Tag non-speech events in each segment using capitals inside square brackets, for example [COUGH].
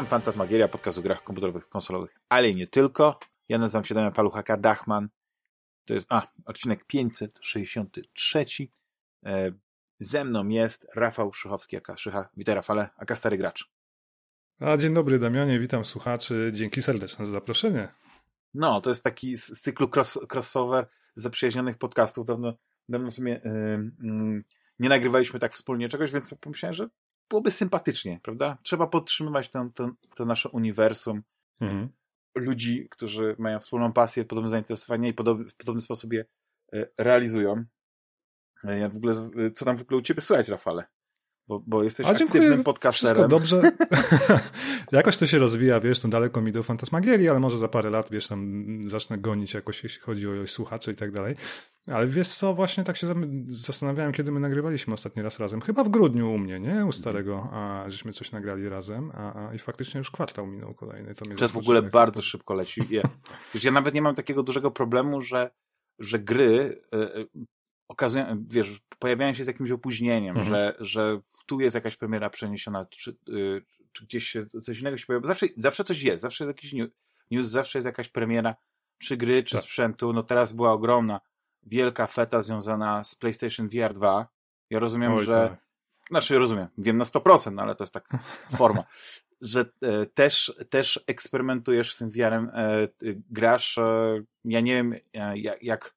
Witam, Fantasmagieria, podcast o grach komputerowych, konsolowych, ale i nie tylko. Ja nazywam się Damian Paluchaka Dachman. To jest, a, odcinek 563. E, ze mną jest Rafał Szychowski, aka Szycha. Witaj Rafale, aka Stary Gracz. A, dzień dobry Damianie, witam słuchaczy. Dzięki serdeczne za zaproszenie. No, to jest taki z cyklu cross, crossover zaprzyjaźnionych podcastów. Dawno, dawno sobie yy, yy, nie nagrywaliśmy tak wspólnie czegoś, więc pomyślałem, że byłoby sympatycznie, prawda? Trzeba podtrzymywać ten, ten, to nasze uniwersum mhm. ludzi, którzy mają wspólną pasję, podobne zainteresowania i podob, w podobny sposób je e, realizują. E, ja w ogóle, co tam w ogóle u ciebie słychać, Rafale? Bo, bo jesteś A, aktywnym podcasterem. Wszystko dobrze. [LAUGHS] [LAUGHS] jakoś to się rozwija, wiesz, to daleko mi do fantasmagierii, ale może za parę lat, wiesz, tam zacznę gonić jakoś, jeśli chodzi o słuchaczy i tak dalej. Ale wiesz co, właśnie tak się zastanawiałem, kiedy my nagrywaliśmy ostatni raz razem. Chyba w grudniu u mnie, nie? U starego, a żeśmy coś nagrali razem, a, a i faktycznie już kwartał minął kolejny. To Czas w ogóle bardzo to... szybko leci. [LAUGHS] Ja, ja nawet nie mam takiego dużego problemu, że, że gry y, okazują, wiesz, pojawiają się z jakimś opóźnieniem, mhm. że, że tu jest jakaś premiera przeniesiona, czy, y, czy gdzieś się coś innego się pojawia. Zawsze, zawsze coś jest, zawsze jest jakiś news, zawsze jest jakaś premiera, czy gry, czy tak. sprzętu. No teraz była ogromna, wielka feta związana z PlayStation VR 2. Ja rozumiem, Oj, że. Tak. Znaczy, rozumiem, wiem na 100%, no ale to jest tak [LAUGHS] forma, że e, też, też eksperymentujesz z tym VR-em, e, grasz. E, ja nie wiem, e, jak,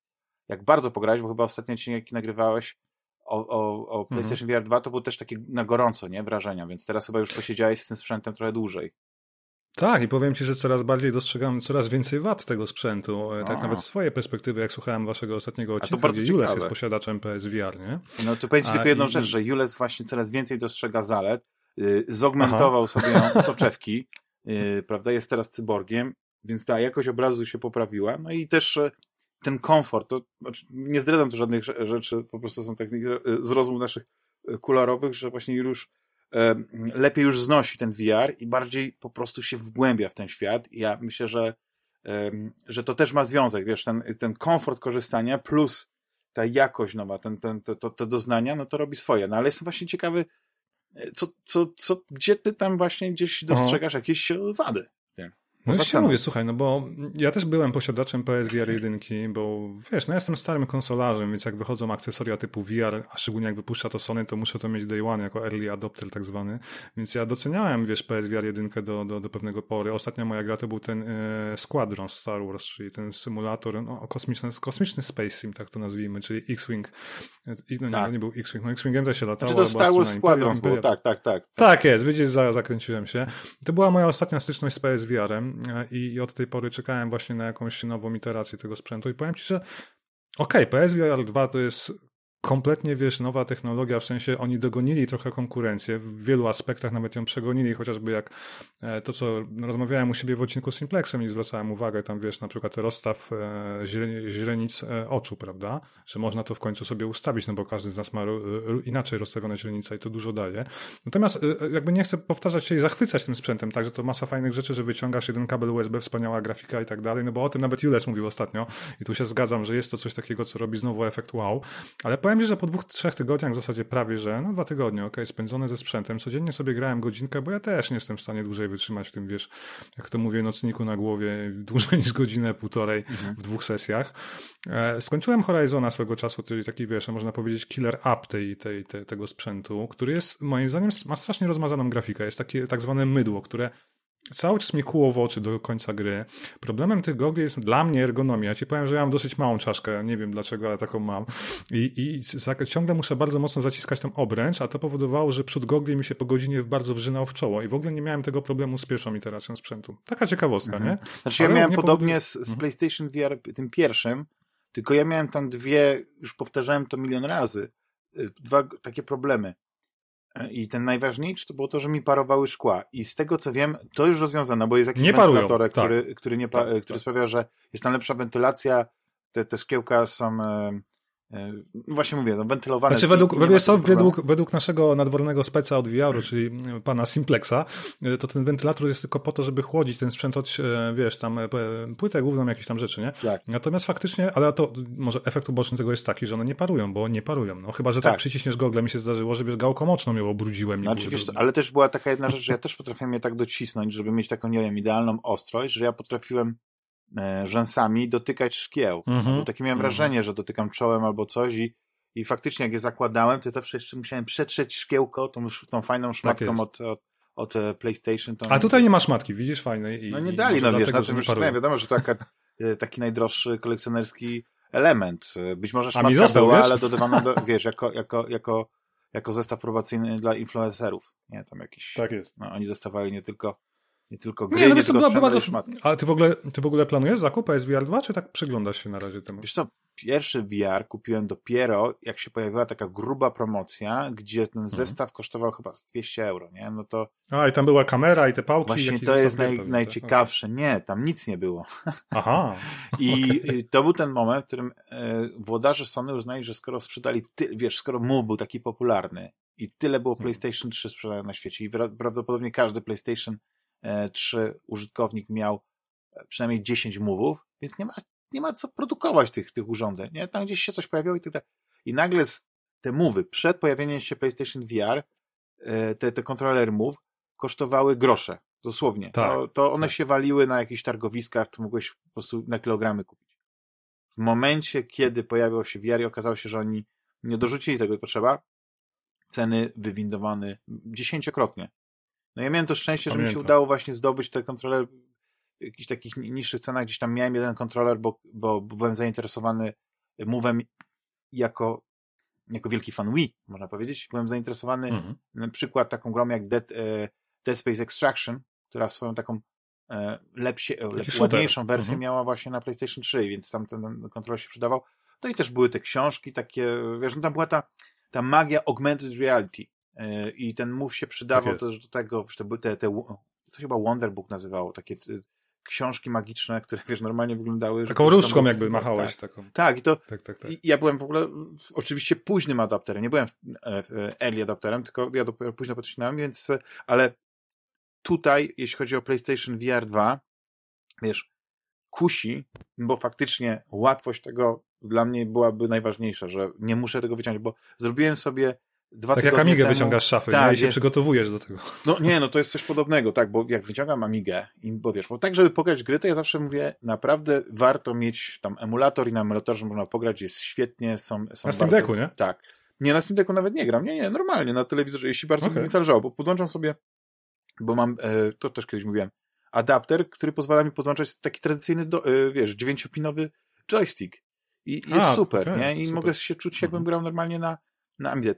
jak bardzo pograłeś, bo chyba ostatnio odcinek nagrywałeś o, o, o mhm. PlayStation mhm. VR 2, to było też takie na gorąco, nie? Wrażenia, więc teraz chyba już posiedziałeś z tym sprzętem trochę dłużej. Tak, i powiem Ci, że coraz bardziej dostrzegam coraz więcej wad tego sprzętu. E, tak nawet z swojej perspektywy, jak słuchałem Waszego ostatniego odcinka, gdzie Jules jest posiadaczem PSVR, nie? No to powiem Ci tylko jedną i... rzecz, że Jules właśnie coraz więcej dostrzega zalet, yy, zogmentował Aha. sobie [LAUGHS] soczewki, yy, prawda, jest teraz cyborgiem, więc ta jakość obrazu się poprawiła, no i też ten komfort, to znaczy, nie zdradzam tu żadnych rzeczy, po prostu są techniki z rozmów naszych e, kularowych, że właśnie już e, lepiej już znosi ten VR i bardziej po prostu się wgłębia w ten świat. I ja myślę, że, e, że to też ma związek, wiesz, ten, ten komfort korzystania plus ta jakość nowa, ten, ten, to, te doznania, no to robi swoje. No ale jestem właśnie ciekawy, co, co, co, gdzie ty tam właśnie gdzieś dostrzegasz jakieś wady? No ja mówię, słuchaj, no bo ja też byłem posiadaczem PSVR 1, bo wiesz, no ja jestem starym konsolarzem, więc jak wychodzą akcesoria typu VR, a szczególnie jak wypuszcza to Sony, to muszę to mieć day one jako early adopter tak zwany, więc ja doceniałem, wiesz, PSVR 1 do, do, do pewnego pory. Ostatnia moja gra to był ten e, Squadron Star Wars, czyli ten symulator, no, kosmiczny, kosmiczny Space Sim, tak to nazwijmy, czyli X-Wing. No nie, tak. nie był X-Wing, no X-Wingiem też się latało. Czy to Star Wars Squadron było, tak, tak, tak. Tak jest, widzisz, zakręciłem się. To była moja ostatnia styczność z PSVR-em i, i od tej pory czekałem właśnie na jakąś nową iterację tego sprzętu. I powiem Ci, że okej, okay, PSVR 2 to jest kompletnie, wiesz, nowa technologia, w sensie oni dogonili trochę konkurencję, w wielu aspektach nawet ją przegonili, chociażby jak e, to, co rozmawiałem u siebie w odcinku z Simplexem i zwracałem uwagę, tam wiesz, na przykład rozstaw e, źrenic e, oczu, prawda, że można to w końcu sobie ustawić, no bo każdy z nas ma inaczej rozstawione źrenice i to dużo daje. Natomiast jakby nie chcę powtarzać się i zachwycać tym sprzętem, także to masa fajnych rzeczy, że wyciągasz jeden kabel USB, wspaniała grafika i tak dalej, no bo o tym nawet Jules mówił ostatnio i tu się zgadzam, że jest to coś takiego, co robi znowu efekt wow, ale powiem powiem że po dwóch, trzech tygodniach, w zasadzie prawie, że no dwa tygodnie, ok, spędzone ze sprzętem, codziennie sobie grałem godzinkę, bo ja też nie jestem w stanie dłużej wytrzymać w tym, wiesz, jak to mówię, nocniku na głowie, [LAUGHS] dłużej niż godzinę, półtorej mhm. w dwóch sesjach. E, skończyłem Horizona swego czasu, czyli taki, wiesz, można powiedzieć killer up tej, tej, tej, tego sprzętu, który jest, moim zdaniem, ma strasznie rozmazaną grafikę, jest takie tak zwane mydło, które cały czas mi kłuło w oczy do końca gry. Problemem tych gogli jest dla mnie ergonomia. Ja ci powiem, że ja mam dosyć małą czaszkę, nie wiem dlaczego, ale taką mam. I, i ciągle muszę bardzo mocno zaciskać tą obręcz, a to powodowało, że przód gogli mi się po godzinie bardzo wrzynał w czoło i w ogóle nie miałem tego problemu z pierwszą iteracją sprzętu. Taka ciekawostka, mhm. nie? Znaczy ale ja miałem podobnie z, z mhm. PlayStation VR tym pierwszym, tylko ja miałem tam dwie, już powtarzałem to milion razy, y, dwa takie problemy. I ten najważniejszy to było to, że mi parowały szkła. I z tego co wiem, to już rozwiązano, bo jest jakiś nie wentylator, który, tak. który, nie, tak, który tak. sprawia, że jest tam lepsza wentylacja, te, te szkiełka są e, E, właśnie mówię, no wentylowane. Znaczy według, co, według, według naszego nadwornego speca od VR-u, czyli pana Simplexa, e, to ten wentylator jest tylko po to, żeby chłodzić ten sprzęt od, e, wiesz, tam płytę główną, jakieś tam rzeczy, nie? Tak. Natomiast faktycznie, ale to może efekt uboczny tego jest taki, że one nie parują, bo nie parują. No chyba, że tak, tak przyciśniesz gogle, mi się zdarzyło, że wiesz, gałką moczną ją obrudziłem. Znaczy, wiesz, ale też była taka jedna rzecz, że ja też potrafiłem je tak docisnąć, żeby mieć taką, nie wiem, idealną ostrość, że ja potrafiłem rzęsami dotykać szkieł. -hmm. Takie miałem -hmm. wrażenie, że dotykam czołem albo coś i i faktycznie, jak je zakładałem, to zawsze jeszcze musiałem przetrzeć szkiełko, tą, tą fajną tak szmatką tak od, od, od, e, PlayStation. A tutaj nie ma szmatki, widzisz, fajnej. I, no nie dali, no wiesz, na czym wiadomo, że taka, e, taki najdroższy kolekcjonerski element. E, być może szmatka został, była, wiesz? ale dodawana, do, [LAUGHS] wiesz, jako, jako, jako, jako zestaw probacyjny dla influencerów. Nie, tam jakiś. Tak jest. No, oni dostawali nie tylko nie tylko gry, nie, no wiesz, nie tylko była, bardzo... A ty w, ogóle, ty w ogóle planujesz zakup PSVR 2, czy tak przyglądasz się na razie temu? Wiesz co, pierwszy VR kupiłem dopiero, jak się pojawiła taka gruba promocja, gdzie ten mhm. zestaw kosztował chyba z 200 euro, nie? No to... A, i tam była kamera i te pałki. Właśnie to jest naj, pewnie, najciekawsze. Tak? Nie, tam nic nie było. [LAUGHS] Aha. I okay. to był ten moment, w którym e, włodarze Sony uznali, że skoro sprzedali, ty, wiesz, skoro Move był taki popularny i tyle było mhm. PlayStation 3 sprzedane na świecie i prawdopodobnie każdy PlayStation 3 e, użytkownik miał e, przynajmniej 10 mówów, więc nie ma, nie ma co produkować tych, tych urządzeń. Nie? Tam gdzieś się coś pojawiło i tak dalej. I nagle te mówy przed pojawieniem się PlayStation VR, e, te, te kontrolery Move kosztowały grosze, dosłownie. Tak, to, to one tak. się waliły na jakichś targowiskach, to mogłeś po prostu na kilogramy kupić. W momencie, kiedy pojawił się VR i okazało się, że oni nie dorzucili tego, co trzeba, ceny wywindowane dziesięciokrotnie. No ja miałem to szczęście, Pamiętam. że mi się udało właśnie zdobyć te kontroler w jakichś takich niższych cenach. Gdzieś tam miałem jeden kontroler, bo, bo byłem zainteresowany Move'em jako, jako wielki fan Wii, można powiedzieć. Byłem zainteresowany mhm. na przykład taką grą jak Dead, e, Dead Space Extraction, która swoją taką e, lepsie, e, lep, ładniejszą wersję mhm. miała właśnie na PlayStation 3, więc tam ten, kontroler się przydawał. To i też były te książki takie, wiesz, no tam była ta, ta magia augmented reality. E, I ten move się przydawał tak też do tego, te, te, te, to chyba Wonderbook nazywało, takie e, książki magiczne, które wiesz, normalnie wyglądały. Taką różdżką jakby machałeś. Tak. Taką. tak, i to tak, tak, tak. I ja byłem w ogóle w, oczywiście późnym adapterem, nie byłem w, e, w early adapterem, tylko ja dopiero późno potrzebowałem, więc ale tutaj, jeśli chodzi o PlayStation VR 2, wiesz, kusi, bo faktycznie łatwość tego dla mnie byłaby najważniejsza, że nie muszę tego wyciągnąć, bo zrobiłem sobie Dwa tak jak Amigę temu... wyciągasz z szafy tak, nie? i się przygotowujesz do tego. [LAUGHS] No nie, no to jest coś podobnego, tak, bo jak wyciągam Amigę, i, bo wiesz, bo tak, żeby pograć gry, to ja zawsze mówię, naprawdę warto mieć tam emulator i na emulatorze można pograć, jest świetnie, są... są na Steam Decku, nie? Tak. Nie, na Steam Decku nawet nie gram, nie, nie, normalnie, na telewizorze, jeśli bardzo okay. mi zależało, bo podłączam sobie, bo mam, e, to też kiedyś mówiłem, adapter, który pozwala mi podłączać taki tradycyjny, do, e, wiesz, dziewięciopinowy joystick. I jest A, super, okay, nie? I super. mogę się czuć, jakbym mhm. grał normalnie na, na Amidze.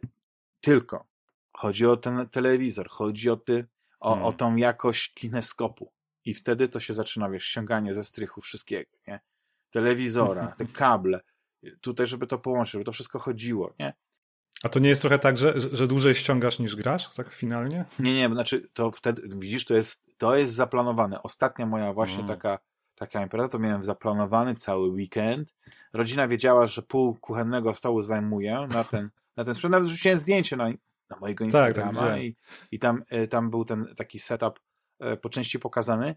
Tylko chodzi o ten telewizor, chodzi o, ty, o, hmm. o tą jakość kineskopu. I wtedy to się zaczyna, wiesz, ściąganie ze strychu wszystkiego, nie? Telewizora, [LAUGHS] te kable, tutaj, żeby to połączyć, żeby to wszystko chodziło, nie? A to nie jest trochę tak, że, że dłużej ściągasz niż grasz, tak finalnie? Nie, nie, znaczy to wtedy, widzisz, to jest, to jest zaplanowane. Ostatnia moja właśnie hmm. taka, taka impreza, to miałem zaplanowany cały weekend. Rodzina wiedziała, że pół kuchennego stołu zajmuję na ten na ten sprzęt. Nawet rzuciłem zdjęcie na, na mojego Instagrama tak, tak, i, i tam, e, tam był ten taki setup e, po części pokazany.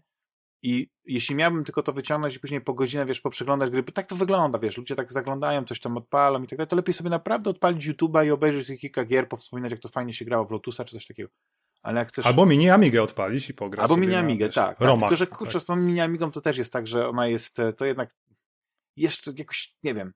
I jeśli miałbym tylko to wyciągnąć i później po godzinę, wiesz, poprzeglądać gry, bo tak to wygląda, wiesz, ludzie tak zaglądają, coś tam odpalą i tak dalej, to lepiej sobie naprawdę odpalić YouTube'a i obejrzeć kilka gier, powspominać, jak to fajnie się grało w Lotusa czy coś takiego. Ale jak chcesz... Albo mini Amigę odpalić i pograć. Albo mini Amigę, tak, tak. Tylko, że kurczę, tak. z tą mini Amigą to też jest tak, że ona jest, e, to jednak jeszcze jakoś, nie wiem,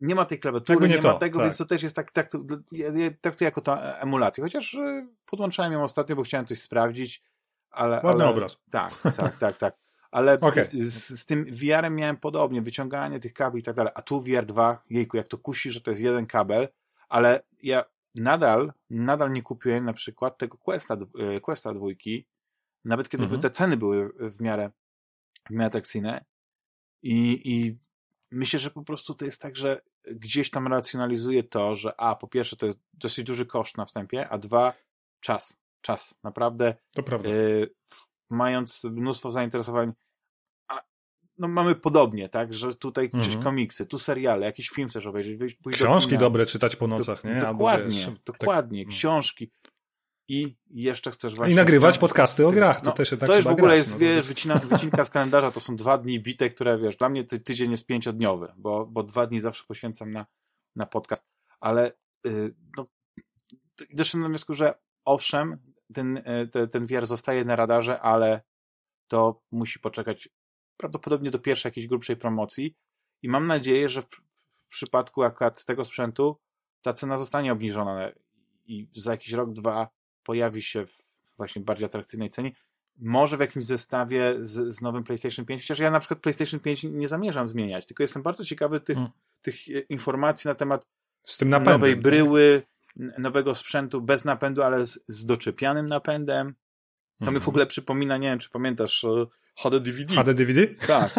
nie ma tej klawiatury, nie, nie to, ma tego, tak. więc to też jest tak, tak to, ja, ja traktuję jako to emulację, chociaż e, podłączałem ją ostatnio, bo chciałem coś sprawdzić, ale... Ładny ale, obraz. Tak, [LAUGHS] tak, tak, tak. Ale okay. z, z, tym VR-em miałem podobnie, wyciąganie tych kabli i tak dalej, a tu VR 2, jejku, jak to kusi, że to jest jeden kabel, ale ja nadal, nadal nie kupiłem na przykład tego Questa, e, Questa dwójki, nawet kiedy mhm. te ceny były w miarę, w miarę atrakcyjne i, i myślę, że po prostu to jest tak, że gdzieś tam racjonalizuje to, że a, po pierwsze to jest dosyć duży koszt na wstępie, a dwa, czas. Czas. Naprawdę. To prawda. Y, mając mnóstwo zainteresowań, no mamy podobnie, tak, że tutaj Mhm. gdzieś komiksy, tu seriale, jakiś film chcesz obejrzeć, do Książki kina. dobre czytać po nocach, Do- nie? Dokładnie, wiesz, tak- dokładnie, książki. I jeszcze chcesz właśnie... I nagrywać podcasty o grach, to No, też się tak to już w ogóle grać, jest, no, wiesz, wycina, wycinka z kalendarza, to są dwa dni bite, które, wiesz, dla mnie ty, tydzień jest pięciodniowy, bo, bo dwa dni zawsze poświęcam na, na podcast, ale yy, no, doszedłem do wniosku, że owszem, ten, y, te, ten VR zostaje na radarze, ale to musi poczekać prawdopodobnie do pierwszej jakiejś grubszej promocji i mam nadzieję, że w, w przypadku akurat tego sprzętu ta cena zostanie obniżona i za jakiś rok, dwa pojawi się w właśnie bardziej atrakcyjnej cenie. Może w jakimś zestawie z, z nowym PlayStation 5, chociaż ja na przykład PlayStation 5 nie zamierzam zmieniać, tylko jestem bardzo ciekawy tych, Hmm. tych informacji na temat napędem. nowej tak? bryły, n- nowego sprzętu bez napędu, ale z, z doczepianym napędem. To mi Mhm. w ogóle przypomina, nie wiem, czy pamiętasz, HD DVD. HD DVD? [LAUGHS] Tak,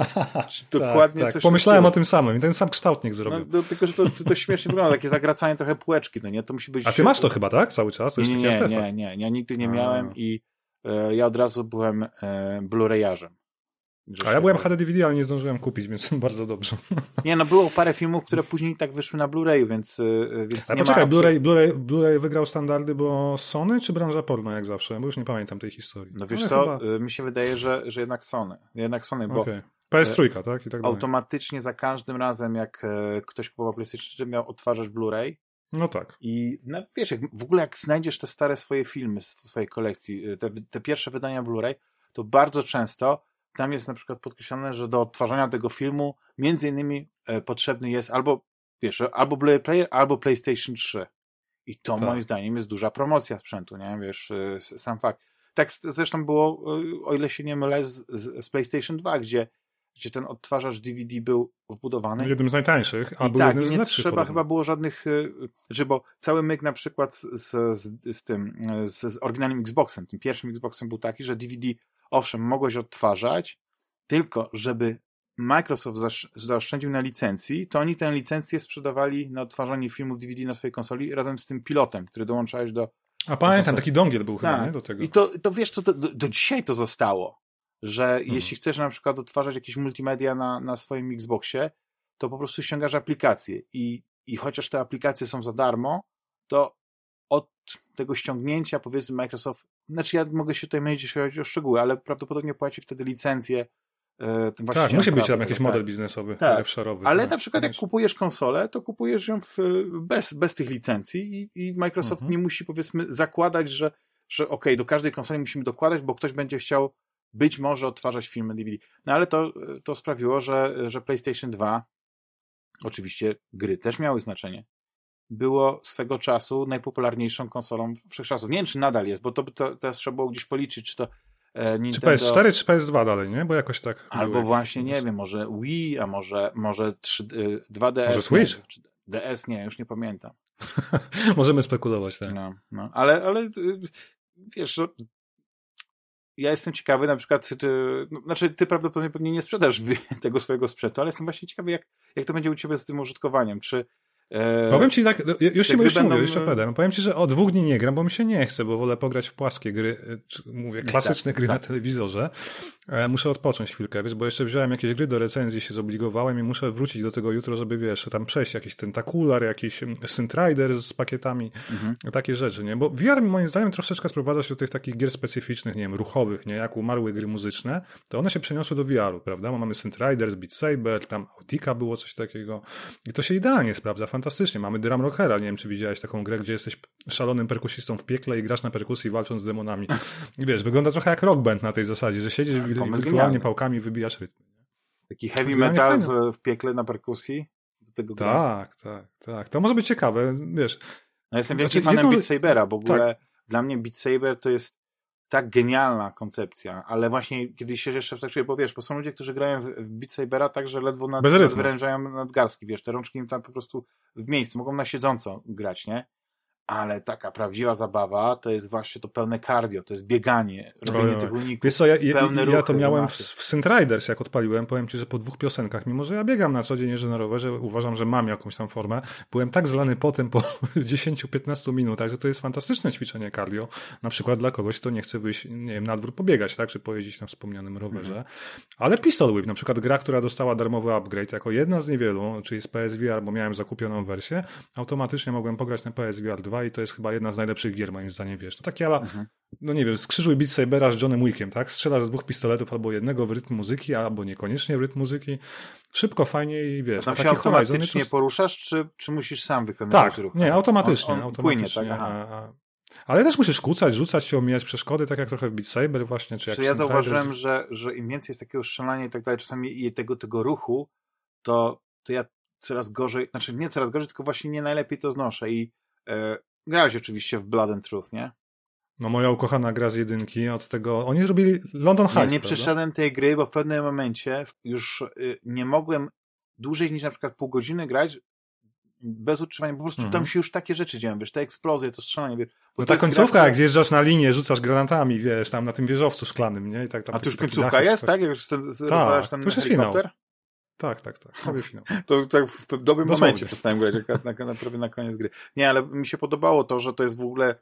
dokładnie tak, tak. coś Pomyślałem o takiego. tym samym i ten sam kształtnik No, zrobił. do, tylko, że to, to, to śmiesznie wygląda, takie zagracanie trochę półeczki, no nie? To musi być... A ty masz to chyba, tak? Cały czas? To Nie, nie, artefakt. nie, nie, ja nigdy nie miałem i e, ja od razu byłem e, Blu-rayarzem. A ja byłem HD DVD, ale nie zdążyłem kupić, więc [LAUGHS] bardzo dobrze. Nie, no było parę filmów, które później tak wyszły na Blu-rayu, więc, e, więc Ale poczekaj, Blu-ray, Blu-ray, Blu-ray wygrał standardy, bo Sony czy branża porno jak zawsze? Bo już nie pamiętam tej historii. No wiesz Ale co, chyba- e, mi się wydaje, że, że jednak Sony. Jednak Sony, bo Okej. PS3, tak? I tak automatycznie za każdym razem, jak e, ktoś kupował PlayStation 4, miał odtwarzać Blu-ray No tak. i no, wiesz, jak, w ogóle jak znajdziesz te stare swoje filmy z swojej kolekcji, te, te pierwsze wydania Blu-ray, to bardzo często tam jest na przykład podkreślone, że do odtwarzania tego filmu między innymi e, potrzebny jest albo, wiesz, albo Blu-ray player, albo PlayStation 3. I to Tak. moim zdaniem jest duża promocja sprzętu, nie? Wiesz, e, sam fakt. Tak zresztą było, e, o ile się nie mylę, z, z, z PlayStation 2, gdzie, gdzie ten odtwarzacz DVD był wbudowany. Jednym z najtańszych, a I był tak, jednym z nie lepszych. trzeba podobno. chyba było żadnych, że bo cały myk na przykład z, z, z, tym, z, z oryginalnym Xboxem, tym pierwszym Xboxem był taki, że DVD, owszem, mogłeś odtwarzać, tylko żeby Microsoft zasz- zaoszczędził na licencji, to oni tę licencję sprzedawali na odtwarzanie filmów DVD na swojej konsoli razem z tym pilotem, który dołączałeś do... A pamiętam, taki dongiel był chyba, Tak. nie? Do tego. I to, to wiesz, to, to, do, do dzisiaj to zostało, że Mhm. jeśli chcesz na przykład odtwarzać jakieś multimedia na, na swoim Xboxie, to po prostu ściągasz aplikacje i, i chociaż te aplikacje są za darmo, to od tego ściągnięcia powiedzmy Microsoft, znaczy ja mogę się tutaj mylić, jeśli chodzi o szczegóły, ale prawdopodobnie płaci wtedy licencję e, tak, musi być tam jakiś tak. model biznesowy, Tak. tak. szarowy. Ale tak, na przykład jak kupujesz konsolę, to kupujesz ją w, bez, bez tych licencji i, i Microsoft Mhm. nie musi powiedzmy zakładać, że, że okej, do każdej konsoli musimy dokładać, bo ktoś będzie chciał być może odtwarzać filmy DVD. No ale to, to sprawiło, że, że PlayStation 2 oczywiście gry też miały znaczenie. Było swego czasu najpopularniejszą konsolą wszechczasów. Nie wiem, czy nadal jest, bo to, to teraz trzeba było gdzieś policzyć, czy to e, Czy Nintendo... PS4, czy PS2 dalej, nie? Bo jakoś tak. Albo właśnie, nie wiem, może Wii, a może, może 3, y, 2DS. Może Switch? Nie, czy DS, nie, już nie pamiętam. [LAUGHS] Możemy spekulować, tak. No, no. Ale, ale y, wiesz, no, ja jestem ciekawy na przykład, ty, no, znaczy ty prawdopodobnie pewnie nie sprzedasz [LAUGHS] tego swojego sprzętu, ale jestem właśnie ciekawy, jak, jak to będzie u ciebie z tym użytkowaniem. Czy e, Powiem ci tak, już ci, już ci mówię, jeszcze pedem. Powiem ci, że o dwóch dni nie gram, bo mi się nie chce, bo wolę pograć w płaskie gry, czy, mówię, klasyczne Tak, gry tak. na telewizorze. E, muszę odpocząć chwilkę, wiesz, bo jeszcze wziąłem jakieś gry do recenzji, się zobligowałem i muszę wrócić do tego jutro, żeby, wiesz, tam przejść jakiś tentakular, jakiś mm, Synth Rider z pakietami, Mhm. takie rzeczy, nie? Bo VR moim zdaniem troszeczkę sprowadza się do tych takich gier specyficznych, nie wiem, ruchowych, nie? Jak umarły gry muzyczne, to one się przeniosły do VR-u, prawda? Bo mamy Synth Riders, Beat Saber, tam Autika było coś takiego i to się idealnie sprawdza, fantastycznie. Mamy Drum Rockera, nie wiem, czy widziałeś taką grę, gdzie jesteś szalonym perkusistą w piekle i grasz na perkusji walcząc z demonami. I [LAUGHS] wiesz, wygląda trochę jak rock band na tej zasadzie, że siedzisz pomysł wirtualnie genialny. pałkami wybijasz rytm. taki heavy metal w, w piekle na perkusji? Do tego? Tak, tak, tak. To może być ciekawe, wiesz. No, jestem Znaczy, wielkim fanem jedną- Beat Sabera, bo w Tak. ogóle dla mnie Beat Saber to jest tak genialna koncepcja, ale właśnie kiedyś się jeszcze wtaczyłem, bo wiesz, bo są ludzie, którzy grają w, w Beat Sabera tak, że ledwo nad, nadwyrężają nadgarstki, wiesz, te rączki im tam po prostu w miejscu, mogą na siedząco grać, nie? Ale taka prawdziwa zabawa to jest właśnie to pełne cardio, to jest bieganie, robienie tych uników. Wiesz co, ja, ja, ja to miałem w, w Synth Riders, jak odpaliłem, powiem ci, że po dwóch piosenkach, mimo że ja biegam na co dzień, jeżdżę na rowerze, uważam, że mam jakąś tam formę, byłem tak zlany potem po [LAUGHS] 10-15 minutach, że to jest fantastyczne ćwiczenie cardio, na przykład dla kogoś, kto nie chce wyjść, nie wiem, na dwór pobiegać, tak, czy pojeździć na wspomnianym rowerze. Mhm. Ale Pistol Whip, na przykład gra, która dostała darmowy upgrade, jako jedna z niewielu, czyli z PSVR, bo miałem zakupioną wersję, automatycznie mogłem pograć na PSVR 2 i to jest chyba jedna z najlepszych gier, moim zdaniem, wiesz. To takie ala, mhm. no nie wiem, skrzyżuj Beat Sabera z Johnem Wickiem, tak? Strzelasz z dwóch pistoletów albo jednego w rytm muzyki, albo niekoniecznie w rytm muzyki. Szybko, fajnie i wiesz. A tam się automatycznie to... poruszasz, czy, czy musisz sam wykonywać tak, ruch? nie, automatycznie. On, on automatycznie płynie, tak? Ale też musisz kłócać, rzucać się, omijać przeszkody, tak jak trochę w Beat Saber właśnie. Czy jak ja zauważyłem, że, że im więcej jest takiego strzelania i tak dalej, czasami i tego, tego ruchu, to, to ja coraz gorzej, znaczy nie coraz gorzej, tylko właśnie nie najlepiej to znoszę i e, Grałeś oczywiście w Blood and Truth, nie? No moja ukochana gra z jedynki, od tego, oni zrobili London Heights, Ja nie przeszedłem tej gry, bo w pewnym momencie już y, nie mogłem dłużej niż na przykład pół godziny grać bez utrzymania, po prostu mhm. tam się już takie rzeczy dzieją, wiesz, te eksplozje, to strzelanie, wiesz. No ta końcówka, gra, jak zjeżdżasz na linię, rzucasz granatami, wiesz, tam na tym wieżowcu szklanym, nie? I tak tam A to już końcówka jest, tak? Jak już tak, to już jest? Finał. Tak, tak, tak. Prawie finał. To tak w dobrym Dosłownie. momencie przestałem grać, na, na, na, prawie na koniec gry. Nie, ale mi się podobało to, że to jest w ogóle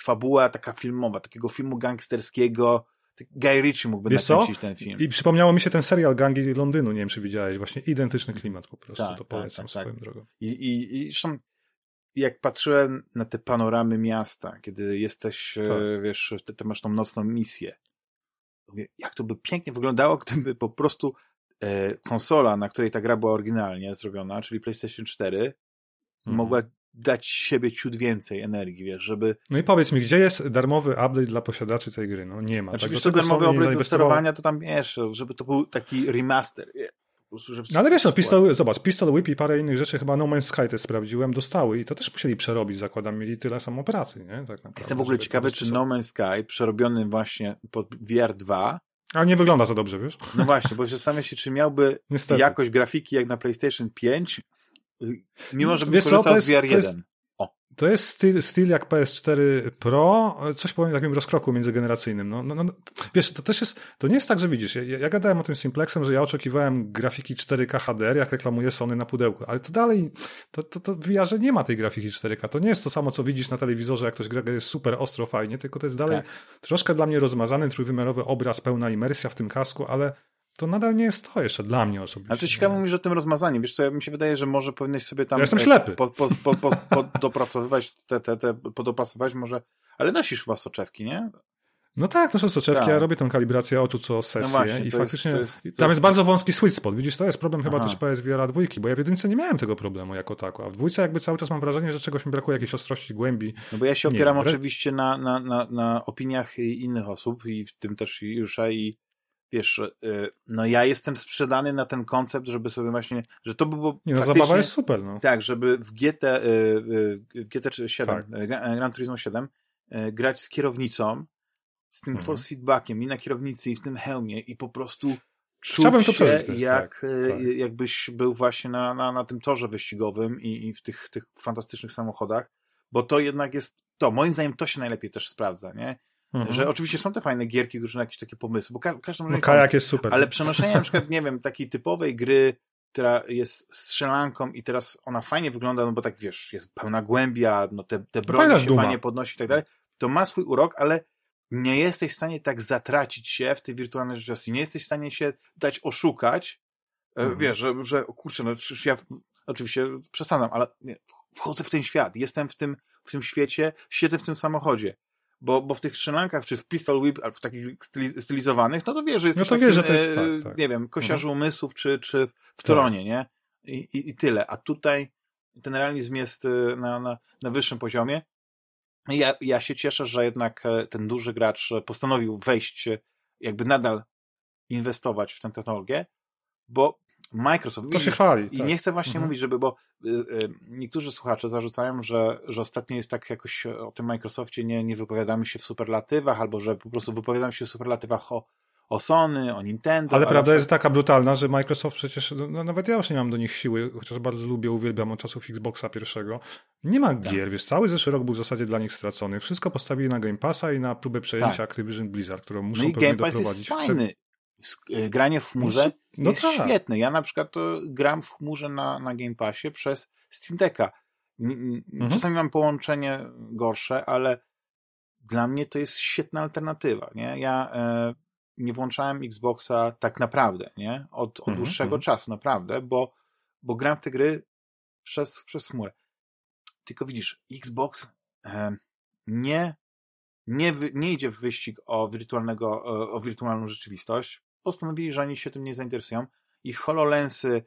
fabuła taka filmowa, takiego filmu gangsterskiego. Guy Ritchie mógłby Wiesz nakręcić co? ten film. I przypomniało mi się ten serial Gangi Londynu, nie wiem czy widziałeś, właśnie identyczny klimat po prostu, tak, to tak, polecam tak, tak, swoją drogą. I, i, i zresztą jak patrzyłem na te panoramy miasta, kiedy jesteś, e, tak. wiesz, ty, ty masz tą nocną misję, jak to by pięknie wyglądało, gdyby po prostu konsola, na której ta gra była oryginalnie zrobiona, czyli PlayStation 4, mhm. mogła dać siebie ciut więcej energii, wiesz, żeby... No i powiedz mi, gdzie jest darmowy update dla posiadaczy tej gry? No nie ma. Znaczy, tak, darmowy update do sterowania, to tam, wiesz, żeby to był taki remaster. Prostu, no ale wiesz, no, pistol, zobacz, Pistol Whip i parę innych rzeczy, chyba No Man's Sky też sprawdziłem, dostały i to też musieli przerobić, zakładam, mieli tyle samo pracy, nie? Tak naprawdę, Jestem w ogóle ciekawy, czy No Man's Sky przerobiony właśnie pod VR 2 ale nie wygląda za dobrze, wiesz? No właśnie, bo zastanawiam się, czy miałby Niestety. jakość grafiki jak na PlayStation 5, mimo że wiesz korzystał z VR1. To jest styl, styl jak PS4 Pro, coś powiem takim rozkroku międzygeneracyjnym. No, no, no, wiesz, to też jest, to nie jest tak, że widzisz, ja, ja gadałem o tym Simplexem, że ja oczekiwałem grafiki 4K HDR, jak reklamuje Sony na pudełku, ale to dalej, to, to, to w VR nie ma tej grafiki 4K. To nie jest to samo, co widzisz na telewizorze, jak ktoś gra jest super ostro, fajnie, tylko to jest dalej tak. troszkę dla mnie rozmazany, trójwymiarowy obraz, pełna imersja w tym kasku, ale to nadal nie jest to jeszcze dla mnie osobiście. Ale to ciekawe mówisz o tym rozmazaniu. Wiesz co, mi się wydaje, że może powinieneś sobie tam... Ja jestem ślepy. Po, po, po, po, podopracowywać, te, te, te, podopasować może... Ale nosisz chyba soczewki, nie? No tak, są soczewki, tak. ja robię tą kalibrację oczu co sesję no właśnie, i faktycznie jest, to jest, to tam jest, bardzo wąski sweet spot. Widzisz, to jest problem chyba Aha. też PSVR dwójki, bo ja w jedynce nie miałem tego problemu jako tako, a w dwójce jakby cały czas mam wrażenie, że czegoś mi brakuje, jakiejś ostrości, głębi. No bo ja się opieram oczywiście na, na, na, na opiniach innych osób i w tym też Jusza i wiesz, y, no ja jestem sprzedany na ten koncept, żeby sobie właśnie, że to by było Nie no, zabawa jest super, no. Tak, żeby w GT, y, w GT 7, tak. Gran Turismo 7 grać z kierownicą, z tym mhm. force feedbackiem i na kierownicy i w tym hełmie i po prostu czuć Chciałbym to się też, jak, tak, tak. jakbyś był właśnie na, na, na tym torze wyścigowym i, i w tych, tych fantastycznych samochodach, bo to jednak jest to, moim zdaniem to się najlepiej też sprawdza, nie? Mhm. Że oczywiście są te fajne gierki, różne jakieś takie pomysły, bo ka każdy no, kajak jest super. Ale przenoszenie na przykład, nie wiem, takiej typowej gry, która jest strzelanką i teraz ona fajnie wygląda, no bo tak wiesz, jest pełna głębia, no te, te broni no się duma. fajnie podnosi i tak dalej, to ma swój urok, ale nie jesteś w stanie tak zatracić się w tej wirtualnej rzeczywistości, nie jesteś w stanie się dać oszukać, e, mhm. wiesz, że, że kurczę, no ja oczywiście przesadzam, ale nie, wchodzę w ten świat, jestem w tym, w tym świecie, siedzę w tym samochodzie bo, bo w tych strzelankach, czy w Pistol Whip, albo w takich stylizowanych, no to wiesz, że jest no to wiesz, że to jest, tak, tak. nie wiem, kosiarzu mhm. umysłów, czy, czy w Toronie, tak. nie? I, i, I tyle. A tutaj ten realizm jest e, na, na, na wyższym poziomie. Ja, ja się cieszę, że jednak e, ten duży gracz postanowił wejść, jakby nadal inwestować w tę technologię, bo Microsoft. To się chwali. I tak. nie chcę właśnie mhm. mówić, żeby, bo y, y, niektórzy słuchacze zarzucają, że, że ostatnio jest tak jakoś o tym Microsoftie nie, nie wypowiadamy się w superlatywach, albo że po prostu wypowiadamy się w superlatywach o, o Sony, o Nintendo. Ale, ale prawda jest taka brutalna, że Microsoft przecież, no, no, nawet ja już nie mam do nich siły, chociaż bardzo lubię, uwielbiam od czasów Xboxa pierwszego. Nie ma tak. gier, więc cały zeszły rok był w zasadzie dla nich stracony. Wszystko postawili na Game Passa i na próbę przejęcia tak. Activision Blizzard, którą muszą no pewnie Game Pass doprowadzić. Jest fajny. E, granie w chmurze no jest tak. świetne. Ja na przykład to gram w chmurze na, na Game Passie przez Steam Decka. Mhm. Czasami mam połączenie gorsze, ale dla mnie to jest świetna alternatywa. Nie? Ja e, nie włączałem Xboxa tak naprawdę, nie? Od, od mhm, dłuższego -hmm. czasu, naprawdę, bo, bo gram w te gry przez, przez chmurę. Tylko widzisz, Xbox e, nie, nie, nie idzie w wyścig o, wirtualnego, o wirtualną rzeczywistość. Postanowili, że oni się tym nie zainteresują. Ich HoloLensy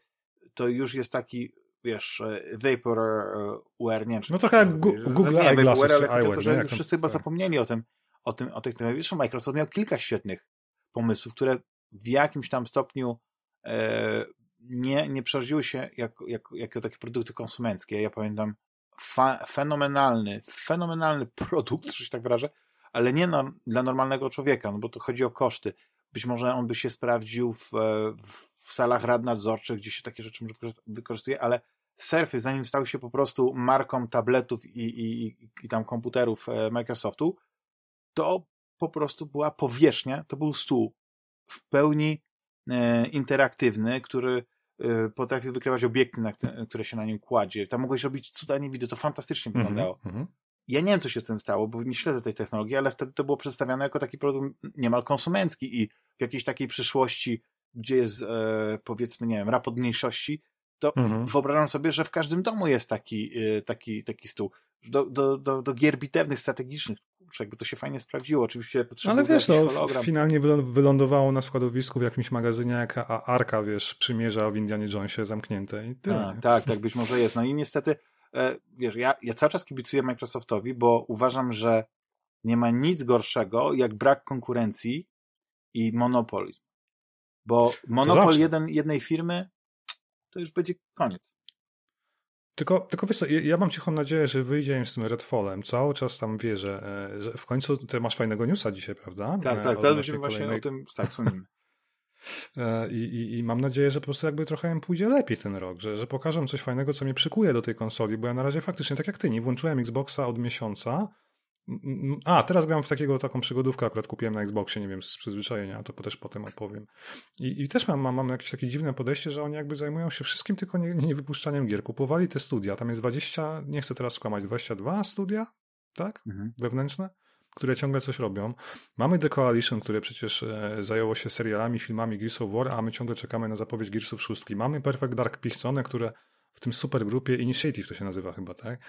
to już jest taki wiesz, e, Vaporware, nie wiem, No trochę jak Google nie, Eyeglasses czy Eyewear. Że już wszyscy chyba tak. zapomnieli o tym, o tym, o tych technologiach. Microsoft miał kilka świetnych pomysłów, które w jakimś tam stopniu e, nie, nie przerodziły się jako, jako, jako takie produkty konsumenckie. Ja pamiętam fa, fenomenalny, fenomenalny produkt, [LAUGHS] że się tak wyrażę, ale nie no, dla normalnego człowieka, no bo to chodzi o koszty. Być może on by się sprawdził w, w salach rad nadzorczych, gdzie się takie rzeczy wykorzystuje, ale Surface, zanim stał się po prostu marką tabletów i, i, i tam komputerów e, Microsoftu, to po prostu była powierzchnia, to był stół w pełni e, interaktywny, który e, potrafił wykrywać obiekty, na które się na nim kładzie. Tam mogłeś robić cuda niewidy, to fantastycznie -hmm, wyglądało. Mm -hmm. Ja nie wiem, co się z tym stało, bo nie śledzę tej technologii, ale wtedy to było przedstawiane jako taki produkt niemal konsumencki i w jakiejś takiej przyszłości, gdzie jest e, powiedzmy, nie wiem, raport mniejszości, to mhm. wyobrażam sobie, że w każdym domu jest taki, e, taki, taki stół. Do, do, do, do gier bitewnych, strategicznych, kurczę, jakby to się fajnie sprawdziło. Oczywiście potrzebuje Ale wiesz, no, hologram. finalnie wylądowało na składowisku w jakimś magazynie, jak Arka, wiesz, przymierza w Indianie Jonesie zamknięte i tyle. Tak, tak, tak, być może jest. No i niestety, wiesz, ja, ja cały czas kibicuję Microsoftowi, bo uważam, że nie ma nic gorszego jak brak konkurencji i monopolizm. Bo monopol jeden, jednej firmy to już będzie koniec. Tylko, tylko wiesz co, ja mam cichą nadzieję, że wyjdzie im z tym Redfallem. Cały czas tam wierzę, e, że w końcu ty masz fajnego newsa dzisiaj, prawda? Tak, e, tak, teraz będziemy właśnie o tym tak, e, I, i, I mam nadzieję, że po prostu jakby trochę im pójdzie lepiej ten rok, że, że pokażę coś fajnego, co mnie przykuje do tej konsoli, bo ja na razie faktycznie, tak jak ty, nie włączyłem Xboxa od miesiąca, a, teraz gram w takiego, taką przygodówkę, akurat kupiłem na Xboxie, nie wiem, z przyzwyczajenia, to też potem opowiem. I, i też mam, mam, mam jakieś takie dziwne podejście, że oni jakby zajmują się wszystkim, tylko nie, nie wypuszczaniem gier. Kupowali te studia, tam jest 20, nie chcę teraz skłamać, 22 studia, tak? Mhm. Wewnętrzne? Które ciągle coś robią. Mamy The Coalition, które przecież e, zajęło się serialami, filmami Gears of War, a my ciągle czekamy na zapowiedź Gearsów 6. Mamy Perfect Dark Pichcone, które w tym supergrupie Initiative to się nazywa chyba, tak?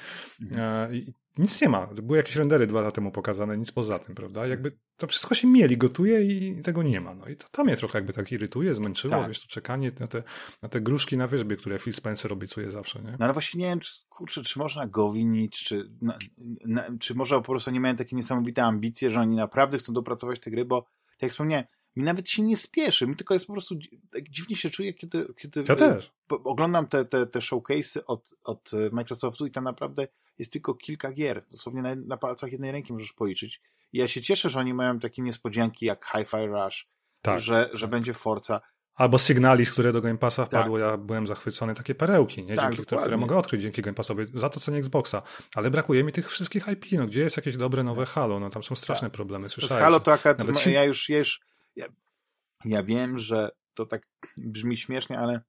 Mhm. E, I nic nie ma. Były jakieś rendery dwa lata temu pokazane, nic poza tym, prawda? Jakby to wszystko się mieli, gotuje i tego nie ma. No i to, to mnie trochę jakby tak irytuje, zmęczyło, tak. wiesz, to czekanie na te, na te gruszki na wierzbie, które Phil Spencer obiecuje zawsze, nie? No ale właśnie nie wiem, czy, kurczę, czy można go winić, czy, na, na, czy może po prostu nie mają takie niesamowite ambicje, że oni naprawdę chcą dopracować te gry, bo tak jak wspomniałem, mi nawet się nie spieszy, mi tylko jest po prostu, tak dziwnie się czuję, kiedy, kiedy ja też. oglądam te, te, te showcase'y od, od Microsoftu i tam naprawdę jest tylko kilka gier, dosłownie na, na palcach jednej ręki możesz policzyć. I ja się cieszę, że oni mają takie niespodzianki jak Hi-Fi Rush, tak, że, że będzie Forza. Albo Signalis, które do Game Passa wpadło, tak. ja byłem zachwycony, takie perełki, nie? Tak, dzięki, które, które, mogę odkryć dzięki Game Passowi, za to cenię Xboxa. Ale brakuje mi tych wszystkich IP, no gdzie jest jakieś dobre nowe Halo, no tam są straszne tak. problemy, słyszałeś? Z Halo to akurat, Nawet... ja już, ja już ja, ja wiem, że to tak brzmi śmiesznie, ale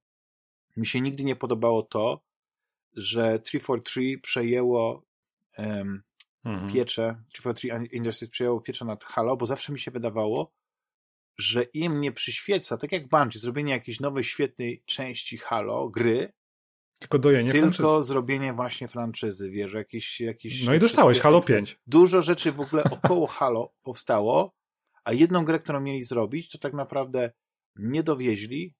mi się nigdy nie podobało to, że 343 przejęło um, mhm. pieczę, 343 Industries przejęło pieczę nad Halo, bo zawsze mi się wydawało, że im nie przyświeca, tak jak Bungie, zrobienie jakiejś nowej, świetnej części Halo, gry, tylko dojenie Tylko franczyzy. zrobienie właśnie franczyzy, wiesz, jakiś... jakiś no i dostałeś Halo 5. Dużo rzeczy w ogóle około Halo powstało, a jedną grę, którą mieli zrobić, to tak naprawdę nie dowieźli,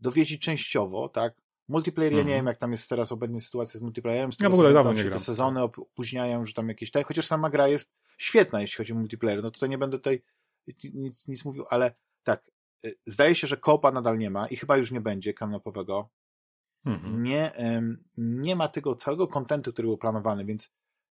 dowieźli częściowo, tak? Multiplayer, ja nie wiem, jak tam jest teraz obecnie sytuacja z multiplayerem. Z ja w ogóle dawno nie gram. Te sezony opóźniają, że tam jakieś tak, chociaż sama gra jest świetna, jeśli chodzi o multiplayer. No tutaj nie będę tutaj nic, nic mówił, ale tak, y, zdaje się, że kopa nadal nie ma i chyba już nie będzie kanapowego. Mhm. Nie, nie ma tego całego kontentu, który był planowany, więc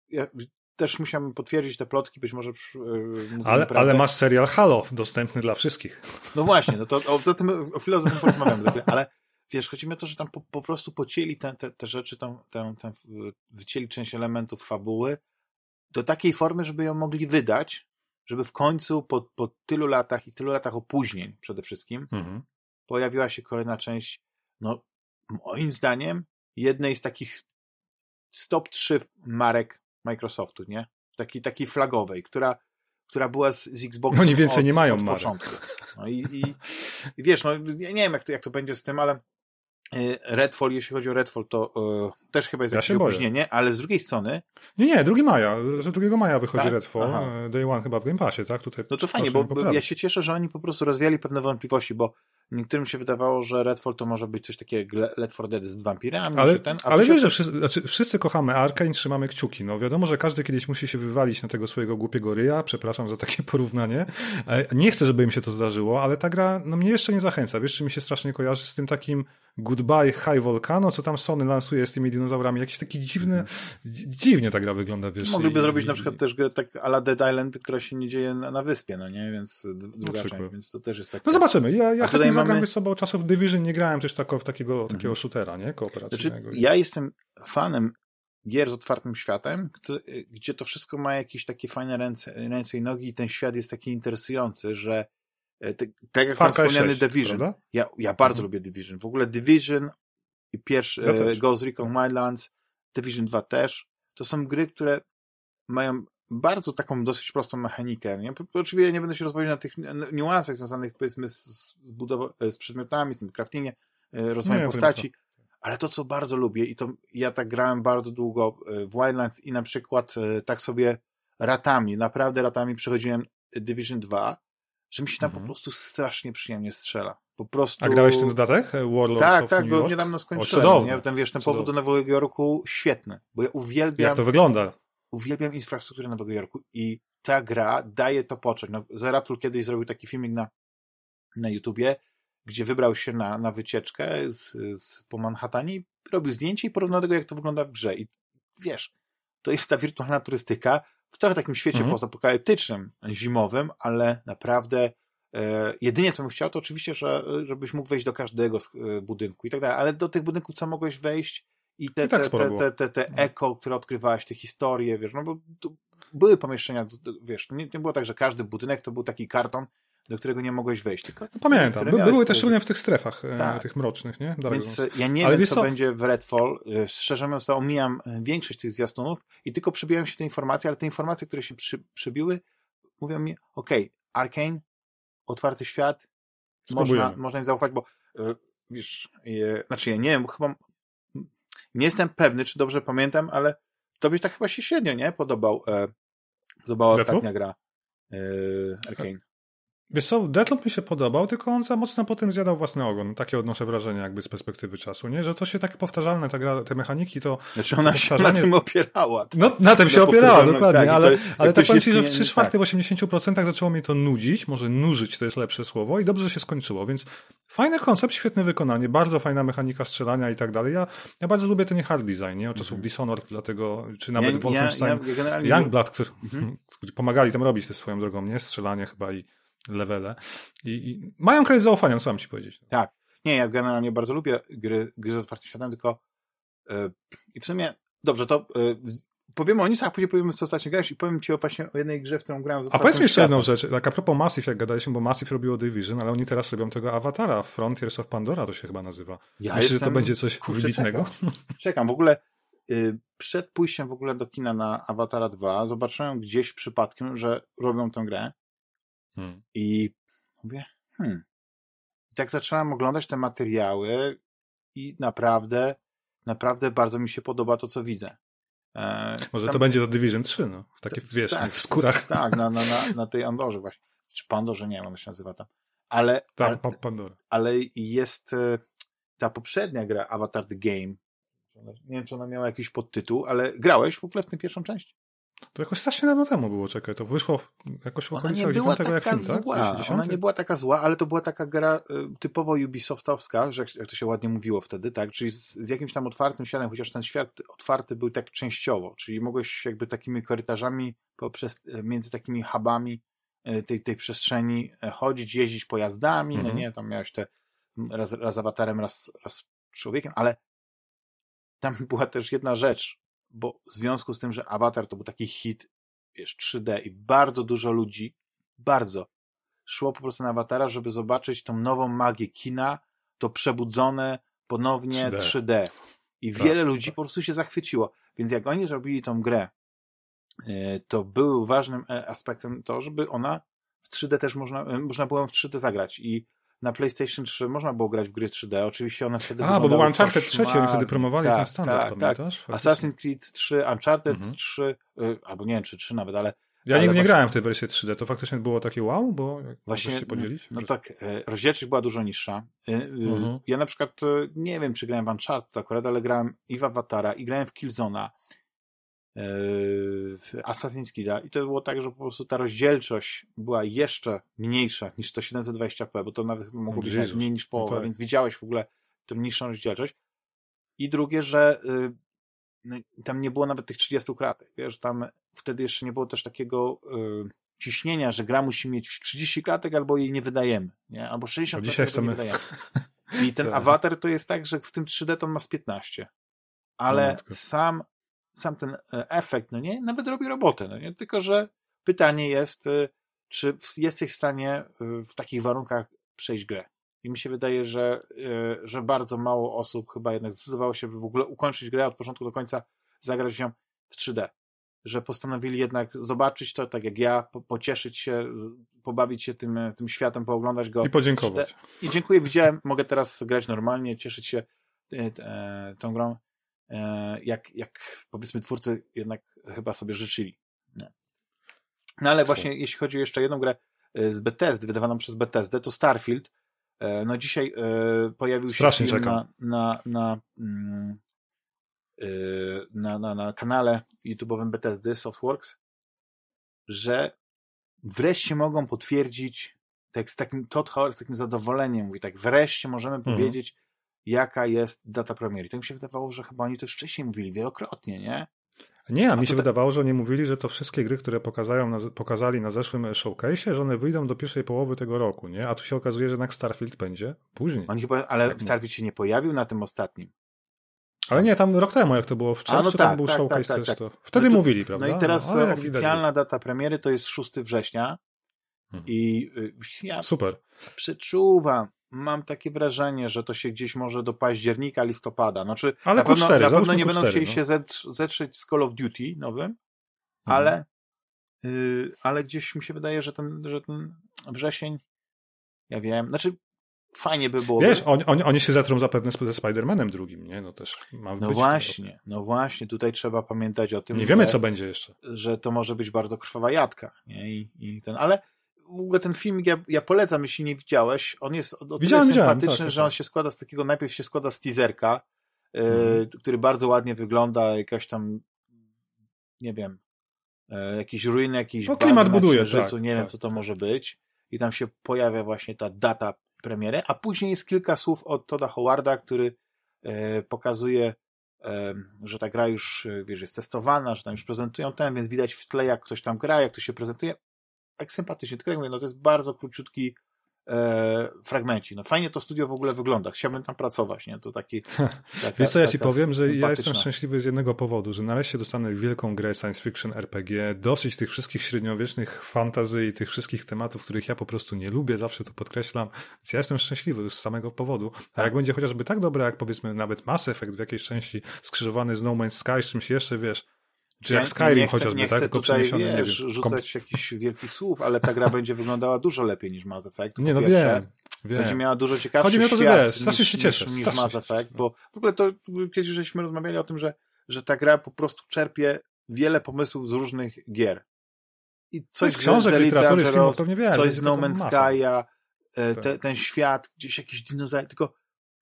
ja też musiałem potwierdzić te plotki, być może yy, ale, ale masz serial Halo dostępny dla wszystkich. No właśnie, no to o, o, tym, o chwilę tym porozmawiamy, ale wiesz, chodzi mi o to, że tam po, po prostu pocięli te, te, te rzeczy, tam, tam, tam wycięli część elementów fabuły do takiej formy, żeby ją mogli wydać, żeby w końcu po, po tylu latach i tylu latach opóźnień przede wszystkim mhm. pojawiła się kolejna część, no moim zdaniem jednej z takich stop 3 marek Microsoftu, nie? Taki, takiej flagowej, która, która była z, z Xboxem Oni więcej od, nie mają od początku. No i, i, i, wiesz, no ja nie wiem jak to, jak to będzie z tym, ale y, Redfall, jeśli chodzi o Redfall, to y, też chyba jest ja jakieś opóźnienie, ale z drugiej strony... Nie, nie, 2 maja, że 2 maja wychodzi tak? Redfall, Aha. Day One chyba w Game Passie, tak? Tutaj no to fajnie, bo, bo ja się cieszę, że oni po prostu rozwiali pewne wątpliwości, bo Niektórym się wydawało, że Redfall to może być coś takiego Left 4 Dead z wampirami. Ale, ten, ale wiesz, że wszyscy, znaczy, wszyscy kochamy Arkane, trzymamy kciuki. No wiadomo, że każdy kiedyś musi się wywalić na tego swojego głupiego ryja, przepraszam za takie [LAUGHS] porównanie. E, nie chcę, żeby im się to zdarzyło, ale ta gra no, mnie jeszcze nie zachęca. Wiesz, czy mi się strasznie kojarzy z tym takim Goodbye High Volcano, co tam Sony lansuje z tymi dinozaurami. Jakiś taki dziwny, dziwnie ta gra wygląda, wiesz. Mogliby i, zrobić i, na przykład też grę tak ala Dead Island, która się nie dzieje na, na wyspie, no nie? Więc druga część, więc to też jest tak. No zobaczymy. Ja, ja zagram mamy... sobą czasów Division nie grałem też tako, takiego, mhm. takiego shootera, nie? Kooperacyjnego. Znaczy, ja jestem fanem gier z otwartym światem, gdzie to wszystko ma jakieś takie fajne ręce, ręce i nogi i ten świat jest taki interesujący, że e, tak jak wspomniany Division. Ja, ja bardzo mhm. lubię Division. W ogóle Division i pierwszy ja e, Ghost Recon Wildlands, Division 2 też. To są gry, które mają bardzo taką dosyć prostą mechanikę. Nie? Oczywiście nie będę się rozwodził na tych niuansach związanych powiedzmy z, z, e, z przedmiotami, z tym craftingiem, e, rozwojem nie, postaci, ale to, co bardzo lubię i to ja tak grałem bardzo długo w Wildlands i na przykład tak sobie ratami, naprawdę ratami przechodziłem Division 2, że mi się tam mhm. po prostu strasznie przyjemnie strzela. Po prostu... A grałeś ten dodatek? Warlords tak, of tak, New York? go niedawno skończyłem. O, nie? Ten, wiesz, ten powód do Nowego Jorku świetny, bo ja uwielbiam... Jak to wygląda? Uwielbiam infrastrukturę Nowego Jorku i ta gra daje to poczuć. No, Zeratul kiedyś zrobił taki filmik na, na YouTubie, gdzie wybrał się na, na wycieczkę z, z, po Manhattanie i robił zdjęcie i porównał tego, jak to wygląda w grze. I wiesz, to jest ta wirtualna turystyka w trochę takim świecie mhm. postapokaliptycznym, zimowym, ale naprawdę E, jedynie co bym chciał, to oczywiście, że, żebyś mógł wejść do każdego e, budynku i tak dalej, ale do tych budynków, co mogłeś wejść i te, I tak te, te, te, te, te no. eko, które odkrywałeś, te historie, wiesz, no bo były pomieszczenia, wiesz, nie, nie było tak, że każdy budynek to był taki karton, do którego nie mogłeś wejść. Tylko no, Pamiętam, by, były też szczególnie w tych strefach, e, tak. tych mrocznych, nie? Więc ja nie Ale wiem, co, co będzie w Redfall. Szczerze mówiąc, to omijam większość tych zwiastunów i tylko przebijają się te informacje, ale te informacje, które się przy, przebiły, mówią mi, ok, Arkane otwarty świat, można, można im zaufać, bo wiesz, yy, znaczy ja nie wiem, chyba nie jestem pewny, czy dobrze pamiętam, ale tobie tak chyba się średnio, nie? Podobał, e, podobała ostatnia gra e, Arkane. Wiesz co, Deathloop mi się podobał, tylko on za mocno potem zjadał własny ogon. Takie odnoszę wrażenie jakby z perspektywy czasu, nie? Że to się tak powtarzalne, ta gra, te mechaniki to... Znaczy ona się na tym opierała. Tak? No, na tym się opierała, dokładnie, tak, ale, to, ale tak powiem ci, że w 3 czwarte, tak. w 80% zaczęło mnie to nudzić, może nużyć to jest lepsze słowo i dobrze, że się skończyło, więc fajny koncept, świetne wykonanie, bardzo fajna mechanika strzelania i tak dalej. Ja, ja bardzo lubię ten hard design, nie? Od czasów mm -hmm. Dishonored, dlatego, czy nawet ja, Wolfenstein, ja, ja Youngblood, [LAUGHS] którzy mm -hmm. pomagali tam robić te swoją drogą, nie? Strzelanie chyba i levele. I, i mają kredyt zaufania, co mam ci powiedzieć. Tak. Nie, ja generalnie bardzo lubię gry, gry z otwartym światem, tylko yy, i w sumie, dobrze, to yy, powiemy o newsach, a później powiemy, co ostatnio grałeś i powiem ci o właśnie o jednej grze, w którą grałem z A powiedz mi jeszcze jedną rzecz, tak a propos Massive, jak gadaliśmy, bo Massive robiło Division, ale oni teraz robią tego awatara, Frontiers of Pandora to się chyba nazywa. Ja Myślisz, że to będzie coś Kurczę, wybitnego? Czekam. czekam. W ogóle yy, przed pójściem w ogóle do kina na Awatara 2 zobaczyłem gdzieś przypadkiem, że robią tę grę Hmm. I mówię, hmm. I tak zacząłem oglądać te materiały i naprawdę, naprawdę bardzo mi się podoba to, co widzę. E, Może tam... to będzie to Division 3, no. Takie, wiesz, tak, w skórach. Tak, na, na, na, [LAUGHS] na tej Andorze właśnie. Czy Pandorze, nie wiem, ona się nazywa tam. Ale, tak, ale, Pandora. ale jest e, ta poprzednia gra, Avatar The Game. Nie wiem, czy ona miała jakiś podtytuł, ale grałeś w ogóle w tę pierwszą część? To jakoś strasznie dawno temu było, czekaj, to wyszło jakoś w okolicach 9 jak film, tak? Zła. Ona nie była taka zła, ale to była taka gra y, typowo Ubisoftowska, że jak, to się ładnie mówiło wtedy, tak? Czyli z, z, jakimś tam otwartym światem, chociaż ten świat otwarty był tak częściowo, czyli mogłeś jakby takimi korytarzami poprzez, y, między takimi hubami y, tej, tej przestrzeni chodzić, jeździć pojazdami, mhm. no nie, tam miałeś te raz, raz awatarem, raz, raz człowiekiem, ale tam [LAUGHS] była też jedna rzecz, bo w związku z tym, że Avatar to był taki hit, wiesz, 3D i bardzo dużo ludzi, bardzo, szło po prostu na Avatara, żeby zobaczyć tą nową magię kina, to przebudzone ponownie 3D. 3D. I tak, wiele ludzi tak. po prostu się zachwyciło. Więc jak oni zrobili tą grę, e, to był ważnym e, aspektem to, żeby ona w 3D też można, e, można było w 3D zagrać. I na PlayStation 3 można było grać w gry 3D. Oczywiście one wtedy A, bo był Uncharted 3, oni wtedy promowali tak, ten standard, tak, pamiętasz? Tak. Assassin's Creed 3, Uncharted mhm. 3, y, albo nie wiem, czy 3 nawet, ale ja nigdy nie grałem w tej wersji 3D. To faktycznie było takie wow, bo właśnie się podzielić? No, no tak, e, rozdzielczość była dużo niższa. E, e, mhm. Ja na przykład nie wiem, czy grałem w Uncharted akurat, ale grałem i w Avatara, i grałem w Killzona, Assassin's Creed i to było tak, że po prostu ta rozdzielczość była jeszcze mniejsza niż to 720p, bo to nawet mogło być Jezus. mniej niż połowa, no tak. więc widziałeś w ogóle tę niższą rozdzielczość. I drugie, że y, no, tam nie było nawet tych 30 kratek, wiesz, tam wtedy jeszcze nie było też takiego y, ciśnienia, że gra musi mieć 30 klatek albo jej nie wydajemy, nie? albo 60 klatek chcemy... nie wydajemy. [LAUGHS] I ten tak. awatar to jest tak, że w tym 3D to ma z 15. Ale no, sam sam ten e, efekt, no nie, nawet robi robotę, no nie, tylko że pytanie jest, e, czy jesteś w stanie e, w takich warunkach przejść grę. I mi się wydaje, że, że bardzo mało osób chyba jednak zdecydowało się, by w ogóle ukończyć grę od początku do końca, zagrać ją w 3D. Że postanowili jednak zobaczyć to, tak jak ja, po, pocieszyć się, pobawić się tym, tym światem, pooglądać go. I podziękować. I dziękuję, widziałem, mogę teraz grać normalnie, cieszyć się tą grą. E, jak, jak powiedzmy twórcy jednak chyba sobie życzyli. No ale właśnie jeśli chodzi o jeszcze jedną grę e, z Bethesdy, wydawaną przez Bethesdę, to Starfield. E, no dzisiaj pojawił się Strasznie film na, na, na, mm, na, na, na kanale YouTube'owym Bethesdy Softworks, że wreszcie mogą potwierdzić tak z takim Todd Howard, z takim zadowoleniem mówi tak, wreszcie możemy mhm. powiedzieć, jaka jest data premiery. Tak mi się wydawało, że chyba oni to już wcześniej mówili wielokrotnie, nie? Nie, a mi się wydawało, że oni mówili, że to wszystkie gry, które pokazają na, pokazali na zeszłym showcase, że one wyjdą do pierwszej połowy tego roku, nie? A tu się okazuje, że jednak Starfield będzie później. Oni chyba, ale tak Starfield się nie pojawił na tym ostatnim. Ale nie, tam rok temu, jak to było w czerwcu, no tak, tam był tak, showcase tak, tak, też. To... Wtedy no mówili, prawda? No i teraz no, oficjalna data premiery to jest 6 września. Hmm. I y, ja Super. przeczuwam, mam takie wrażenie, że to się gdzieś może do października, listopada. Znaczy, ale na pewno, Q4, na pewno nie będą chcieli no. się zetrzeć z Call of Duty nowym, mhm. ale, yy, ale gdzieś mi się wydaje, że ten, że ten wrzesień, ja wiem, znaczy fajnie by było. Wiesz, oni, oni, oni się zetrą zapewne ze Spider-Manem drugim, nie? No też ma No właśnie, no właśnie, tutaj trzeba pamiętać o tym. Nie że, wiemy, co będzie jeszcze. Że to może być bardzo krwawa jadka, nie? I, i ten, ale w ogóle ten filmik ja, ja polecam, jeśli nie widziałeś. On jest o, o widziałem, sympatyczny, widziałem, tak, że on tak. się składa z takiego, najpierw się składa z teaserka, mm. który bardzo ładnie wygląda, jakaś tam, nie wiem, y, jakieś ruiny, jakiś no, klimat buduje, tak, nie tak, wiem, co to tak. może być. I tam się pojawia właśnie ta data premiery, a później jest kilka słów od Toda Howarda, który y, pokazuje że ta gra już, wiesz, jest testowana, że tam już prezentują ten, więc widać w tle, jak ktoś tam gra, jak to się prezentuje tak sympatycznie. Tylko jak mówię, no to jest bardzo króciutki e, fragmenci. No fajnie to studio w ogóle wygląda. Chciałbym tam pracować, nie? To taki... [LAUGHS] Taka, Wiesz co, ja ci powiem, że ja jestem szczęśliwy z jednego powodu, że nareszcie dostanę wielką grę science fiction RPG, dosyć tych wszystkich średniowiecznych fantazji i tych wszystkich tematów, których ja po prostu nie lubię, zawsze to podkreślam. Więc ja jestem szczęśliwy już z samego powodu. A jak będzie chociażby tak dobre, jak powiedzmy nawet Mass Effect w jakiejś części skrzyżowany z No Man's Sky, z czymś jeszcze, wiesz, czy jak Skyrim nie chcę, chociażby, nie tak? Tylko tutaj, wiesz, nie wiem, rzucać jakichś wielkich słów, ale ta gra [LAUGHS] będzie wyglądała dużo lepiej niż Mass Effect. Nie, no wiem. Wiem. Będzie miała dużo ciekawszy Chodzi mi o to, że wiesz, strasznie się cieszę. Niż, niż Mass Effect, bo w ogóle to kiedyś żeśmy rozmawiali o tym, że, że ta gra po prostu czerpie wiele pomysłów z różnych gier. I coś z książek, literatury, filmów, pewnie wiesz. Coś z No Man's Sky'a, e, te, ten świat, gdzieś jakiś dinozaury, tylko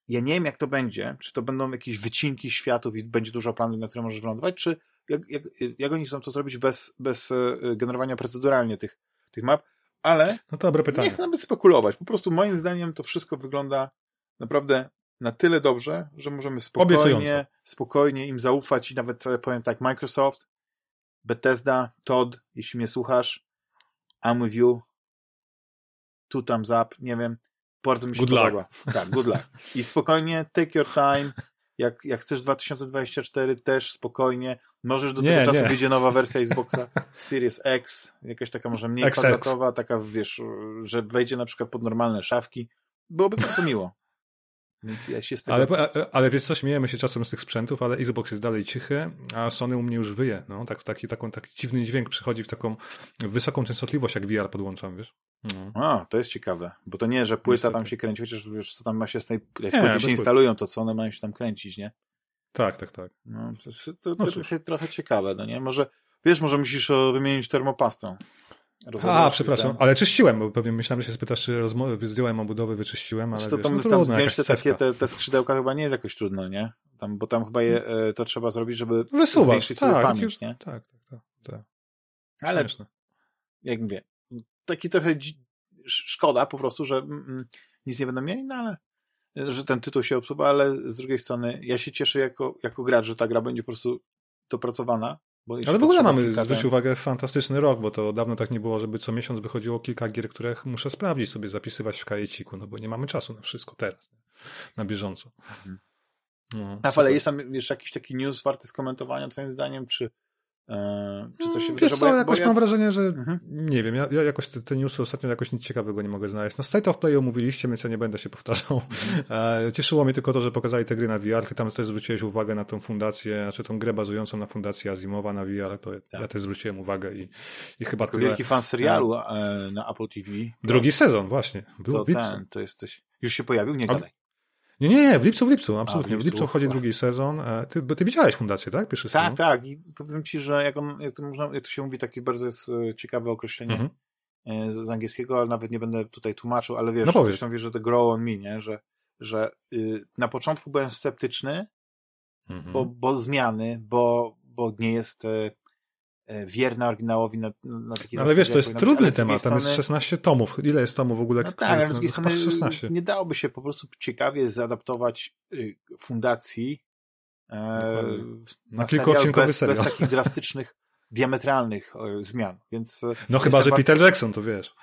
ja nie wiem, jak to będzie, czy to będą jakieś wycinki światów i będzie dużo planów, na które możesz wylądować, czy jak, jak, jak oni chcą to zrobić bez, bez e, generowania proceduralnie tych, tych map, ale no dobre pytanie. nie chcę nawet spekulować. Po prostu moim zdaniem to wszystko wygląda naprawdę na tyle dobrze, że możemy spokojnie, spokojnie im zaufać i nawet e, powiem tak, Microsoft, Bethesda, Todd, jeśli mnie słuchasz, I'm with you, two thumbs up, nie wiem, bardzo mi się good podoba. Luck. Tak, good luck. I spokojnie, take your time, jak, jak chcesz 2024 też spokojnie, możesz do nie, tego czasu nie. wyjdzie nowa wersja Xboxa [LAUGHS] Series X, jakaś taka może mniej XX. kwadratowa, taka wiesz, że wejdzie na przykład pod normalne szafki, byłoby bardzo [LAUGHS] miło. Więc ja się z tego... Ale, ale wiesz co, śmiejemy się czasem z tych sprzętów, ale Xbox jest dalej cichy, a Sony u mnie już wyje. No, tak, taki, taką, taki dziwny dźwięk przychodzi w taką wysoką częstotliwość, jak VR podłączam, wiesz? No. A, to jest ciekawe, bo to nie, że płyta Niestety. tam się kręci, chociaż wiesz, co tam ma się z tej, jak Nie, płyty się instalują, to co one mają się tam kręcić, nie? Tak, tak, tak. No, to, to, to, No to trochę, trochę ciekawe, no nie? Może, wiesz, może musisz o, wymienić termopastę. A, przepraszam, ten- ale czyściłem, bo pewnie myślałem, że się spytasz, czy rozmo- zdjąłem obudowy, wyczyściłem, ale Wiesz, to wiesz, tam, no tam zdjąć te takie, te, te skrzydełka chyba nie jest jakoś trudno, nie? Tam, bo tam chyba je, e, to trzeba zrobić, żeby Wysuwasz, zwiększyć sobie tak, pamięć, już- nie? Tak, tak, tak. tak. Ale Śmieszne. jak mówię, taki trochę szkoda po prostu, że mm, nic nie będą mieli, no ale że ten tytuł się obsuwa, ale z drugiej strony ja się cieszę jako, jako gracz, że ta gra będzie po prostu dopracowana. Ale w ogóle mamy, zwróć ten- uwagę, fantastyczny rok, bo to dawno tak nie było, żeby co miesiąc wychodziło kilka gier, które muszę sprawdzić sobie, zapisywać w kajeciku, no bo nie mamy czasu na wszystko teraz, na bieżąco. No, Rafał, super. ale jest tam jeszcze jakiś taki news warty skomentowania twoim zdaniem, czy, czy coś się Mm, wydarzyło? Co, jakoś ja- mam wrażenie, że Mhm. nie wiem, ja, ja jakoś te, te newsy ostatnio jakoś nic ciekawego nie mogę znaleźć. No State of Play omówiliście, więc ja nie będę się powtarzał. Mhm. E, cieszyło mnie tylko to, że pokazali te gry na VR, tam też zwróciłeś uwagę na tą fundację, znaczy tą grę bazującą na fundacji Azimowa na VR, to ja też zwróciłem uwagę i, i chyba Jako tyle. wielki fan serialu e, na Apple TV. Drugi sezon, właśnie. Był to ten, to jesteś... Już się pojawił? Nie gadaj. Nie, nie, nie, w lipcu, w lipcu, absolutnie. w w lipcu, lipcu wchodzi chyba. drugi sezon. E, Ty, bo ty widziałeś fundację, tak? Pierwszy Tak, sezon? tak. I powiem ci, że jak, on, jak, to można, jak to się mówi, takie bardzo jest e, ciekawe określenie Mhm. e, z, angielskiego, ale nawet nie będę tutaj tłumaczył, ale wiesz, No powiedz. coś tam wiesz, że to grow on me, nie? Że, że y, na początku byłem sceptyczny, Mhm. bo, bo zmiany, bo, bo nie jest wierna oryginałowi na, na takiej Ale wiesz, to jest trudny drugiej temat, tam jest strony- 16 tomów. Ile jest tomów w ogóle? No tak, ale z drugiej chyba strony 16. nie dałoby się po prostu ciekawie zaadaptować y, fundacji e, na, Na kilkuodcinkowy bez, serial. bez takich drastycznych, [LAUGHS] diametralnych e, zmian. Więc e, No chyba, że bardzo- Peter Jackson, to wiesz.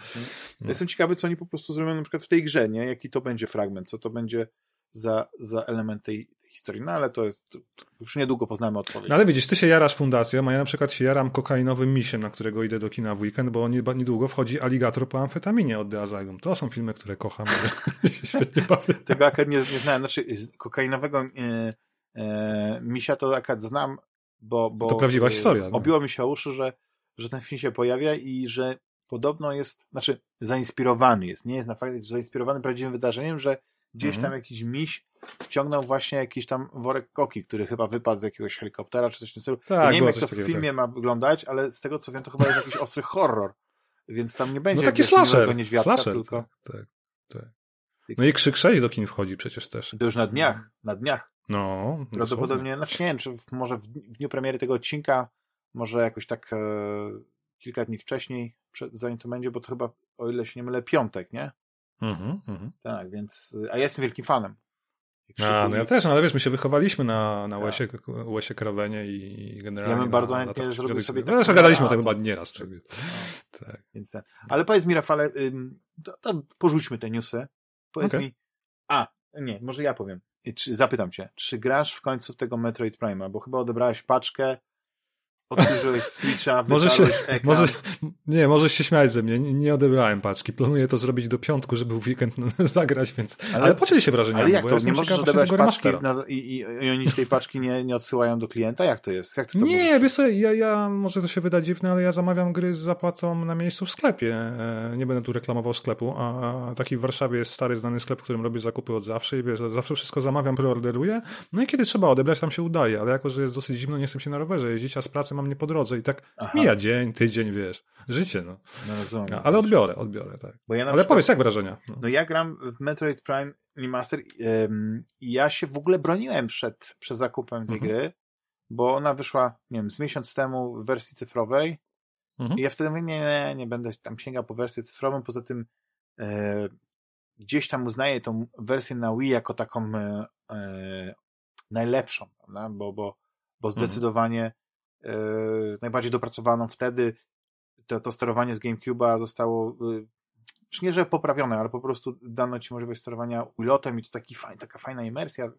No. Jestem ciekawy, co oni po prostu zrobią na przykład w tej grze, nie? Jaki to będzie fragment, co to będzie za, za element tej historii. No ale to jest, już niedługo poznamy odpowiedź. No ale widzisz, ty się jarasz fundacją, a ja na przykład się jaram kokainowym misiem, na którego idę do kina w weekend, bo nie- niedługo wchodzi Aligator po amfetaminie od The Asylum. To są filmy, które kocham. [LAUGHS] świetnie bawię. Tego akad nie, nie znałem. Znaczy, kokainowego e, e, misia to akad znam, bo, bo To prawdziwa e, historia, no. Obiło mi się o uszy, że, że ten film się pojawia i że podobno jest, znaczy zainspirowany jest, nie jest na fakt, że zainspirowany prawdziwym wydarzeniem, że gdzieś Mhm. tam jakiś miś wciągnął właśnie jakiś tam worek koki, który chyba wypadł z jakiegoś helikoptera czy coś w tym stylu. Tak, ja nie wiem, jak to w filmie tak. ma wyglądać, ale z tego co wiem, to chyba jest jakiś ostry horror. Więc tam nie będzie No taki slasher. niedźwiadka, slasher tylko tak, tak, tak. No i Krzyk 6 do kin wchodzi przecież też. to już na dniach, na dniach. No, dosłownie. Prawdopodobnie, znaczy nie wiem, czy w, może w dniu premiery tego odcinka, może jakoś tak e, kilka dni wcześniej, przed, zanim to będzie, bo to chyba, o ile się nie mylę, piątek, nie? Mhm, mhm. Tak, więc, a ja jestem wielkim fanem. A, no ja też, no ale wiesz, my się wychowaliśmy na, na Tak. Łesie, Łesie Krawenie i generalnie Ja bym bardzo na, chętnie na zrobił sobie No, taką zresztą gadaliśmy o tym chyba nieraz. Tak. [LAUGHS] tak. Więc ten. Ale powiedz mi, Rafale, to, to porzućmy te newsy. Powiedz Okej. mi, a, nie, może ja powiem. Czy, zapytam cię, czy grasz w końcu w tego Metroid Prime'a? Bo chyba odebrałeś paczkę, otworzyłeś Switcha, [LAUGHS] Może się, ekran. może, nie, możesz się śmiać ze mnie, nie, nie odebrałem paczki. Planuję to zrobić do piątku, żeby w weekend [LAUGHS] zagrać, więc... Ale, Ale- podziel się wrażeniami, Ale jak bo to? ja Nie możesz odebrać tego paczki na, i, i, i oni tej paczki nie, nie odsyłają do klienta? Jak to jest? Jak ty to Nie, możesz? wiesz co, ja, ja, może to się wyda dziwne, ale ja zamawiam gry z zapłatą na miejscu w sklepie. E, Nie będę tu reklamował sklepu, a a taki w Warszawie jest stary, znany sklep, w którym robię zakupy od zawsze i wiesz, zawsze wszystko zamawiam, preorderuję. No i kiedy trzeba odebrać, tam się udaje, ale jako, że jest dosyć zimno, nie chcę się na rowerze jeździć, a z pracy mam nie po drodze i tak Aha. mija dzień, tydzień, wiesz, życie, no. No, Ale odbiorę, odbiorę, tak. Bo ja Ale przykład- powiedz, jak wrażenia? No. No ja gram w Metroid Prime Remaster ym, i ja się w ogóle broniłem przed, przed zakupem tej Mhm. gry, bo ona wyszła, nie wiem, z miesiąc temu w wersji cyfrowej mhm. i ja wtedy mówię, nie, nie, nie będę tam sięgał po wersję cyfrową, poza tym e, gdzieś tam uznaję tą wersję na Wii jako taką e, e, najlepszą, prawda? bo, bo, bo mhm. zdecydowanie mhm. Najbardziej dopracowaną wtedy to, to sterowanie z GameCube'a zostało już nie, że poprawione, ale po prostu dano ci możliwość sterowania ulotem i to taki fajn, taka fajna imersja.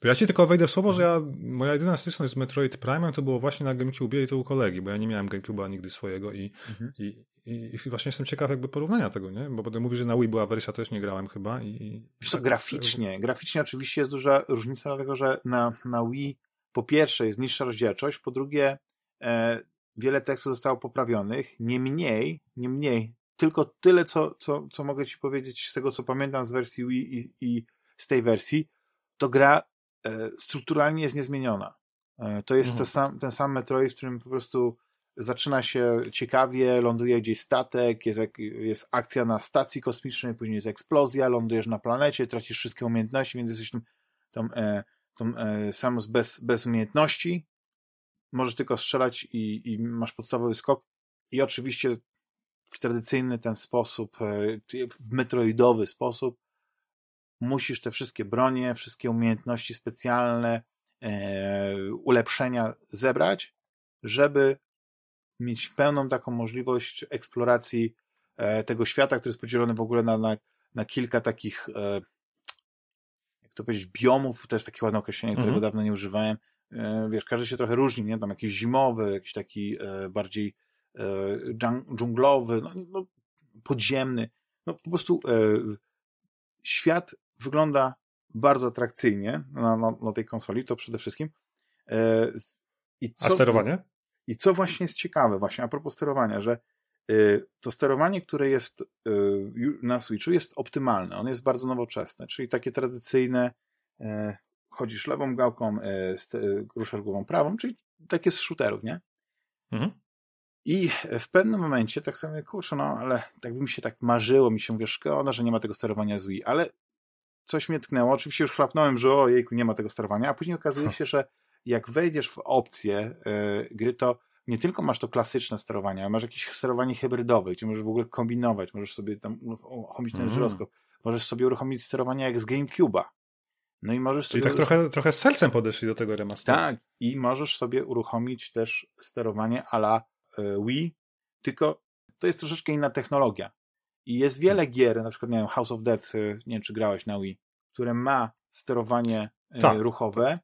To ja ci tylko wejdę w słowo, że ja, moja jedyna styczność z Metroid Prime to było właśnie na GameCube i to u kolegi, bo ja nie miałem GameCube'a nigdy swojego i, mhm. i, i, i, właśnie jestem ciekaw jakby porównania tego, nie? Bo potem mówisz, że na Wii była wersja, też nie grałem chyba i... Wiesz co, graficznie, graficznie oczywiście jest duża różnica, dlatego że na, na Wii po pierwsze jest niższa rozdzielczość, po drugie e, wiele tekstów zostało poprawionych, niemniej, niemniej tylko tyle, co, co, co mogę ci powiedzieć z tego, co pamiętam z wersji Wii i, i z tej wersji, to gra e, strukturalnie jest niezmieniona. E, to jest mhm. sam, ten sam Metroid, w którym po prostu zaczyna się ciekawie, ląduje gdzieś statek, jest, jest akcja na stacji kosmicznej, później jest eksplozja, lądujesz na planecie, tracisz wszystkie umiejętności, więc jesteś tam, tam, e, tam e, sam bez, bez umiejętności, możesz tylko strzelać i, i masz podstawowy skok. I oczywiście w tradycyjny ten sposób, e, w metroidowy sposób, musisz te wszystkie bronie, wszystkie umiejętności specjalne, e, ulepszenia zebrać, żeby mieć pełną taką możliwość eksploracji e, tego świata, który jest podzielony w ogóle na, na, na kilka takich, e, to powiedzieć, biomów, to jest takie ładne określenie, którego dawno nie używałem. E, wiesz, każdy się trochę różni, nie? Tam jakiś zimowy, jakiś taki e, bardziej E, dżunglowy, no, no, podziemny. No, po prostu świat wygląda bardzo atrakcyjnie na, na, na, tej konsoli, to przede wszystkim. I co, a sterowanie? I co właśnie jest ciekawe, właśnie a propos sterowania, że to sterowanie, które jest na Switchu jest optymalne, on jest bardzo nowoczesne, czyli takie tradycyjne chodzisz lewą gałką, ruszasz głową prawą, czyli takie z shooterów, nie? Mhm. I w pewnym momencie tak sobie, kurczę, no ale tak by mi się tak marzyło, mi się mówię, szkoda, że nie ma tego sterowania z Wii, ale coś mnie tknęło. Oczywiście już chlapnąłem, że o jejku, nie ma tego sterowania, a później okazuje się, że jak wejdziesz w opcję yy, gry, to nie tylko masz to klasyczne sterowanie, ale masz jakieś sterowanie hybrydowe, gdzie możesz w ogóle kombinować, możesz sobie tam uruchomić ten mm. żyroskop, możesz sobie uruchomić sterowanie jak z GameCube'a. No i możesz Czyli sobie... tak trochę, trochę z sercem podeszli do tego remasteru. Tak, i możesz sobie uruchomić też sterowanie ala E, Wii, tylko to jest troszeczkę inna technologia. I jest wiele hmm. gier, na przykład nie wiem, House of Death, e, nie wiem czy grałeś na Wii, które ma sterowanie e, tak. ruchowe,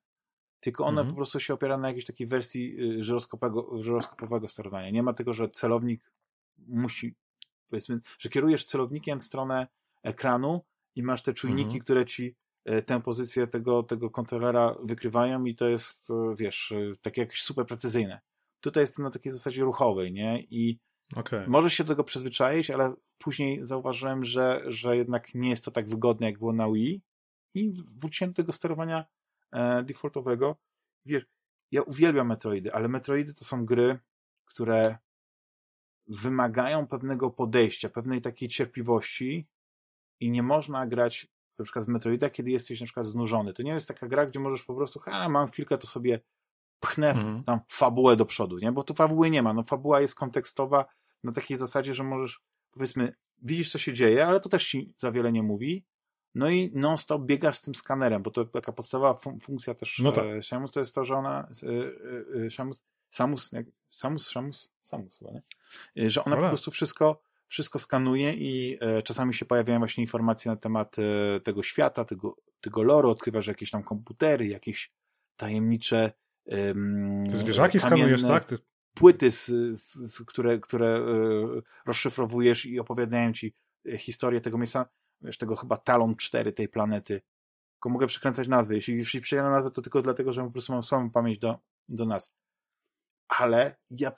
tylko ono mhm. po prostu się opiera na jakiejś takiej wersji żyroskopowego, żyroskopowego sterowania. Nie ma tego, że celownik musi, powiedzmy, że kierujesz celownikiem w stronę ekranu i masz te czujniki, mhm. które ci tę pozycję tego, tego kontrolera wykrywają i to jest, wiesz, takie jakieś super precyzyjne. Tutaj jest to na takiej zasadzie ruchowej, nie? I okay. możesz się do tego przyzwyczaić, ale później zauważyłem, że, że jednak nie jest to tak wygodne, jak było na Wii i wróciłem do tego sterowania e, defaultowego. Wiesz, ja uwielbiam Metroidy, ale Metroidy to są gry, które wymagają pewnego podejścia, pewnej takiej cierpliwości i nie można grać na przykład w Metroida, kiedy jesteś na przykład znużony. To nie jest taka gra, gdzie możesz po prostu, ha, mam chwilkę, to sobie pchnę mhm. tam fabułę do przodu, nie? Bo tu fabuły nie ma. No fabuła jest kontekstowa na takiej zasadzie, że możesz, powiedzmy, widzisz, co się dzieje, ale to też ci za wiele nie mówi. No i non-stop biegasz z tym skanerem, bo to taka podstawowa fun funkcja też no tak. e, Shamus to jest to, że ona e, e, Shamus, Samus, jak, Samus, Shamus, Samus chyba, nie? E, że ona no po prostu wszystko, wszystko skanuje i e, czasami się pojawiają właśnie informacje na temat e, tego świata, tego, tego loru, odkrywasz jakieś tam komputery, jakieś tajemnicze te zwierzaki skanujesz, tak? Ty... Płyty, z, z, z, które, które e, rozszyfrowujesz i opowiadają ci historię tego miejsca, wiesz, tego chyba Talon 4 tej planety. Tylko mogę przekręcać nazwy. Jeśli, jeśli przyjdę nazwę, to tylko dlatego, że po prostu mam słabą pamięć do, do nas. Ale ja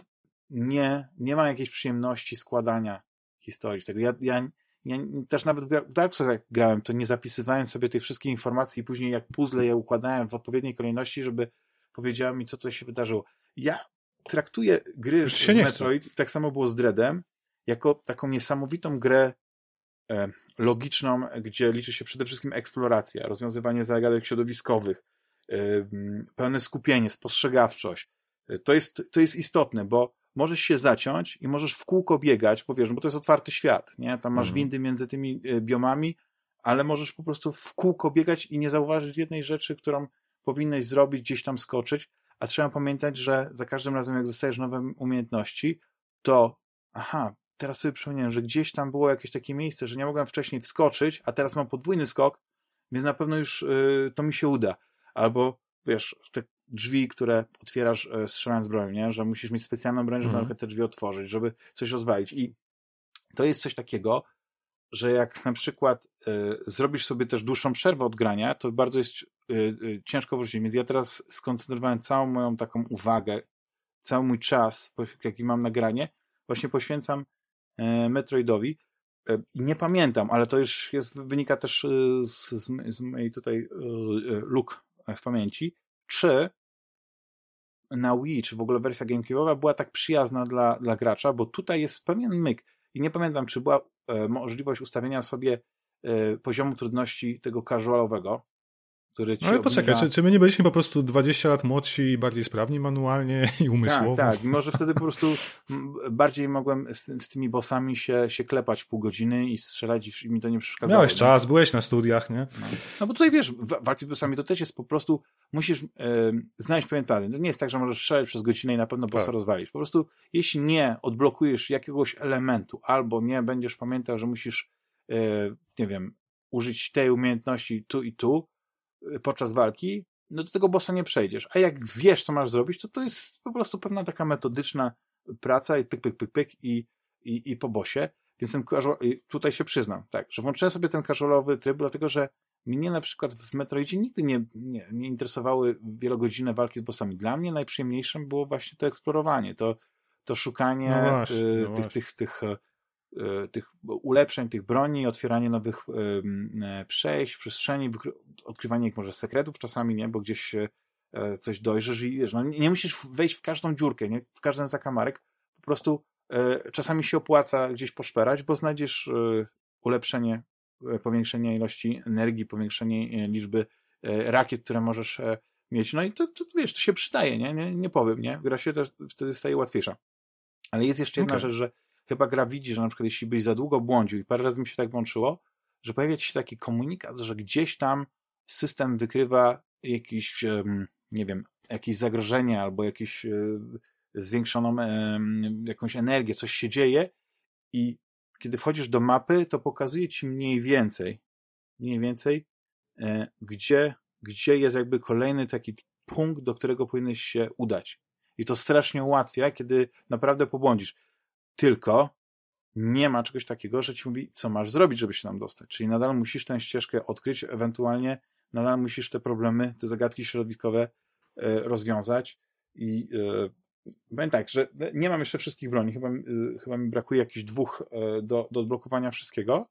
nie, nie mam jakiejś przyjemności składania historii z tego. Ja, ja, ja też nawet w Dark Souls jak grałem, to nie zapisywałem sobie tych wszystkich informacji i później jak puzzle je układałem w odpowiedniej kolejności, żeby powiedziała mi, co tutaj się wydarzyło. Ja traktuję gry z, z Metroid, tak samo było z Dreadem, jako taką niesamowitą grę logiczną, gdzie liczy się przede wszystkim eksploracja, rozwiązywanie zagadek środowiskowych, pełne skupienie, spostrzegawczość. To jest, to jest istotne, bo możesz się zaciąć i możesz w kółko biegać, bo wiesz, bo to jest otwarty świat, nie? Tam masz mhm. windy między tymi biomami, ale możesz po prostu w kółko biegać i nie zauważyć jednej rzeczy, którą powinnaś zrobić, gdzieś tam skoczyć, a trzeba pamiętać, że za każdym razem, jak dostajesz nowe umiejętności, to aha, teraz sobie przypomniałem, że gdzieś tam było jakieś takie miejsce, że nie mogłem wcześniej wskoczyć, a teraz mam podwójny skok, więc na pewno już y, to mi się uda. Albo, wiesz, te drzwi, które otwierasz y, strzelając broń, nie? że musisz mieć specjalną broń, żeby mhm. te drzwi otworzyć, żeby coś rozwalić. I to jest coś takiego, że jak na przykład y, zrobisz sobie też dłuższą przerwę od grania, to bardzo jest y, y, ciężko wrócić. Więc ja teraz skoncentrowałem całą moją taką uwagę, cały mój czas, jaki mam na granie, właśnie poświęcam Metroidowi. E, nie pamiętam, ale to już jest, wynika też z, z, z mojej tutaj luk w pamięci, czy na Wii, czy w ogóle wersja GameCube'owa była tak przyjazna dla, dla gracza, bo tutaj jest pewien myk. I nie pamiętam, czy była e, możliwość ustawienia sobie e, poziomu trudności tego casualowego, który ci Ale poczekaj, czy, czy my nie byliśmy po prostu 20 lat młodsi i bardziej sprawni manualnie [LAUGHS] i umysłowo? Tak, tak. Może wtedy po prostu bardziej mogłem z, z, tymi bossami się, się klepać w pół godziny i strzelać i mi to nie przeszkadzało. Miałeś czas, byłeś na studiach, nie? No, no bo tutaj wiesz, walki z bossami to też jest po prostu, musisz e, znaleźć pewien. To nie jest tak, że możesz strzelać przez godzinę i na pewno bossa tak. rozwalisz. Po prostu jeśli nie odblokujesz jakiegoś elementu albo nie będziesz pamiętał, że musisz, e, nie wiem, użyć tej umiejętności tu i tu, podczas walki, no do tego bossa nie przejdziesz. A jak wiesz, co masz zrobić, to to jest po prostu pewna taka metodyczna praca i pyk, pyk, pyk, pyk i, i, i po bosie. Więc ten casual, tutaj się przyznam, tak, że włączyłem sobie ten casualowy tryb, dlatego że mnie na przykład w Metroidzie nigdy nie, nie, nie interesowały wielogodzinne walki z bossami. Dla mnie najprzyjemniejszym było właśnie to eksplorowanie, to, to szukanie no właśnie, y, no tych, tych, tych, tych tych ulepszeń, tych broni, otwieranie nowych e, przejść, przestrzeni, odkrywanie może sekretów czasami, nie, bo gdzieś e, coś dojrzysz i wiesz, no, nie musisz wejść w każdą dziurkę, nie, w każdy zakamarek, po prostu czasami się opłaca gdzieś poszperać, bo znajdziesz ulepszenie, powiększenie ilości energii, powiększenie liczby rakiet, które możesz mieć, no i to, to wiesz, to się przydaje, nie, nie, nie powiem, nie, gra się też wtedy staje łatwiejsza. Ale jest jeszcze jedna okay. rzecz, że chyba gra widzi, że na przykład jeśli byś za długo błądził i parę razy mi się tak włączyło, że pojawia ci się taki komunikat, że gdzieś tam system wykrywa jakieś, nie wiem, jakieś zagrożenie albo jakieś e, zwiększoną jakąś energię, coś się dzieje i kiedy wchodzisz do mapy, to pokazuje ci mniej więcej, mniej więcej, e, gdzie, gdzie jest jakby kolejny taki punkt, do którego powinieneś się udać. I to strasznie ułatwia, kiedy naprawdę pobłądzisz. Tylko nie ma czegoś takiego, że ci mówi, co masz zrobić, żeby się tam dostać. Czyli nadal musisz tę ścieżkę odkryć, ewentualnie nadal musisz te problemy, te zagadki środowiskowe e, rozwiązać. I powiem tak, że nie mam jeszcze wszystkich broni, chyba, e, chyba mi brakuje jakichś dwóch e, do, do odblokowania wszystkiego,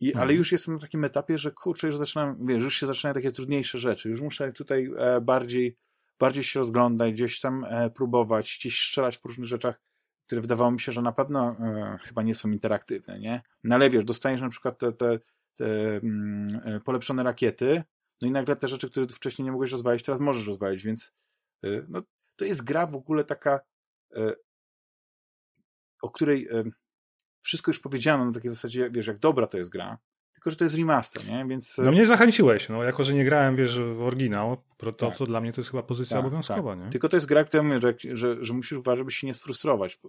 i, mhm. ale już jestem na takim etapie, że kurczę, już zaczynam, wiesz, już się zaczynają takie trudniejsze rzeczy, już muszę tutaj bardziej, bardziej się rozglądać, gdzieś tam próbować, gdzieś strzelać po różnych rzeczach, które wydawało mi się, że na pewno e, chyba nie są interaktywne, nie? No ale wiesz, dostajesz na przykład te, te, te mm, e, polepszone rakiety, no i nagle te rzeczy, które wcześniej nie mogłeś rozwalić, teraz możesz rozwalić, więc e, no, to jest gra w ogóle taka, e, o której wszystko już powiedziano na takiej zasadzie, wiesz, jak dobra to jest gra, tylko że to jest remaster, nie? Więc... No mnie zachęciłeś, no jako, że nie grałem, wiesz, w oryginał, to, tak. to dla mnie to jest chyba pozycja tak, obowiązkowa, tak. nie? Tylko to jest gra, która że, że, że musisz uważać, żeby się nie sfrustrować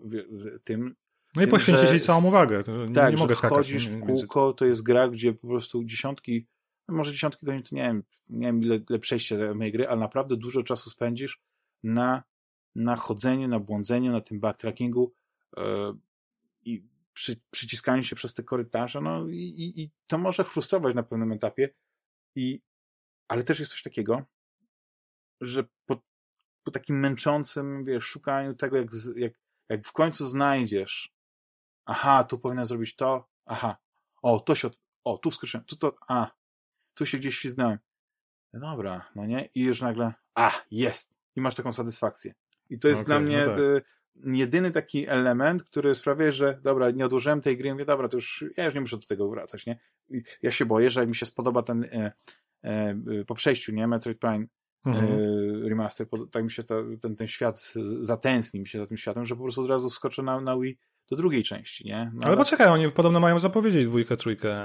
tym, no i poświęcić jej całą uwagę. Nie, tak, nie mogę skakać. chodzisz w kółko, to jest gra, gdzie po prostu dziesiątki, no może dziesiątki godzin, to nie wiem, nie wiem ile, ile przejścia mojej gry, ale naprawdę dużo czasu spędzisz na, na chodzeniu, na błądzeniu, na tym backtrackingu i przy, przyciskaniu się przez te korytarze, no i, i, i to może frustrować na pewnym etapie, i, ale też jest coś takiego, że po, po takim męczącym, wiesz, szukaniu tego, jak, jak, jak w końcu znajdziesz, aha, tu powinien zrobić to, aha, o, to się, o, tu wskoczyłem, tu to, a, tu się gdzieś ślizgnąłem. Dobra, no nie? I już nagle, a, jest! I masz taką satysfakcję. I to jest okay, dla mnie no tak. Jedyny taki element, który sprawia, że dobra, nie odłożyłem tej gry, mówię, dobra, to już ja już nie muszę do tego wracać, nie? Ja się boję, że mi się spodoba ten e, e, po przejściu, nie? Metroid Prime mhm. remaster, tak mi się ten, ten świat zatęskni mi się za tym światem, że po prostu od razu skoczę na, na Wii do drugiej części, nie? No, ale, poczekaj, oni podobno mają zapowiedzieć dwójkę, trójkę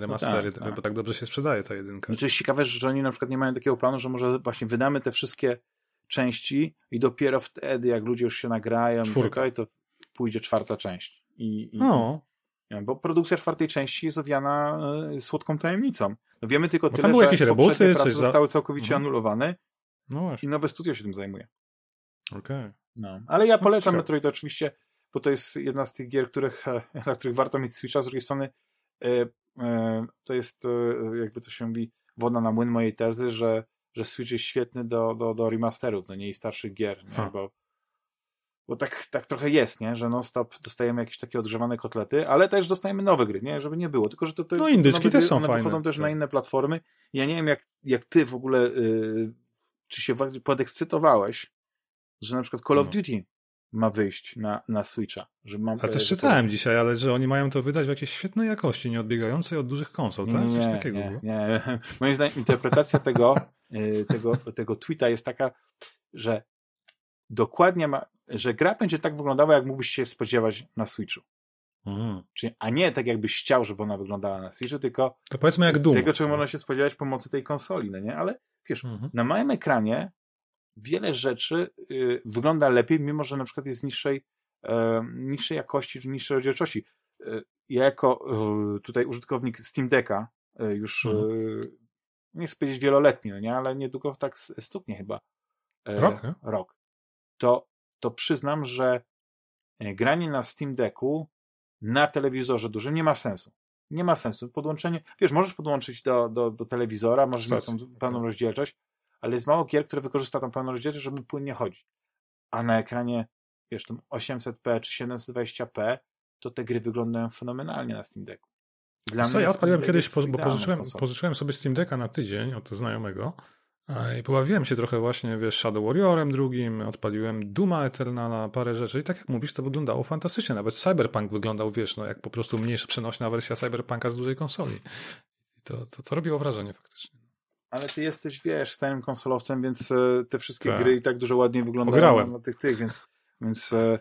remastery, no tak, tak. bo tak dobrze się sprzedaje ta jedynka. No to jest ciekawe, że oni na przykład nie mają takiego planu, że może właśnie wydamy te wszystkie części i dopiero wtedy, jak ludzie już się nagrają, Czwórka. to pójdzie czwarta część. I, i, no. Bo produkcja czwartej części jest owiana y, słodką tajemnicą. No wiemy tylko bo tyle, były jakieś że rebooty, prace zostały całkowicie mhm. anulowane no i nowe studio się tym zajmuje. Okej. Okay. No. Ale ja polecam no, Metroid oczywiście, bo to jest jedna z tych gier, których, na których warto mieć Switcha. Z drugiej strony y, y, to jest, jakby to się mówi, woda na młyn mojej tezy, że, że Switch jest świetny do, do, do remasterów, no nie i starszych gier, nie? bo bo tak, tak trochę jest, nie? że non-stop dostajemy jakieś takie odgrzewane kotlety, ale też dostajemy nowe gry, nie? żeby nie było. Tylko, że to, to no indyczki też są one fajne. wychodzą też tak. na inne platformy. Ja nie wiem, jak, jak ty w ogóle, yy, czy się podekscytowałeś, że na przykład Call of no. Duty ma wyjść na, na Switcha. Że mam, A coś czytałem to... dzisiaj, ale że oni mają to wydać w jakiejś świetnej jakości, nie odbiegającej od dużych konsol, tak? Coś nie, takiego nie, nie. [LAUGHS] Moim zdaniem interpretacja tego, yy, tego, tego tweeta jest taka, że dokładnie ma, że gra będzie tak wyglądała, jak mógłbyś się spodziewać na Switchu. Mm. Czyli, a nie tak, jakbyś chciał, żeby ona wyglądała na Switchu, tylko to powiedzmy jak Doom. tego, czego można się spodziewać pomocy tej konsoli, no nie? Ale wiesz, mm-hmm. na małym ekranie wiele rzeczy y, wygląda lepiej, mimo że na przykład jest niższej, y, niższej jakości, czy niższej rozdzielczości. Y, ja jako y, tutaj użytkownik Steam Decka już mm-hmm. nie chcę powiedzieć wieloletni, no nie? Ale niedługo tak stuknie chyba. Rok? Rok. To to przyznam, że e, granie na Steam Decku na telewizorze dużym nie ma sensu. Nie ma sensu. Podłączenie, wiesz, możesz podłączyć do, do, do telewizora, możesz mieć tą pełną rozdzielczość, ale jest mało gier, które wykorzysta tą pełną rozdzielczość, żeby płynnie chodzić. A na ekranie, wiesz, tam 800p czy 720p, to te gry wyglądają fenomenalnie na Steam Decku. Dla Co, ja odpaliłem kiedyś, bo pożyczyłem, pożyczyłem sobie Steam Decka na tydzień od znajomego i pobawiłem się trochę właśnie, wiesz, Shadow Warriorem drugim, odpaliłem Duma Eternala, parę rzeczy i tak jak mówisz, to wyglądało fantastycznie. Nawet Cyberpunk wyglądał, wiesz, no jak po prostu mniejsza przenośna wersja Cyberpunka z dużej konsoli. I to, to, to robiło wrażenie faktycznie. Ale ty jesteś, wiesz, starym konsolowcem, więc e, te wszystkie tak. gry i tak dużo ładniej wyglądają Ograłem. na, tych, tych, więc, więc e,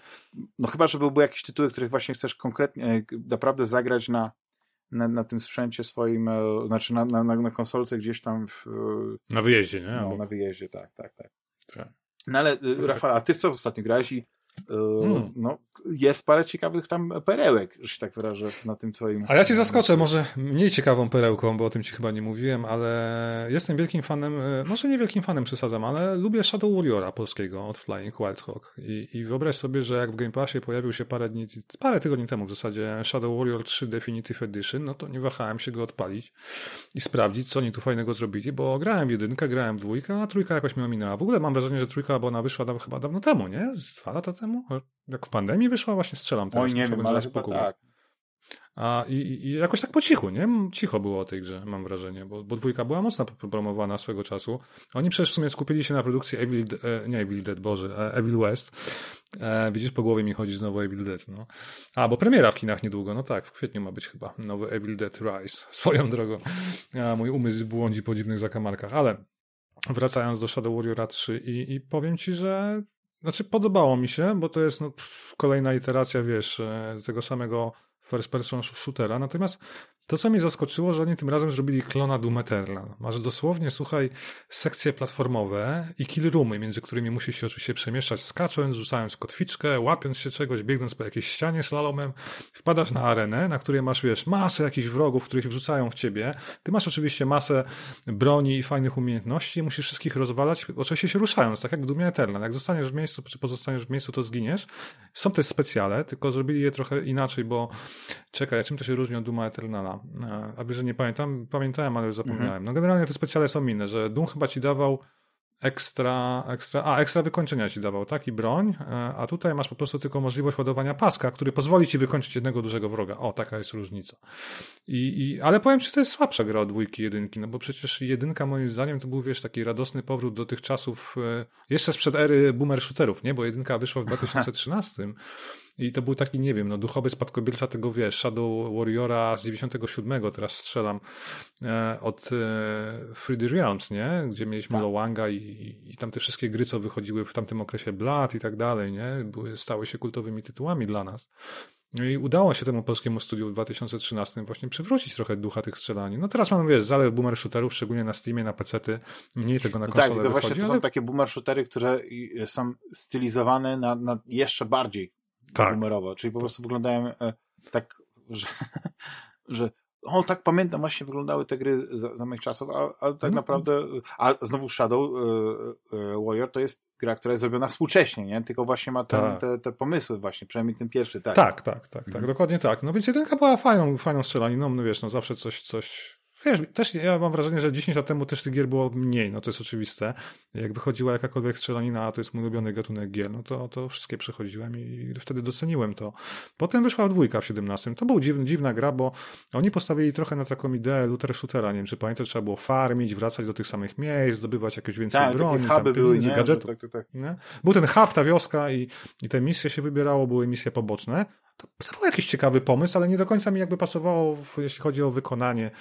no chyba, że byłby jakiś tytuł, których właśnie chcesz konkretnie, e, naprawdę zagrać na, na, na tym sprzęcie swoim, znaczy na, na, na konsolce gdzieś tam w, na wyjeździe, nie? No, na wyjeździe, tak, tak, tak. tak. No ale tak. Rafał, a ty w co ostatnio grałeś i Hmm. No, jest parę ciekawych tam perełek, że się tak wyrażę, na tym twoim... A ja cię zaskoczę może mniej ciekawą perełką, bo o tym ci chyba nie mówiłem, ale jestem wielkim fanem, e, może nie wielkim fanem przesadzam, ale lubię Shadow Warriora polskiego od Flying Wild Hawk I, i wyobraź sobie, że jak w Game Passie pojawił się parę dni, parę tygodni temu w zasadzie Shadow Warrior 3 Definitive Edition, no to nie wahałem się go odpalić i sprawdzić, co oni tu fajnego zrobili, bo grałem w jedynkę, grałem w dwójkę, a trójka jakoś mnie ominęła. W ogóle mam wrażenie, że trójka, bo ona wyszła chyba dawno temu, nie? Z dwa lata temu? Jak w pandemii wyszła? Właśnie strzelam teraz. Oj, nie wiem, ale chyba tak. A i, i, jakoś tak po cichu, nie? Cicho było o tej grze, mam wrażenie, bo, bo dwójka była mocno promowana swego czasu. Oni przecież w sumie skupili się na produkcji Evil, e, nie Evil Dead, Boże, e, Evil West. E, widzisz, po głowie mi chodzi znowu Evil Dead, no. A, bo premiera w kinach niedługo, no tak, w kwietniu ma być chyba nowy Evil Dead Rise, [LAUGHS] swoją drogą. A, mój umysł błądzi po dziwnych zakamarkach, ale wracając do Shadow Warrior 3 i, i powiem ci, że znaczy, podobało mi się, bo to jest no, kolejna iteracja, wiesz, e, tego samego first person shootera. Natomiast to, co mnie zaskoczyło, że oni tym razem zrobili klona Doom Eternal. Masz dosłownie, słuchaj, sekcje platformowe i kill roomy, między którymi musisz się oczywiście przemieszczać, skacząc, rzucając kotwiczkę, łapiąc się czegoś, biegnąc po jakiejś ścianie slalomem. Wpadasz na arenę, na której masz, wiesz, masę jakichś wrogów, których wrzucają w ciebie. Ty masz oczywiście masę broni i fajnych umiejętności, musisz wszystkich rozwalać, oczywiście się ruszając, tak jak w Doomie Eternal. Jak zostaniesz w miejscu, czy pozostaniesz w miejscu, to zginiesz. Są też specjale, tylko zrobili je trochę inaczej, bo czekaj, czym to się różni od Dooma Eternala? A wiesz, że nie pamiętam? Pamiętałem, ale już zapomniałem. Mhm. No generalnie te specjale są inne, że Doom chyba ci dawał ekstra, ekstra, a ekstra wykończenia ci dawał, tak? I broń, e, a tutaj masz po prostu tylko możliwość ładowania paska, który pozwoli ci wykończyć jednego dużego wroga. O, taka jest różnica. I, i, ale powiem ci, to jest słabsza gra od dwójki jedynki, no bo przecież jedynka moim zdaniem to był, wiesz, taki radosny powrót do tych czasów, e, jeszcze sprzed ery boomer shooterów, nie? Bo jedynka wyszła w [LAUGHS] 2013 i to był taki, nie wiem, no duchowy spadkobierca tego, wiesz, Shadow Warriora z 97, teraz strzelam, e, od e, Freedy Realms, nie? Gdzie mieliśmy tak. Lowanga i, i tam te wszystkie gry, co wychodziły w tamtym okresie Blood i tak dalej, nie? Były, stały się kultowymi tytułami dla nas. No i udało się temu polskiemu studiu w 2013 właśnie przywrócić trochę ducha tych strzelanin. No teraz mamy, wiesz, zalew boomer shooterów, szczególnie na Steamie, na PC-ty, mniej tego na konsolę no Tak, tylko właśnie to ale... są takie boomer shootery, które są stylizowane na, na jeszcze bardziej tak. boomerowo, czyli po prostu wyglądają e, tak, że, [LAUGHS] że o, tak pamiętam, właśnie wyglądały te gry za, za moich czasów, ale tak no. naprawdę, a znowu Shadow y, y, Warrior to jest gra, która jest zrobiona współcześnie, nie? Tylko właśnie ma ten, tak. te, te pomysły właśnie, przynajmniej ten pierwszy, tak. Tak, tak, tak, tak, mhm. dokładnie tak. No więc jedynka była fajną, fajną strzelaniną, no wiesz, no zawsze coś, coś Wiesz, też ja mam wrażenie, że 10 lat temu też tych gier było mniej, no to jest oczywiste. Jak wychodziła jakakolwiek strzelanina, a to jest mój ulubiony gatunek gier, no to, to wszystkie przechodziłem i wtedy doceniłem to. Potem wyszła dwójka w 17. To była dziwna, dziwna gra, bo oni postawili trochę na taką ideę looter shootera, nie wiem, czy pamiętasz, trzeba było farmić, wracać do tych samych miejsc, zdobywać jakieś więcej tak, broni, tam pieniędzy, gadżetów. Tak, tak, tak. Był ten hub, ta wioska i, i te misje się wybierało, były misje poboczne, to, to był jakiś ciekawy pomysł, ale nie do końca mi jakby pasowało, w, jeśli chodzi o wykonanie.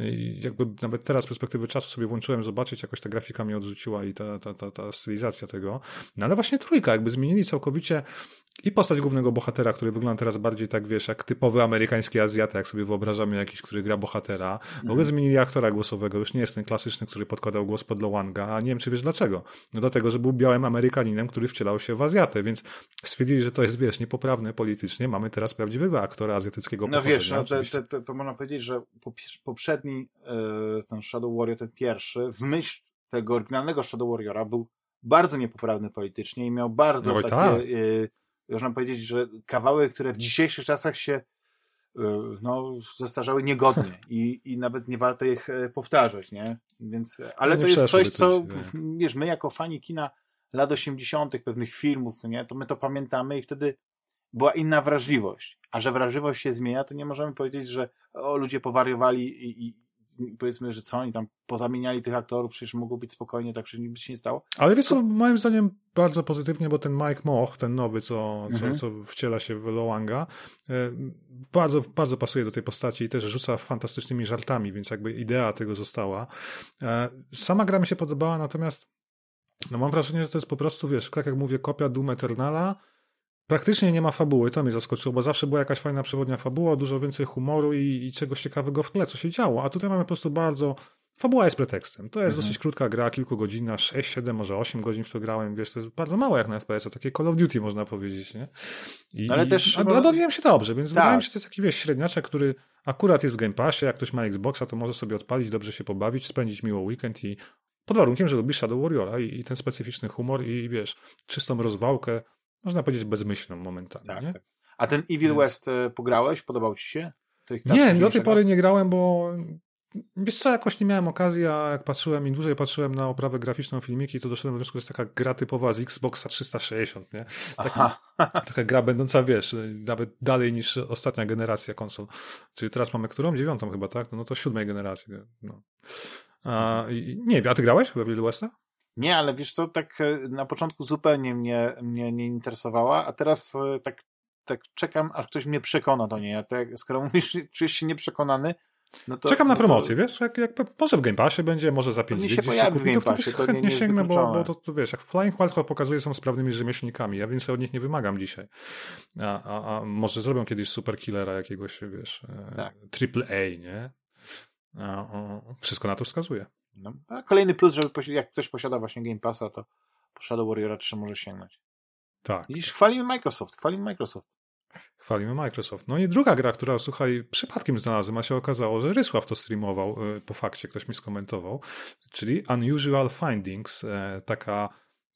I jakby nawet teraz z perspektywy czasu sobie włączyłem zobaczyć, jakoś ta grafika mnie odrzuciła i ta, ta, ta, ta stylizacja tego. No ale właśnie trójka, jakby zmienili całkowicie i postać głównego bohatera, który wygląda teraz bardziej tak, wiesz, jak typowy amerykański Azjata, jak sobie wyobrażamy jakiś, który gra bohatera. W ogóle mhm. zmienili aktora głosowego, już nie jest ten klasyczny, który podkładał głos pod Lowanga, a nie wiem, czy wiesz dlaczego. No dlatego, że był białym Amerykaninem, który wcielał się w Azjatę, więc stwierdzili, że to jest, wiesz, niepoprawne politycznie, mamy teraz prawdziwego aktora azjatyckiego No wiesz, no, to, to, to, to, można powiedzieć, że poprzedni e, ten Shadow Warrior, ten pierwszy, w myśl tego oryginalnego Shadow Warriora był bardzo niepoprawny politycznie i miał bardzo no takie, tak. E, można powiedzieć, że kawały, które w dzisiejszych czasach się e, no, zestarzały niegodnie [LAUGHS] i, i nawet nie warto ich powtarzać, nie? Więc, ale no to jest coś, co, wiesz, my jako fani kina lat 80., pewnych filmów, nie, to my to pamiętamy i wtedy była inna wrażliwość. A że wrażliwość się zmienia, to nie możemy powiedzieć, że o, ludzie powariowali i, i, powiedzmy, że co oni tam pozamieniali tych aktorów, przecież mogło być spokojnie, tak przecież nic się nie stało. Ale wiesz co, moim zdaniem bardzo pozytywnie, bo ten Mike Moch, ten nowy, co, mhm. co, co wciela się w Loanga, e, bardzo, bardzo pasuje do tej postaci i też rzuca fantastycznymi żartami, więc jakby idea tego została. E, sama gra mi się podobała, natomiast no mam wrażenie, że to jest po prostu, wiesz, tak jak mówię, kopia Doom Eternala, Praktycznie nie ma fabuły, to mnie zaskoczyło, bo zawsze była jakaś fajna przewodnia fabuła, dużo więcej humoru i, i czegoś ciekawego w tle, co się działo. A tutaj mamy po prostu bardzo. Fabuła jest pretekstem. To jest mhm. dosyć krótka gra, kilkugodzinna, 6, 7, może 8 godzin w to grałem, wiesz, to jest bardzo mało jak na FPS, a takie Call of Duty można powiedzieć, nie? I, Ale też... A, bawiłem się dobrze, więc tak. wydaje mi się, że to jest taki, wiesz, średniaczek, który akurat jest w Game Passie, jak ktoś ma Xboxa, to może sobie odpalić, dobrze się pobawić, spędzić miło weekend i pod warunkiem, że lubi Shadow Warriora i, i ten specyficzny humor i, wiesz, czystą rozwałkę, można powiedzieć bezmyślną momentami. Tak, nie? Tak. A ten Evil Więc... West e, pograłeś? Podobał ci się? Nie, do tej pory nie grałem, bo wiesz co, jakoś nie miałem okazji, a jak patrzyłem im dłużej patrzyłem na oprawę graficzną filmiki, to doszedłem do wniosku, że jest taka gra typowa z Xboxa 360, nie? Taka, taka gra będąca, wiesz, nawet dalej niż ostatnia generacja konsol. Czyli teraz mamy którą? Dziewiątą chyba, tak? No to siódmej generacji. No. A, nie wiem, a ty grałeś w Evil Westa? Nie, ale wiesz co, tak e, na początku zupełnie mnie, mnie nie interesowała, a teraz e, tak, tak czekam, aż ktoś mnie przekona do niej. A tak, skoro [LAUGHS] mówisz, czujesz się nieprzekonany, no to, Czekam na no promocję, to... wiesz? Jak, jak, może w Game Passie będzie, może za 5 dni. się pojawi w Game Passie, to, chętnie sięgnę, bo, bo to, to, wiesz, jak Flying Wild pokazuje, są sprawnymi rzemieślnikami. Ja więcej od nich nie wymagam dzisiaj. A, a, a może zrobią kiedyś super killera jakiegoś, wiesz, e, tak. triple A, nie? A, o, wszystko na to wskazuje. No. A kolejny plus, że jak ktoś posiada właśnie Game Passa, to po Shadow Warriora 3 może sięgnąć. Tak. Widzisz, chwalimy Microsoft, chwalimy Microsoft. Chwalimy Microsoft. No i druga gra, która, słuchaj, przypadkiem znalazłem, a się okazało, że Rysław to streamował y, po fakcie, ktoś mi skomentował, czyli Unusual Findings, e, taka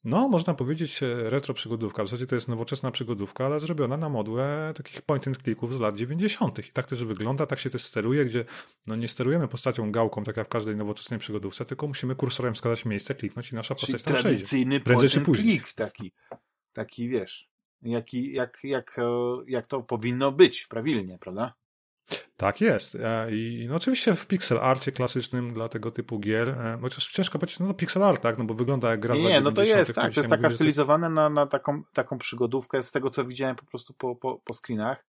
no, można powiedzieć e, retro przygodówka. W zasadzie to jest nowoczesna przygodówka, ale zrobiona na modłę takich point and clicków z lat 90. I tak też wygląda, tak się też steruje, gdzie no nie sterujemy postacią gałką, tak jak w każdej nowoczesnej przygodówce, tylko musimy kursorem wskazać miejsce, kliknąć i nasza postać tam tradycyjny Prędzej point and click taki, taki wiesz, jaki, jak, jak, e, jak to powinno być prawilnie, prawda? Tak jest. E, I no oczywiście w pixel arcie klasycznym dla tego typu gier, e, chociaż ciężko powiedzieć, no to pixel art, tak, no bo wygląda jak gra Nie, nie no to jest, tak, to jest taka stylizowana na, na taką, taką przygodówkę z tego, co widziałem po prostu po, po, po screenach.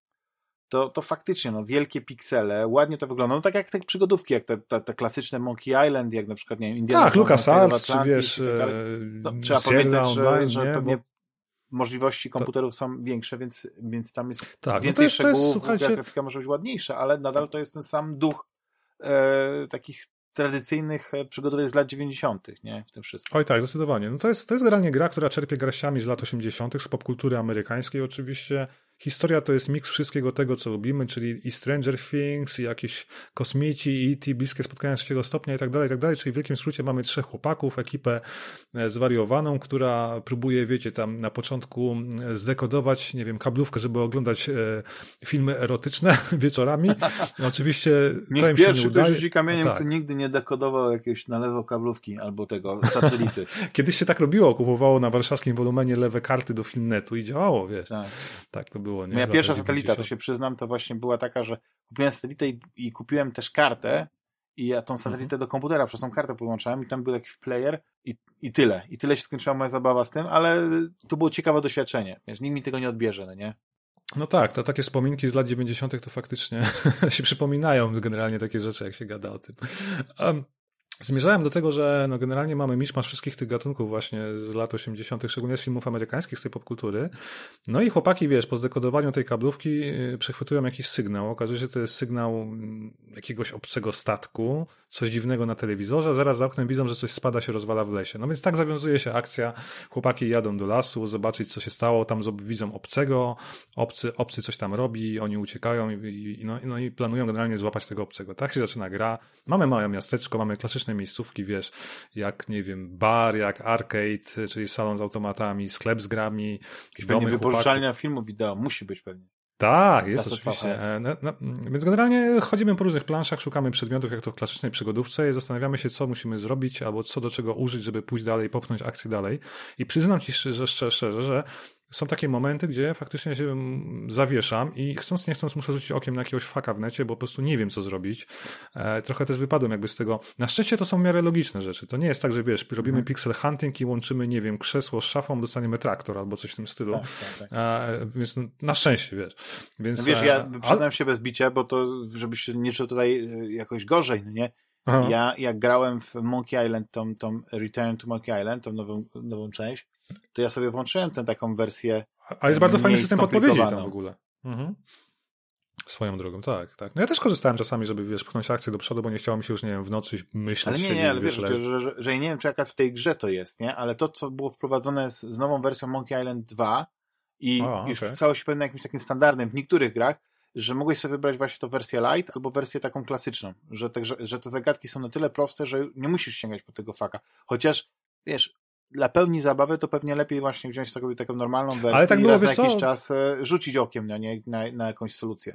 To, to faktycznie, no, wielkie piksele, ładnie to wygląda. No tak jak te przygodówki, jak te, te, te klasyczne Monkey Island, jak na przykład, nie wiem, Indiana Tak, LucasArts, czy wiesz, tak no, trzeba pamiętać, że, że pewnie możliwości komputerów tak. są większe, więc, więc tam jest tak, więcej no to jest, szczegółów, to jest, grafika może być ładniejsza, ale nadal to jest ten sam duch e, takich tradycyjnych e, przygodowych z lat 90., nie? W tym wszystkim. Oj tak, zdecydowanie. No to jest, to jest generalnie gra, która czerpie garściami z lat 80., z popkultury amerykańskiej oczywiście, Historia to jest miks wszystkiego tego, co lubimy, czyli i Stranger Things, i jakieś kosmici, i E.T., bliskie spotkania trzeciego stopnia i tak dalej, i tak dalej. Czyli w wielkim skrócie mamy trzech chłopaków, ekipę e, zwariowaną, która próbuje, wiecie, tam na początku e, zdekodować, nie wiem, kablówkę, żeby oglądać e, filmy erotyczne [LAUGHS] wieczorami. Oczywiście Niech im pierwszy, udaje. rzuci kamieniem, tak. to nigdy nie dekodował jakiegoś na lewo kablówki albo tego satelity. [LAUGHS] Kiedyś się tak robiło, kupowało na warszawskim wolumenie lewe karty do Filmnetu i działało, wiesz. Tak, tak to było. Nie? Moja pierwsza satelita, to się przyznam, to właśnie była taka, że kupiłem satelitę i, i kupiłem też kartę i ja tą satelitę mhm. do komputera przez tą kartę połączałem i tam był jakiś player i, i tyle. I tyle się skończyła moja zabawa z tym, ale to było ciekawe doświadczenie. Wiesz, nikt mi tego nie odbierze, no nie? No tak, to takie wspominki z lat 90. to faktycznie [LAUGHS] się przypominają generalnie takie rzeczy, jak się gada o tym. Um, Zmierzałem do tego, że no generalnie mamy miszmasz wszystkich tych gatunków właśnie z lat 80., szczególnie z filmów amerykańskich, z tej popkultury. No i chłopaki, wiesz, po zdekodowaniu tej kablówki y, przechwytują jakiś sygnał. Okazuje się, że to jest sygnał mm, jakiegoś obcego statku, coś dziwnego na telewizorze, zaraz za oknem widzą, że coś spada, się rozwala w lesie. No więc tak zawiązuje się akcja. Chłopaki jadą do lasu, zobaczyć, co się stało. Tam widzą obcego, obcy, obcy coś tam robi, oni uciekają i, i, no, no i planują generalnie złapać tego obcego. Tak się zaczyna gra. Mamy małe miasteczko, mamy klasyczne miejscówki, wiesz, jak, nie wiem, bar, jak arcade, czyli salon z automatami, sklep z grami. Pewnie wypożyczalnia filmu wideo musi być pewnie. Tak, jest oczywiście. No, no, więc generalnie chodzimy po różnych planszach, szukamy przedmiotów, jak to w klasycznej przygodówce i zastanawiamy się, co musimy zrobić, albo co do czego użyć, żeby pójść dalej, popchnąć akcję dalej. I przyznam ci szczerze, szczerze że są takie momenty, gdzie faktycznie się zawieszam i chcąc, nie chcąc muszę rzucić okiem na jakiegoś faka w necie, bo po prostu nie wiem, co zrobić. E, trochę też wypadłem jakby z tego. Na szczęście to są w miarę logiczne rzeczy. To nie jest tak, że wiesz, robimy mm. pixel hunting i łączymy, nie wiem, krzesło z szafą, dostaniemy traktor albo coś w tym stylu. Tak, tak, tak. E, więc no, na szczęście, wiesz. Więc, no wiesz, ja e, przyznam się bez bicia, bo to, żebyś nie czuł tutaj e, jakoś gorzej, no nie? Aha. Ja jak grałem w Monkey Island, tą, tą Return to Monkey Island, tą nową, nową część, to ja sobie włączyłem tę taką wersję. A jest bardzo fajny system podpowiedzi tam w ogóle. Mhm. Swoją drogą, tak, tak. No ja też korzystałem czasami, żeby, wiesz, pchnąć akcję do przodu, bo nie chciało mi się już, nie wiem, w nocy myśleć. Ale nie, nie, ale wiesz, że, że, że, nie wiem, czy jaka w tej grze to jest, nie? Ale to, co było wprowadzone z, z nową wersją Monkey Island 2 i o, już okay. stało się pewne jakimś takim standardem w niektórych grach, że mogłeś sobie wybrać właśnie to wersję light albo wersję taką klasyczną, że te, że, że te zagadki są na tyle proste, że nie musisz sięgać po tego faka. Chociaż, wiesz, dla pełni zabawy to pewnie lepiej właśnie wziąć taką, taką normalną wersję Ale tak i raz na jakiś czas e, rzucić okiem na, nie, na, na jakąś solucję.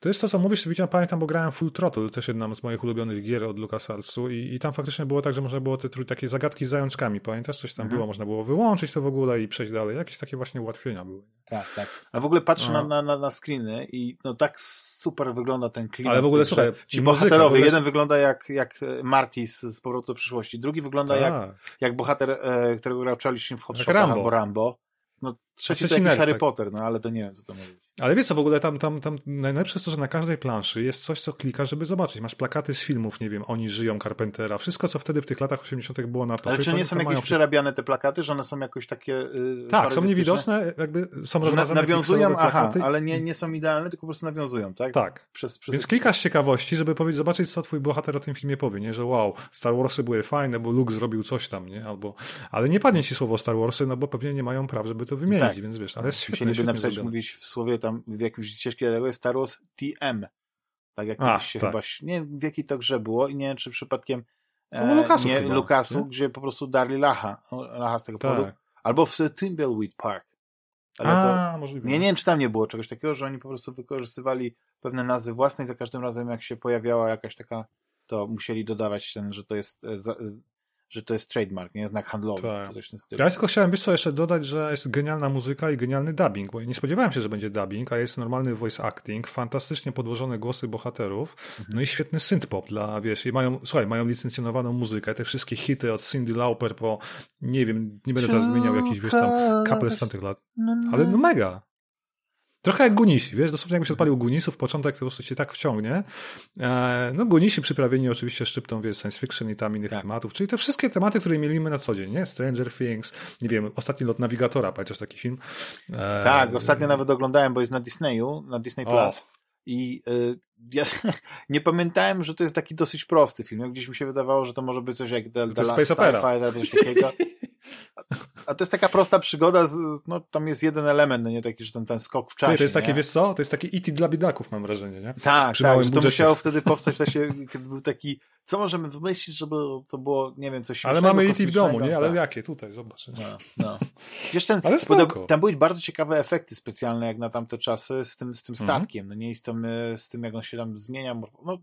To jest to, co mówisz, widziałem, pamiętam, bo grałem Full Throttle, też jedna z moich ulubionych gier od LucasArtsu i, i tam faktycznie było tak, że można było te takie zagadki z zajączkami, pamiętasz? Coś tam mhm. było, można było wyłączyć to w ogóle i przejść dalej. Jakieś takie właśnie ułatwienia były. Tak, tak. Ale w ogóle patrzę na, na, na, na screeny i no tak super wygląda ten klimat. Ale w ogóle, słuchaj, ci bohaterowie, ogóle... jeden wygląda jak, jak Marty z, z Powrotu do przyszłości, drugi wygląda jak, tak. jak bohater, e, którego grał Charlie Sheen w Hot Shotach albo Rambo. No trzeci to jakiś Harry tak. Potter, no ale to nie wiem, co to mówić. Ale wiesz co, w ogóle tam, tam, tam najlepsze jest to, że na każdej planszy jest coś, co klika, żeby zobaczyć. Masz plakaty z filmów, nie wiem, Oni żyją, Carpentera, wszystko, co wtedy w tych latach 80 było na to. Ale czy nie są jakieś mają... przerabiane te plakaty, że one są jakoś takie yy, Tak, są niewidoczne, jakby są rozmazane Nawiązują, aha, ale nie, nie są idealne, tylko po prostu nawiązują, tak? Tak. Przez, przez Więc klikasz z ciekawości, żeby powiedzieć, zobaczyć, co twój bohater o tym filmie powie, nie? Że wow, Star Warsy były fajne, bo Luke zrobił coś tam, nie? Albo, ale nie padnie ci słowo Star Warsy, no bo pewnie nie mają praw, żeby to wymienić, tak. więc wiesz, ale jest świetnie. Musieliby napisać, mówić w słowie tam, w jakimś ścieżki tego jest Star Wars TM. Tak jak kiedyś się tak. chyba, nie wiem w jakiej to grze było i nie wiem czy przypadkiem e, Lukasu nie, chyba, Lukasu, nie? gdzie po prostu darli Lacha, Lacha z tego tak. powodu. Albo w Thimbleweed Park. Ale A, to, możliwe. Nie, nie wiem, czy tam nie było czegoś takiego, że oni po prostu wykorzystywali pewne nazwy własne i za każdym razem jak się pojawiała jakaś taka, to musieli dodawać ten, że to jest, e, że to jest trademark, nie? Znak handlowy. Tak. Coś w tym stylu. Ja tylko chciałem wiesz co, jeszcze dodać, że jest genialna muzyka i genialny dubbing, bo nie spodziewałem się, że będzie dubbing, a jest normalny voice acting, fantastycznie podłożone głosy bohaterów, no i świetny synth-pop dla, wiesz, i mają, słuchaj, mają licencjonowaną muzykę, te wszystkie hity od Cindy Lauper po, nie wiem, nie będę teraz wymieniał jakichś, wiesz, tam, couple z tamtych lat, ale no mega. Trochę jak Gunisi, wiesz, dosłownie jakbyś odpalił Gunisów, początek to po prostu cię tak wciągnie. E, no Gunisi przyprawieni oczywiście szczyptą, wiesz, science fiction i tam innych Tak. tematów, czyli te wszystkie tematy, które mielimy na co dzień, nie? Stranger Things, nie wiem, Ostatni lot nawigatora, pamiętasz taki film? E, Tak, ostatnio nawet oglądałem, bo jest na Disneyu, na Disney O. Plus. I y, ja [LAUGHS] nie pamiętałem, że to jest taki dosyć prosty film. Gdzieś mi się wydawało, że to może być coś jak The, To The Last space. Starfighter coś takiego. [LAUGHS] A to jest taka prosta przygoda, no tam jest jeden element, no nie taki, że ten, ten skok w czasie. To jest takie, nie? wiesz co, to jest taki IT dla biedaków, mam wrażenie, nie? Tak, przy tak, małym to musiało wtedy powstać, się, kiedy był taki, co możemy wymyślić, żeby to było, nie wiem, coś Ale mamy IT w domu, nie? Ale Tak. jakie? Tutaj, zobacz. No, no. Wiesz, ten, Ale spoko. tam, były bardzo ciekawe efekty specjalne, jak na tamte czasy, z tym, z tym Mhm. statkiem, no nie, i z tym, e, z tym, jak on się tam zmienia. No,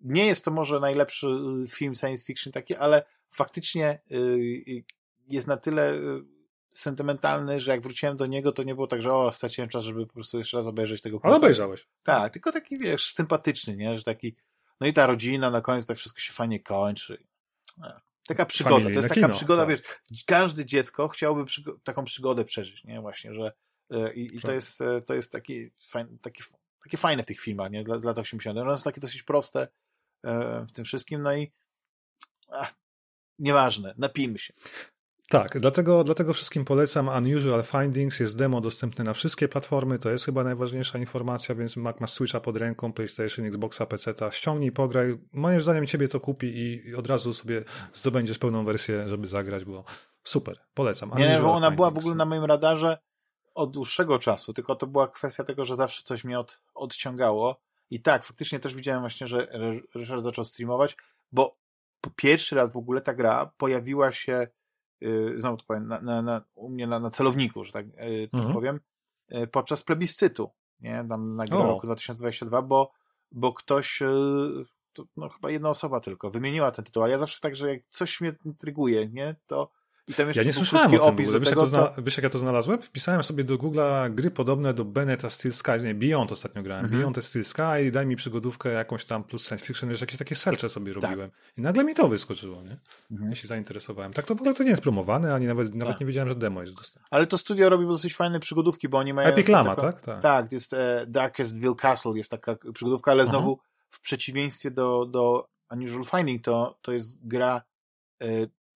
nie jest to może najlepszy y, film science fiction taki, ale faktycznie y, y, jest na tyle y, sentymentalny, że jak wróciłem do niego, to nie było tak, że o, straciłem czas, żeby po prostu jeszcze raz obejrzeć tego Ale obejrzałeś. Tak, tylko taki, wiesz, sympatyczny, nie, że taki, no i ta rodzina na końcu, tak wszystko się fajnie kończy. Taka przygoda, to Familijne jest taka kino, przygoda, tak. wiesz, każde dziecko chciałoby przygo- taką przygodę przeżyć, nie, właśnie, że e, i, i to Tak. jest, e, to jest taki, fajn, taki, takie fajne w tych filmach, nie, dla, z lat 80. One są takie dosyć proste w tym wszystkim, no i ach, nieważne, napijmy się. Tak, dlatego, dlatego wszystkim polecam Unusual Findings, jest demo dostępne na wszystkie platformy, to jest chyba najważniejsza informacja, więc Mac ma Switcha pod ręką, PlayStation, Xboxa, PC, ściągnij, pograj. Moim zdaniem ciebie to kupi i, od razu sobie zdobędziesz pełną wersję, żeby zagrać, bo super, polecam. Nie, Unusual bo ona była w Findings. ogóle na moim radarze od dłuższego czasu, tylko to była kwestia tego, że zawsze coś mnie od, odciągało. I tak, faktycznie też widziałem właśnie, że Ryszard zaczął streamować, bo pierwszy raz w ogóle ta gra pojawiła się, znowu to powiem, na, na, na, u mnie na, celowniku, że tak, tak Mhm. powiem, yy, podczas plebiscytu, nie, tam na O. roku 2022, bo, bo ktoś, to, no chyba jedna osoba tylko, wymieniła ten tytuł, ale ja zawsze tak, że jak coś mnie intryguje, nie, to i tam jeszcze Ja nie słyszałem o tym do Wiesz, jak to zna... Wiesz, jak ja to znalazłem? Wpisałem sobie do Google'a gry podobne do Beneta Steel Sky, nie, Beyond ostatnio grałem. Mhm. Beyond Steel Sky, daj mi przygodówkę jakąś tam plus science fiction, wiesz, jakieś takie sercze sobie Tak. robiłem. I nagle mi to wyskoczyło, nie? Mhm. Ja się zainteresowałem. Tak to w ogóle to nie jest promowane, ani nawet, nawet Tak. nie wiedziałem, że demo jest dostępne. Ale to studio robi dosyć fajne przygodówki, bo oni mają... Epic Lama, taką- tak? Tak. Tak, jest e, Darkestville Castle, jest taka przygodówka, ale Aha. znowu w przeciwieństwie do, do Unusual Finding, to, to jest gra e,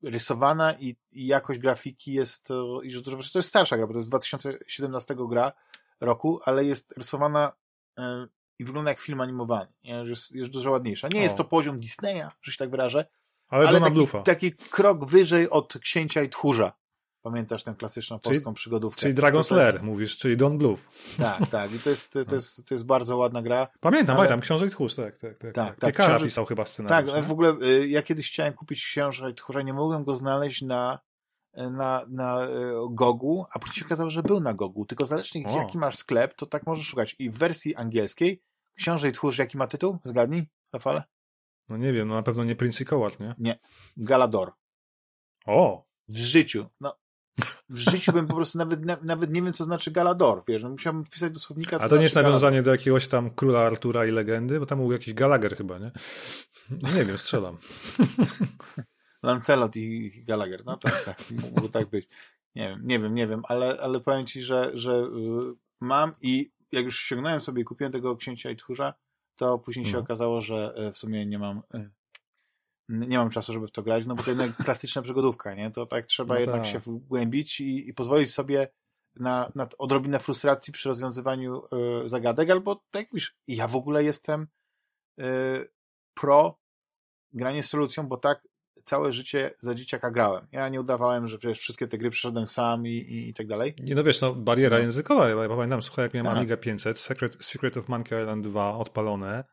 rysowana i, i jakość grafiki jest, e, i że to, to jest starsza gra, bo to jest 2017 gra roku, ale jest rysowana e, i wygląda jak film animowany, Jest, jest dużo ładniejsza. Nie O. jest to poziom Disneya, że się tak wyrażę, Ale, ale taki, taki krok wyżej od Księcia i Tchórza. Pamiętasz tę klasyczną Czyli- polską przygodówkę? Czyli Dragon's Lair, mówisz, czyli Don Bluff. Tak, tak. I to jest, to jest, to jest bardzo ładna gra. Pamiętam, Ale- pamiętam, Książę Tchórz, tak, tak, tak. Tak, tak. tak, Piekara Książę- pisał chyba Tak, scenariusz. nie? w ogóle y, ja kiedyś chciałem kupić książkę i tchórza, nie mogłem go znaleźć na, na, na y, Gogu, a później się okazało, że był na Gogu, tylko zależnie O. jaki masz sklep, to tak możesz szukać. I w wersji angielskiej Książę i tchórz, jaki ma tytuł? Zgadnij, Rafale? No nie wiem, no na pewno nie Prince i Kołat, nie? Galador. O! W życiu. No, w życiu bym po prostu nawet, na, nawet nie wiem, co znaczy Galador, wiesz, no musiałbym wpisać do słownika, A to nie jest znaczy nawiązanie do jakiegoś tam króla Artura i legendy, bo tam był jakiś Gallagher chyba, nie? Nie wiem, strzelam. [LAUGHS] Lancelot i Gallagher. No tak, tak, mógł tak być. Nie wiem, nie wiem, nie wiem, ale, ale powiem ci, że, że y, mam i jak już ściągnąłem sobie i kupiłem tego księcia i tchórza, to później się No. okazało, że y, w sumie nie mam y, nie mam czasu, żeby w to grać, no bo to jednak [LAUGHS] klasyczna przygodówka, nie? To tak trzeba No jednak tak. się wgłębić i, i pozwolić sobie na, na odrobinę frustracji przy rozwiązywaniu y, zagadek, albo tak jak mówisz, ja w ogóle jestem y, pro granie z solucją, bo tak całe życie za dzieciaka grałem. Ja nie udawałem, że przecież wszystkie te gry przeszedłem sam i, i, i tak dalej. Nie no wiesz, no bariera No. językowa, ja pamiętam, słuchaj, jak miałem Tak. Amiga 500, Secret, Secret of Monkey Island 2 odpalone,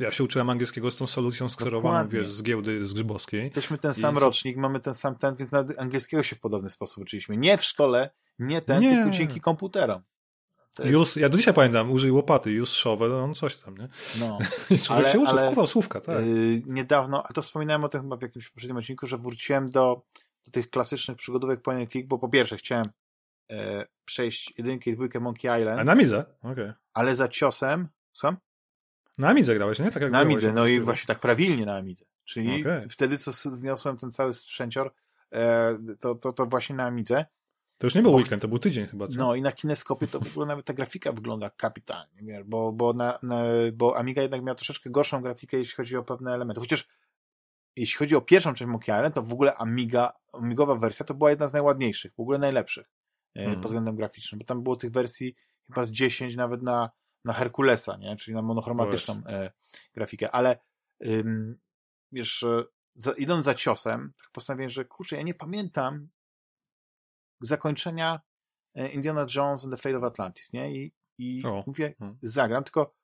ja się uczyłem angielskiego z tą solucją skserowaną, wiesz, z giełdy z Grzybowskiej. Jesteśmy ten I sam co- rocznik, mamy ten sam ten, więc nawet angielskiego się w podobny sposób uczyliśmy. Nie w szkole, nie ten, Nie. tylko dzięki komputerom. jest... Use, ja do dzisiaj pamiętam, użyj łopaty, use shovel, on coś tam, nie? No. I [LAUGHS] człowiek się uczył, wkuwał słówka, tak. Yy, niedawno, a to wspominałem o tym chyba w jakimś poprzednim odcinku, że wróciłem do, do tych klasycznych przygodówek point and click, bo po pierwsze chciałem e, przejść jedynkę i dwójkę Monkey Island. A na Midze? Okej. Okay. Ale za ciosem, słucham? Na Amidze grałeś, nie? Tak jak na Amidze, no i właśnie tak prawilnie na Amidze. Czyli okay. wtedy, co zniosłem ten cały sprzęcior, e, to, to, to właśnie na Amidze. To już nie był bo, weekend, to był tydzień chyba. Co? No i na kineskopie to w ogóle nawet ta grafika wygląda kapitalnie, bo, bo, na, na, bo Amiga jednak miała troszeczkę gorszą grafikę, jeśli chodzi o pewne elementy. Chociaż jeśli chodzi o pierwszą część Island, to w ogóle Amiga, Amigowa wersja to była jedna z najładniejszych, w ogóle najlepszych hmm. pod względem graficznym, bo tam było tych wersji chyba z 10 nawet na, na Herkulesa, nie? czyli na monochromatyczną e, grafikę, ale ym, wiesz, e, za, idąc za ciosem, tak postanowiłem, że kurczę, ja nie pamiętam zakończenia e, Indiana Jones and the Fate of Atlantis, nie? I, i mówię, hmm. zagram, tylko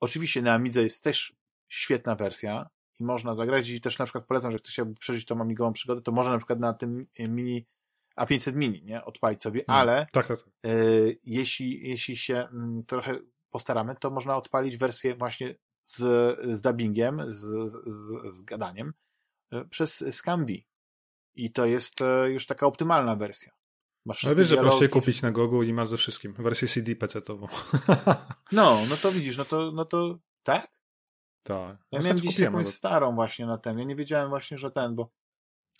oczywiście na Amidze jest też świetna wersja i można zagrać i też na przykład polecam, że ktoś chciałby przeżyć tą amigową przygodę, to może na przykład na tym mini A500 mini, nie? Odpalić sobie, hmm. ale tak, tak, tak. Y, jeśli, jeśli się m, trochę postaramy, to można odpalić wersję właśnie z, z dubbingiem, z, z, z gadaniem y, przez Scambi. I to jest y, już taka optymalna wersja. Masz no wiesz, że proszę kupić na Gogu i masz ze wszystkim. Wersję CD PC-tową. [LAUGHS] no, no to widzisz, no to, no to tak? Tak. Ja no miałem gdzieś jakąś starą właśnie na ten. Ja nie wiedziałem właśnie, że ten, bo...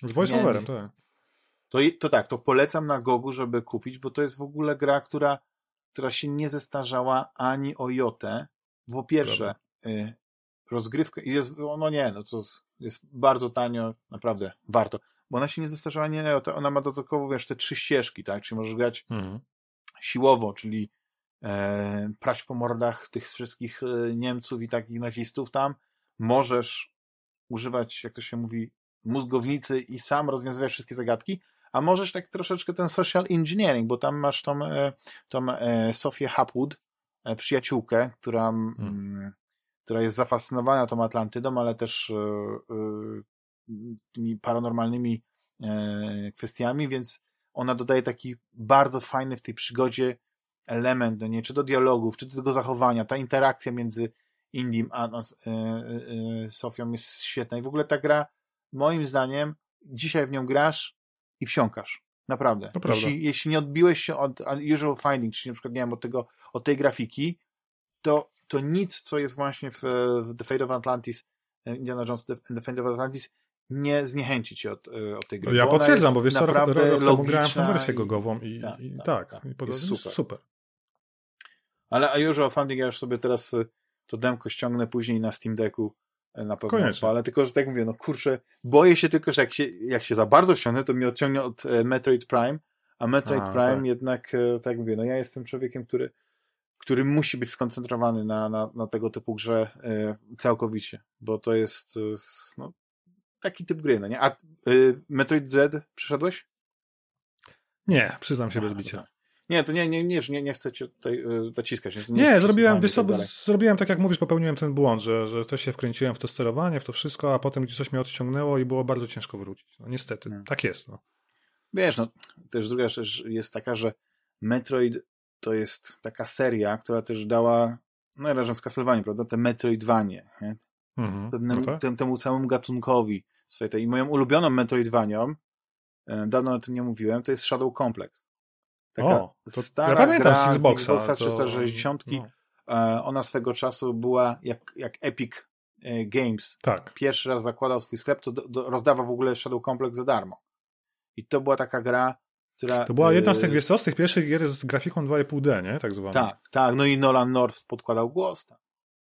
Z voiceoverem, tak. To, to tak, to polecam na Gogu, żeby kupić, bo to jest w ogóle gra, która, która się nie zestarzała ani o jotę. Po pierwsze, y, rozgrywka, jest, no nie, no to jest bardzo tanio, naprawdę warto. Bo ona się nie zestarzała, nie, ona ma dodatkowo, wiesz, te trzy ścieżki, tak, czyli możesz grać mhm. siłowo, czyli e, prać po mordach tych wszystkich e, Niemców i takich nazistów tam, możesz używać, jak to się mówi, mózgownicy i sam rozwiązywać wszystkie zagadki, a możesz tak troszeczkę ten social engineering, bo tam masz tą, e, tą e, Sofię Hapwood, e, przyjaciółkę, która, hmm. która jest zafascynowana tą Atlantydą, ale też tymi paranormalnymi kwestiami, więc ona dodaje taki bardzo fajny w tej przygodzie element, no nie, czy do dialogów, czy do tego zachowania, ta interakcja między Indim a, a e, e, Sofią jest świetna i w ogóle ta gra, moim zdaniem, dzisiaj w nią grasz i wsiąkasz. Naprawdę. Jeśli, jeśli nie odbiłeś się od usual finding, czyli na przykład, nie wiem, od, tego, od tej grafiki, to, to nic, co jest właśnie w, w The Fate of Atlantis, Indiana Jones The Fate of Atlantis, nie zniechęci cię od, e, od tej gry. Ja bo potwierdzam, bo wiesz, rok, rok temu grałem w wersję gogową i tak, i, tak, tak, i jest super. super. Ale a już o Funding ja już sobie teraz e, to demko ściągnę później na Steam Decku e, na pewno, Koniecznie. ale tylko, że tak mówię, no kurczę, boję się tylko, że jak się, jak się za bardzo ściągnę, to mnie odciągnie od Metroid Prime, a Metroid a, Prime tak. jednak, tak mówię, no ja jestem człowiekiem, który który musi być skoncentrowany na, na, na tego typu grze całkowicie, bo to jest no, taki typ gry, no nie? A y, Metroid Dread przeszedłeś? Nie, przyznam się A, bez bicia. Nie, to nie, nie, nie, nie, nie chcę cię tutaj y, zaciskać. Nie, nie zrobiłem, wiesz, tak zrobiłem tak jak mówisz, popełniłem ten błąd, że, że też się wkręciłem w to sterowanie, w to wszystko, a potem gdzieś coś mnie odciągnęło i było bardzo ciężko wrócić. No niestety, hmm. tak jest. No. Wiesz, no, też druga rzecz jest taka, że Metroid to jest taka seria, która też dała, no razem z Castlevania, prawda, te Metroidvanie, nie? Mhm, Pewnemu, no tak? temu, temu całemu gatunkowi. I moją ulubioną Metroidvanią, e, dawno o tym nie mówiłem, to jest Shadow Complex. Taka o, stara ja pamiętam gra z Xboxa, Xboxa 360. To... No. Ona swego czasu była jak, jak Epic e, Games. Tak. Pierwszy raz zakładał swój sklep, to do, do, rozdawał w ogóle Shadow Complex za darmo. I to była taka gra, która... To była jedna z tych, wiesz co, z tych pierwszych gier z grafiką 2,5D, nie? Tak zwana. Tak, tak. No i Nolan North podkładał głos tam.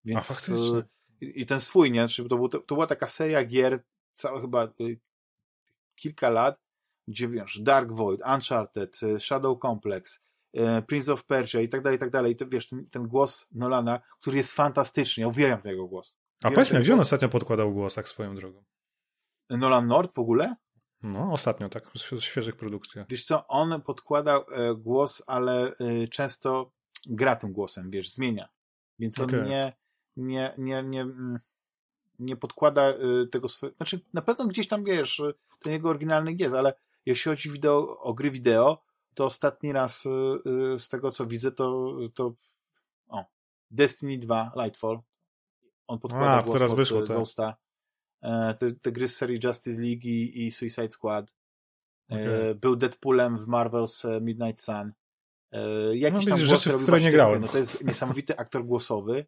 Więc, A faktycznie i ten swój, nie? To, był, to, to była taka seria gier, całe chyba y, kilka lat, gdzie wiesz, Dark Void, Uncharted, y, Shadow Complex, y, Prince of Persia i tak dalej, i tak dalej. I to, wiesz, ten, ten głos Nolana, który jest fantastyczny, ja uwielbiam tego głos. A powiedz mi, gdzie on ostatnio podkładał głos, tak swoją drogą? Nolan North w ogóle? No, ostatnio, tak, w świeżych produkcjach. Wiesz co, on podkładał e, głos, ale e, często gra tym głosem, wiesz, zmienia. Więc on okay. nie, nie, nie, nie, mm, nie podkłada y, tego swojego, znaczy na pewno gdzieś tam wiesz, ten jego oryginalny jest, ale jeśli chodzi wideo, o gry wideo, to ostatni raz y, z tego, co widzę, to, to o, Destiny 2, Lightfall. On podkłada A, głos teraz pod wyszło, tak. tak. Ghosta. E, te, te gry z serii Justice League i, i Suicide Squad. E, Okay. Był Deadpoolem w Marvel's Midnight Sun. E, jakieś No, tam w robił które nie grałem. No to jest niesamowity aktor głosowy.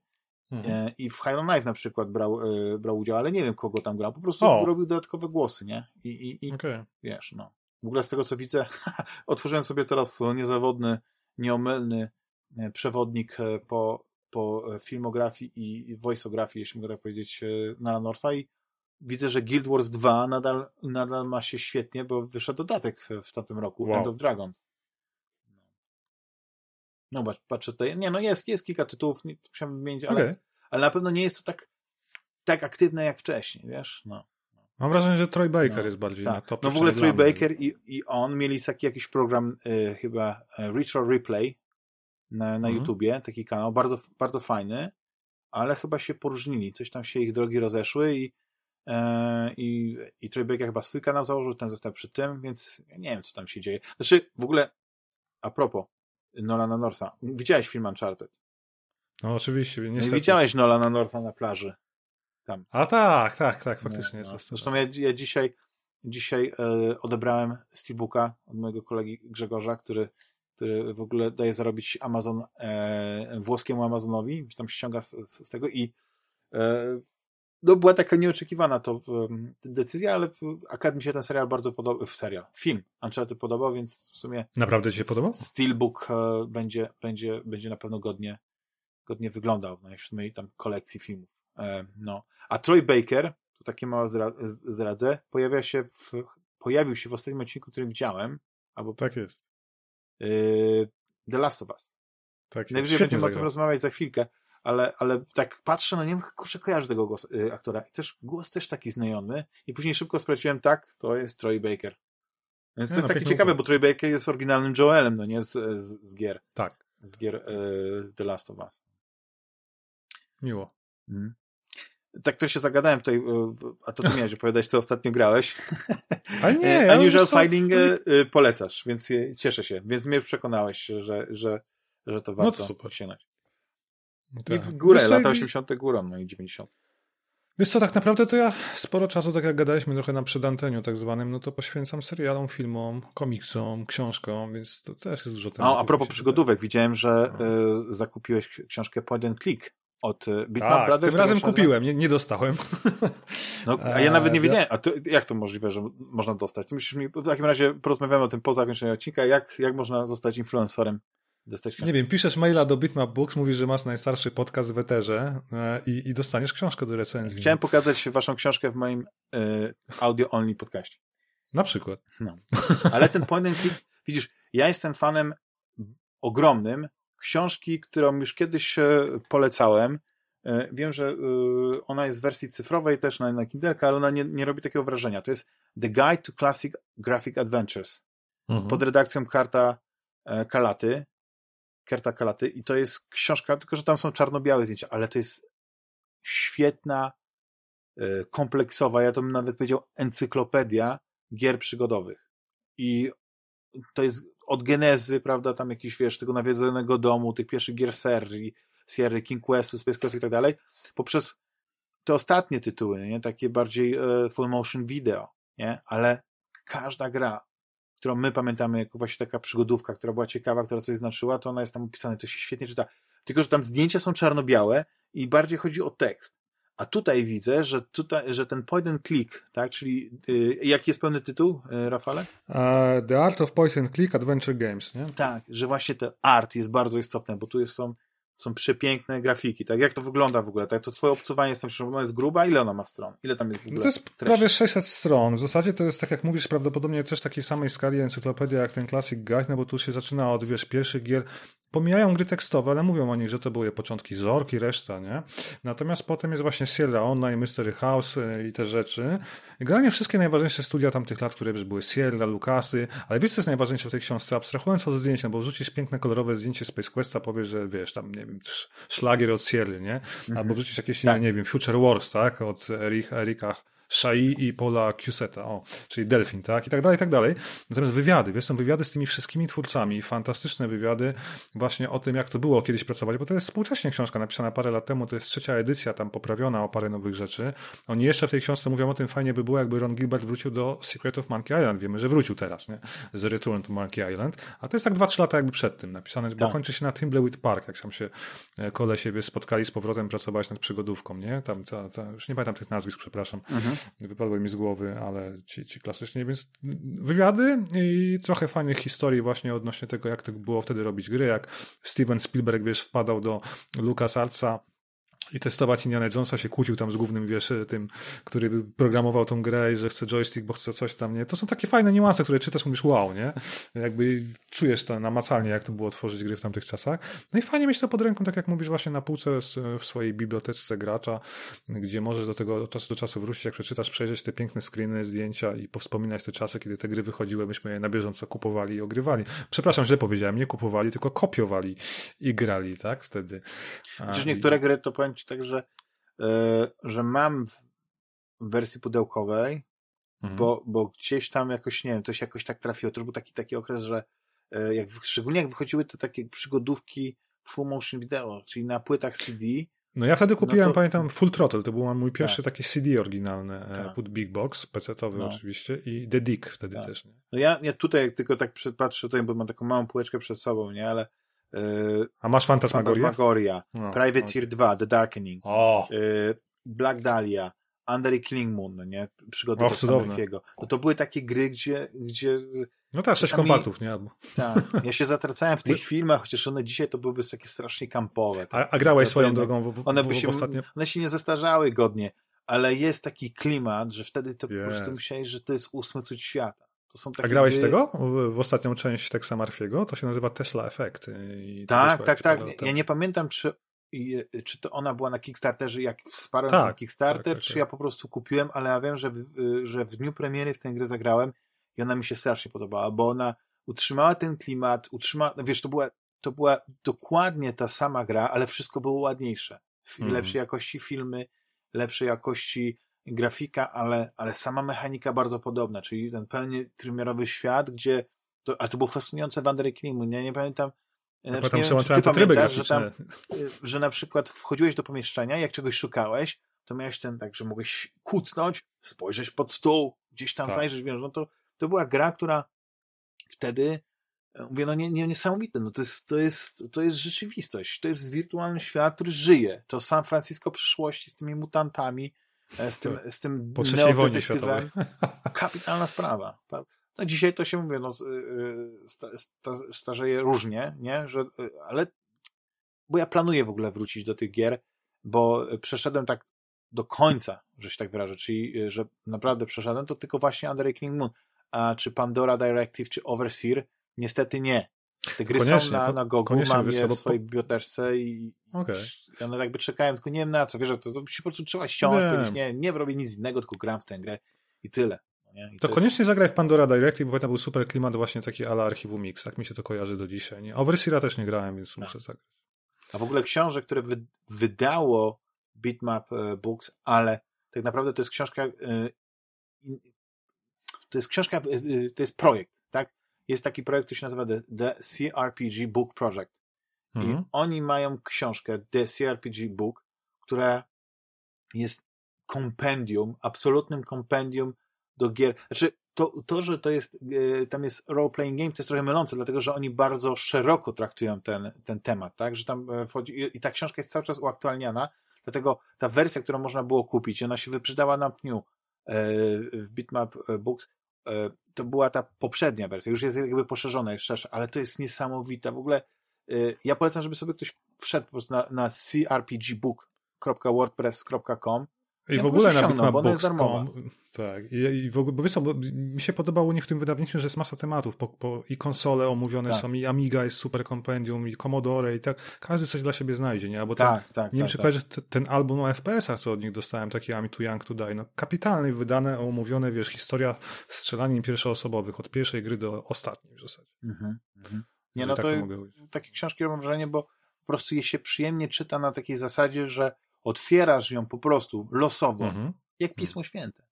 Mhm. E, I w High on Life na przykład brał, e, brał udział, ale nie wiem kogo tam grał. Po prostu O. robił dodatkowe głosy, nie? I, i, i Okej. wiesz, no. W ogóle z tego co widzę, [LAUGHS] otworzyłem sobie teraz niezawodny, nieomylny e, przewodnik e, po, po e, filmografii i voiceografii, jeśli mogę tak powiedzieć, Nala Northa i widzę, że Guild Wars 2 nadal, nadal ma się świetnie, bo wyszedł dodatek w, tamtym roku, Wow. End of Dragons. No, patrz- patrzę tutaj, nie no jest, jest kilka tytułów, nie musiałem wymienić, ale, Okej. ale na pewno nie jest to tak, tak aktywne jak wcześniej, wiesz, no. Mam wrażenie, że Troy Baker No, jest bardziej na Tak. top. No w ogóle Troy Baker i, i on mieli taki jakiś program y, chyba e, Retro Replay na, na Mhm. YouTubie, taki kanał, bardzo, bardzo fajny, ale chyba się poróżnili, coś tam się ich drogi rozeszły i, e, i, i Troy Baker chyba swój kanał założył, ten został przy tym, więc nie wiem, co tam się dzieje. Znaczy, w ogóle, a propos Nolana Northa, widziałeś film Uncharted? No oczywiście, Nie niestety. widziałeś Nolana Northa na plaży. Tam. A tak, tak, tak, faktycznie No, jest no. to. Zresztą ja, ja dzisiaj, dzisiaj e, odebrałem steelbooka od mojego kolegi Grzegorza, który, który w ogóle daje zarobić Amazon, e, włoskiemu Amazonowi, tam ściąga z, z tego i e, no, była taka nieoczekiwana to decyzja, ale akad mi się ten serial bardzo podobał, serial, film Uncharted podobał, więc w sumie Naprawdę ci się podobał? Steelbook e, będzie, będzie, będzie na pewno godnie, godnie wyglądał no, w mojej tam kolekcji filmów. E, no. A Troy Baker, tu takie z- zdradzę, pojawia się w, pojawił się w ostatnim odcinku, który widziałem, albo Tak jest. e, The Last of Us. Tak jest. Najwyżej będziemy o tym zagrał. rozmawiać za chwilkę, ale, ale tak patrzę, no nie wiem, kurczę, kojarzę tego głos, y, aktora. I też głos też taki znajomy. I później szybko sprawdziłem, tak, to jest Troy Baker. Więc to jest no, takie ciekawe, bo Troy Baker jest oryginalnym Joelem, no nie, z, z, z gier Tak, z gier e, The Last of Us. miło. Mhm. Tak to się zagadałem tutaj, e, a to ty miałeś [LAUGHS] opowiadać, co ostatnio grałeś. Ale nie, E, ja Unusual Finding e, polecasz, więc cieszę się. Więc mnie przekonałeś, że, że, że to warto to super. sięgnąć. I tak. w górę, Wiesz lata i- 80. górą, no i 90. Wiesz co, tak naprawdę to ja sporo czasu, tak jak gadaliśmy trochę na przedanteniu tak zwanym, no to poświęcam serialom, filmom, komiksom, książkom, więc to też jest dużo tematów. No, a propos przygodówek, widziałem, że No. e, zakupiłeś książkę Point and Click od e, Bitmap Tak, Brothers. tym razem tak kupiłem, nie, nie dostałem. No, a ja nawet nie wiedziałem. A to, jak to możliwe, że można dostać? Musisz mi, w takim razie porozmawiamy o tym poza zakończeniem odcinka. Jak, jak można zostać influencerem? Nie wiem, piszesz maila do Bitmap Books, mówisz, że masz najstarszy podcast w Eterze e, i, i dostaniesz książkę do recenzji. Chciałem pokazać waszą książkę w moim e, audio-only podcaście. Na przykład. No. Ale ten point and click, widzisz, ja jestem fanem ogromnym książki, którą już kiedyś e, polecałem. E, Wiem, że e, ona jest w wersji cyfrowej też na, na Kindle, ale ona nie, nie robi takiego wrażenia. To jest The Guide to Classic Graphic Adventures. Mhm. pod redakcją Karta Kalaty. Kerta Kalaty i to jest książka, tylko że tam są czarno-białe zdjęcia, ale to jest świetna, kompleksowa, ja to bym nawet powiedział encyklopediia gier przygodowych. I to jest od genezy, prawda, tam jakiś, wiesz, tego nawiedzonego domu, tych pierwszych gier serii, Sierra, King Questu, Space Quest i tak dalej, poprzez te ostatnie tytuły, nie, takie bardziej e, full motion video, nie, ale każda gra, którą my pamiętamy jako właśnie taka przygodówka, która była ciekawa, która coś znaczyła, to ona jest tam opisana, to się świetnie czyta. Tylko, że tam zdjęcia są czarno-białe i bardziej chodzi o tekst. A tutaj widzę, że, tutaj, że ten point and click, tak, czyli y, jaki jest pełny tytuł, y, Rafale? E, The Art of Point and Click Adventure Games, nie? Tak, że właśnie ten art jest bardzo istotny, bo tu jest, są, są przepiękne grafiki, tak, jak to wygląda w ogóle, tak, to twoje obcowanie tą książką, ona jest gruba, ile ona ma stron? Ile tam jest w ogóle No to jest treści? prawie 600 stron. W zasadzie to jest, tak jak mówisz, prawdopodobnie też takiej samej skali encyklopedia jak ten Classic Guide, no bo tu się zaczyna od, wiesz, pierwszych gier. Pomijają gry tekstowe, ale mówią o nich, że to były początki Zork i reszta, nie? Natomiast potem jest właśnie Sierra Online, Mystery House y, i te rzeczy. Generalnie wszystkie najważniejsze studia tamtych lat, które były Sierra, Lucasy, ale wiesz, co jest najważniejsze w tej książce? Abstrahując od zdjęć, no bo wrzucisz piękne, kolorowe zdjęcie Space Questa, powiesz, że wiesz, tam, nie wiem, sz- szlagier od Sierry, nie? Albo wrzucisz jakieś inne, Tak. nie wiem, Future Wars, tak? Od Erika Shai i Paula Cuseta, o, czyli Delfin, tak? I tak dalej, i tak dalej. Natomiast wywiady, wiesz, są wywiady z tymi wszystkimi twórcami, fantastyczne wywiady właśnie o tym, jak to było kiedyś pracować, bo to jest współcześnie książka napisana parę lat temu, to jest trzecia edycja, tam poprawiona o parę nowych rzeczy. Oni jeszcze w tej książce mówią o tym, fajnie by było, jakby Ron Gilbert wrócił do Secret of Monkey Island. Wiemy, że wrócił teraz, nie? Z Return to Monkey Island, a to jest tak 2-3 lata jakby przed tym napisane, tak. bo kończy się na Timbleweed Park, jak tam się e, kolesie wie, spotkali z powrotem pracować nad przygodówką, nie? Tam, ta, ta, już nie pamiętam tych nazwisk, przepraszam, mhm. Wypadły mi z głowy, ale ci, ci klasycznie, więc wywiady i trochę fajnych historii właśnie odnośnie tego, jak to było wtedy robić gry, jak Steven Spielberg, wiesz, wpadał do LucasArtsa i testować Indiana Jonesa się kłócił tam z głównym, wiesz, tym, który programował tą grę i że chce joystick, bo chce coś tam, nie? To są takie fajne niuanse, które czytasz, mówisz wow, nie? Jakby czujesz to namacalnie, jak to było tworzyć gry w tamtych czasach. No i fajnie mieć to pod ręką, tak jak mówisz, właśnie na półce w swojej bibliotece gracza, gdzie możesz do tego od czasu do czasu wrócić, jak przeczytasz, przejrzeć te piękne screeny, zdjęcia i powspominać te czasy, kiedy te gry wychodziły, myśmy je na bieżąco kupowali i ogrywali. Przepraszam, źle powiedziałem, nie kupowali, tylko kopiowali i grali, tak? Wtedy. Chociaż niektóre i... gry, to powiem ci tak, że, yy, że mam w wersji pudełkowej, mhm. bo, bo gdzieś tam jakoś, nie wiem, to się jakoś tak trafiło. To był taki, taki okres, że yy, jak, szczególnie jak wychodziły te takie przygodówki full motion video, czyli na płytach CD, no ja wtedy kupiłem, no to... pamiętam, Full Throttle, to był mój pierwszy tak. taki CD oryginalny, e, tak. Big Box, PC-towy no. oczywiście i The Dick wtedy tak. też. Nie? No ja, ja tutaj tylko tak patrzę tutaj, bo mam taką małą półeczkę przed sobą, nie, ale a masz Fantasmagoria? Fantasmagoria, no, Privateer okay. 2, The Darkening, o. Black Dahlia, Under Killing Moon, no nie? Przygody Murphy'ego. No to były takie gry, gdzie... gdzie no tak, sześć kompaktów, nie? Tak, ja się zatracałem w tych [LAUGHS] filmach, chociaż one dzisiaj to byłyby takie strasznie kampowe. Tak? A, a grałeś swoją drogą w, w, one, by się, ostatnio? one się nie zestarzały godnie, ale jest taki klimat, że wtedy to yes. po prostu myślałeś, że to jest ósmy cud świata. A grałeś gry... tego? W, w, ostatnią część Texa Marfiego? To się nazywa Tesla Effect. tak, tak, tak. Ja nie pamiętam, czy, czy to ona była na Kickstarterze, jak wsparłem tak, ten Kickstarter, tak, tak, czy ja tak. po prostu kupiłem, ale ja wiem, że w, że w dniu premiery w tę grę zagrałem i ona mi się strasznie podobała, bo ona utrzymała ten klimat, utrzymała, no wiesz, to była, to była dokładnie ta sama gra, ale wszystko było ładniejsze. Mm. Lepszej jakości filmy, lepszej jakości grafika, ale, ale sama mechanika bardzo podobna, czyli ten pełnie trójmiarowy świat, gdzie to, a to było fascynujące w Under Kingmu, nie, pamiętam znaczy, potem nie wiem, czy ty pamiętasz, że, tam, że na przykład wchodziłeś do pomieszczenia, jak czegoś szukałeś, to miałeś ten tak, że mogłeś kucnąć, spojrzeć pod stół, gdzieś tam tak. zajrzeć, wiesz, no to, to była gra, która wtedy e, mówię, no nie, nie, niesamowite, no to jest, to, jest, to jest rzeczywistość, to jest wirtualny świat, który żyje, to San Francisco przyszłości z tymi mutantami, e, z tym, z tym po trzeciej wojnie światowej. [LAUGHS] Kapitalna sprawa. No dzisiaj to się mówi, no, y, y, starzeje różnie, nie? Że, y, ale bo ja planuję w ogóle wrócić do tych gier, bo przeszedłem tak do końca, że się tak wyrażę, czyli że naprawdę przeszedłem, to tylko właśnie Under King Moon. A czy Pandora Directive, czy Overseer? Niestety nie. Te gry koniecznie, są na, na Gogu, mam je w swojej bibliotece i okay. one jakby czekają, tylko nie wiem na co, wiesz, to, to się po prostu trzeba ściągnąć, nie, nie robię nic innego, tylko gram w tę grę i tyle. Nie? I to, to koniecznie jest... zagraj w Pandora Direct, bo to był super klimat właśnie taki ala archiwum Mix, tak mi się to kojarzy do dzisiaj. Nie? Overseera też nie grałem, więc tak. muszę zagrać. A w ogóle książek, które wy, wydało Bitmap e, Books, ale tak naprawdę to jest książka e, to jest książka, e, to jest projekt? Jest taki projekt, który się nazywa The, The CRPG Book Project. Mhm. I oni mają książkę The CRPG Book, która jest kompendium, absolutnym kompendium do gier. Znaczy, to, to że to jest, e, tam jest role-playing game, to jest trochę mylące, dlatego że oni bardzo szeroko traktują ten, ten temat, tak? Że tam e, wchodzi, i ta książka jest cały czas uaktualniana, dlatego ta wersja, którą można było kupić, ona się wyprzedała na pniu e, w Bitmap Books, to była ta poprzednia wersja, już jest jakby poszerzona, jest szersza, ale to jest niesamowita. W ogóle ja polecam, żeby sobie ktoś wszedł po prostu na, na crpgbook.wordpress.com i w ogóle na bitmapbox.com tak, i, i w ogóle, bo wiesz bo mi się podobało niektórym wydawnictwom, że jest masa tematów, po, po, i konsole omówione tak. są, i Amiga jest super kompendium, i Commodore, i tak, każdy coś dla siebie znajdzie, nie? Albo tak, ten, tak, nie wiem, czy tak, tak. ten album o FPS-ach, co od nich dostałem, taki I'm Too Young To Die, no kapitalny, wydane, omówione, wiesz, historia strzelanin pierwszoosobowych, od pierwszej gry do ostatniej w zasadzie. Mhm, mhm. Nie, no, no to takie książki mam wrażenie, bo po prostu je się przyjemnie czyta na takiej zasadzie, że otwierasz ją po prostu losowo, mhm. jak Pismo Święte.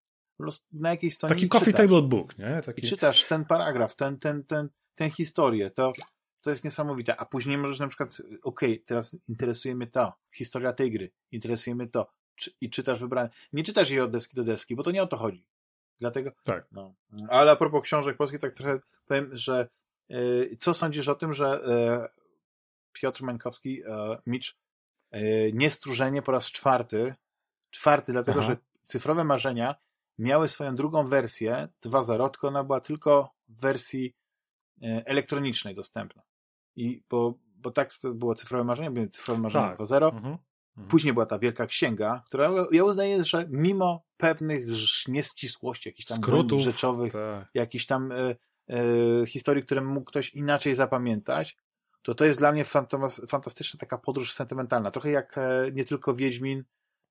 na jakiejś stronie Taki coffee czytasz. table book, nie? Taki... I czytasz ten paragraf, ten, ten, ten, tę historię, to, to jest niesamowite. A później możesz na przykład, okej, okay, teraz interesuje mnie to, historia tej gry, interesuje mnie to, czy, i czytasz wybrane. Nie czytasz jej od deski do deski, bo to nie o to chodzi. Dlatego. Tak. No. Ale a propos książek polskich, tak trochę powiem, że yy, co sądzisz o tym, że yy, Piotr Mańkowski, yy, Micz, niestrużenie po raz czwarty, czwarty, dlatego Aha. że cyfrowe marzenia miały swoją drugą wersję 2.0, tylko ona była tylko w wersji elektronicznej dostępna. I bo, bo tak to było cyfrowe marzenie, były cyfrowe marzenia tak. 2.0. Mhm. mhm. Później była ta wielka księga, która ja uznaję, że mimo pewnych nieścisłości, jakichś tam skrótów rzeczowych, tak. jakichś tam e, e, historii, które mógł ktoś inaczej zapamiętać, to to jest dla mnie fantastyczna taka podróż sentymentalna. Trochę jak e, nie tylko Wiedźmin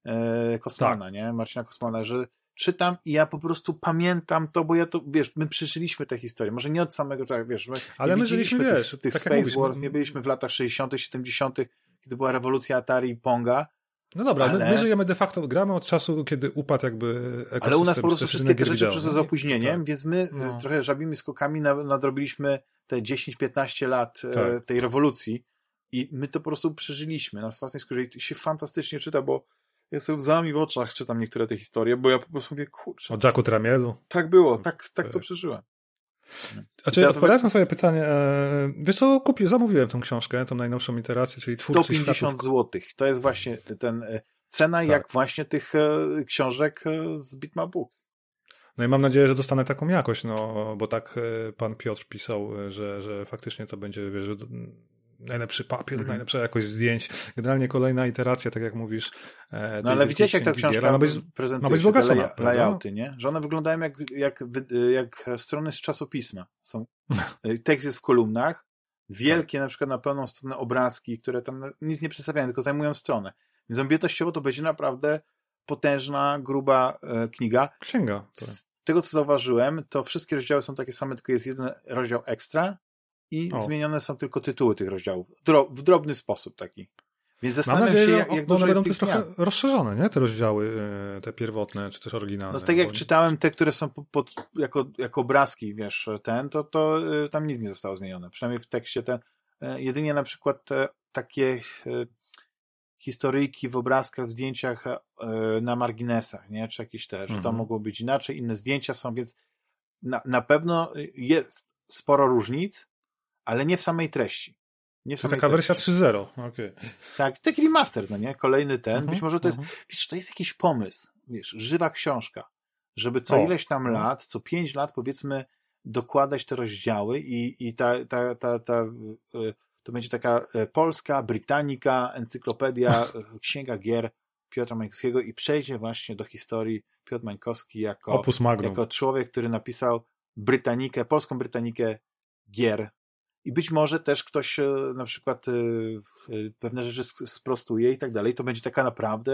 e, Kosmana, tak. nie? Marcina Kosmana, że czytam i ja po prostu pamiętam to, bo ja to, wiesz, my przeżyliśmy tę historię. Może nie od samego, tak, wiesz, ale my żyliśmy, wiesz, tych, tych tak Space Wars, nie byliśmy w latach 60., 70., kiedy była rewolucja Atari i Ponga. No dobra, ale... my, my, żyjemy de facto, gramy od czasu, kiedy upadł jakby ekosystem. Ale u nas po prostu wszystkie te rzeczy przyszły z opóźnieniem, tak. więc my no. trochę żabimi skokami nadrobiliśmy te 10-15 lat e, tak. tej rewolucji i my to po prostu przeżyliśmy na własnej skórze i się fantastycznie czyta, bo ja sobie łzami w oczach czytam niektóre te historie, bo ja po prostu mówię, kurczę. O Jacku Tramielu. Tak było, tak, tak to przeżyłem. Znaczy, ja odpowiadając na twoje pytanie, e, wiesz co, kupię, zamówiłem tą książkę, tą najnowszą iterację, czyli Twórcy 150 zł. To jest właśnie ten e, cena tak. jak właśnie tych e, książek z Bitmap Books. No i mam nadzieję, że dostanę taką jakość, no, bo tak pan Piotr pisał, że, że faktycznie to będzie, wiesz, najlepszy papier, -hmm. najlepsza jakość zdjęć. Generalnie kolejna iteracja, tak jak mówisz. E, no ale widziałeś, jak ta książka ma być, prezentuje ma być bogacona, lay, layouty, nie? Że one wyglądają jak, jak, jak strony z czasopisma. Są, [LAUGHS] e, tekst jest w kolumnach, wielkie tak. na przykład na pełną stronę obrazki, które tam nic nie przedstawiają, tylko zajmują stronę. Więc objętościowo to będzie naprawdę potężna, gruba e, kniga. Księga. Tak. Z tego, co zauważyłem, to wszystkie rozdziały są takie same, tylko jest jeden rozdział ekstra, i o. zmienione są tylko tytuły tych rozdziałów. Dro w drobny sposób taki. Więc zastanawiam nadzieję, się, jak, jak dużo będą też trochę rozszerzone, nie? Te rozdziały, e, te pierwotne, czy też oryginalne. No tak jak bo... czytałem te, które są pod, jako, jako obrazki, wiesz, ten, to, to e, tam nic nie zostało zmienione. Przynajmniej w tekście ten. E, jedynie na przykład te, takie historyjki w obrazkach, w zdjęciach na marginesach, nie? Czy jakieś te, że to mhm. mogło być inaczej, inne zdjęcia są, więc na, na pewno jest sporo różnic, ale nie w samej treści. Nie samej taka treści. wersja 3.0. Okay. Tak, taki remaster, no nie? Kolejny ten. Uh -huh, Być może to jest, uh -huh. wiesz, to jest jakiś pomysł, wiesz, żywa książka, żeby co o. ileś tam. -huh. lat, co pięć lat powiedzmy dokładać te rozdziały i, i ta, ta, ta, ta y, to będzie taka e, polska, Britannica, encyklopedia, [LAUGHS] e, księga gier Piotra Mańkowskiego i przejdzie właśnie do historii Piotr Mańkowski jako, jako człowiek, który napisał Brytanikę, polską Brytanikę gier i być może też ktoś e, na przykład e, e, pewne rzeczy sprostuje i tak dalej. To będzie taka naprawdę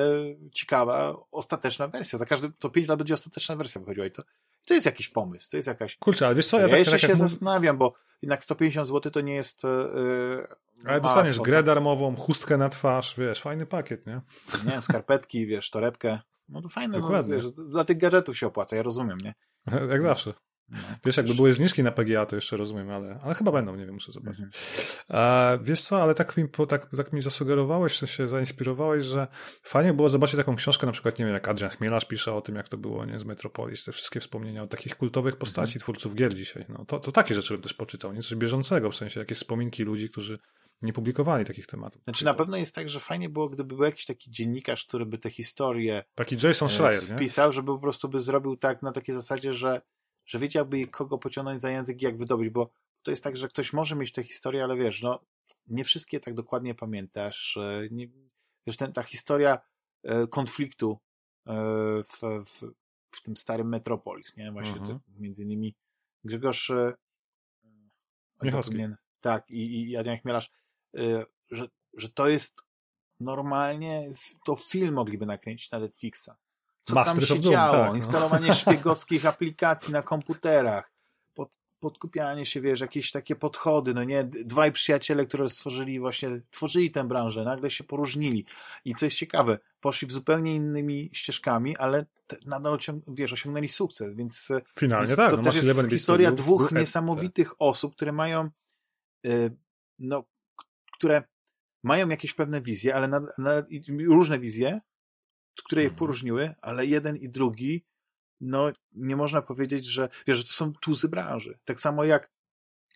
ciekawa, ostateczna wersja. Za każdy, to 5 lat będzie ostateczna wersja wychodziła i to, to jest jakiś pomysł, to jest jakaś... Kurczę, ale wiesz co, ja, ja tak, jeszcze tak, się mów... zastanawiam, bo jednak 150 zł to nie jest... Yy, ale dostaniesz grę darmową, chustkę na twarz, wiesz, fajny pakiet, nie? Nie wiem, skarpetki, wiesz, torebkę. No to fajne, no, wiesz, dla tych gadżetów się opłaca, ja rozumiem, nie? [LAUGHS] Jak zawsze. No, wiesz, jakby były zniżki na PGA, to jeszcze rozumiem, ale, ale chyba będą, nie wiem, muszę zobaczyć. Mhm. A, wiesz co, ale tak mi, tak, tak mi zasugerowałeś, w sensie zainspirowałeś, że fajnie było zobaczyć taką książkę, na przykład, nie wiem, jak Adrian Chmielarz pisze o tym, jak to było, nie, z Metropolis, te wszystkie wspomnienia o takich kultowych postaci, mhm. twórców gier dzisiaj. No, to, to takie rzeczy bym też poczytał, nie coś bieżącego, w sensie jakieś wspominki ludzi, którzy nie publikowali takich tematów. Znaczy na pewno jest tak, że fajnie było, gdyby był jakiś taki dziennikarz, który by te historie taki Jason Schreier, spisał, nie? żeby po prostu by zrobił tak na takiej zasadzie, że że wiedziałby kogo pociągnąć za język i jak wydobyć, bo to jest tak, że ktoś może mieć tę historię, ale wiesz, no nie wszystkie tak dokładnie pamiętasz. E, nie, wiesz, ten, ta historia e, konfliktu e, w, w, w tym starym Metropolis, nie? Właśnie mhm. między innymi Grzegorz Michałowski. Tak, i, i Adrian Chmielarz, że, że to jest normalnie, to film mogliby nakręcić na Netflixa co Masters tam się działo, Doom, tak, no. instalowanie szpiegowskich aplikacji na komputerach, pod, podkupianie się, wiesz, jakieś takie podchody, no nie, dwaj przyjaciele, które stworzyli właśnie, tworzyli tę branżę, nagle się poróżnili i co jest ciekawe, poszli w zupełnie innymi ścieżkami, ale nadal, wiesz, osiągnęli sukces, więc e, Finalnie więc tak. to no, też jest 11 historia studiów, dwóch był niesamowitych osób, które mają y, no, które mają jakieś pewne wizje, ale na, na, różne wizje, które je Mhm. poróżniły, ale jeden i drugi, no nie można powiedzieć, że wiesz, że to są tuzy branży. Tak samo jak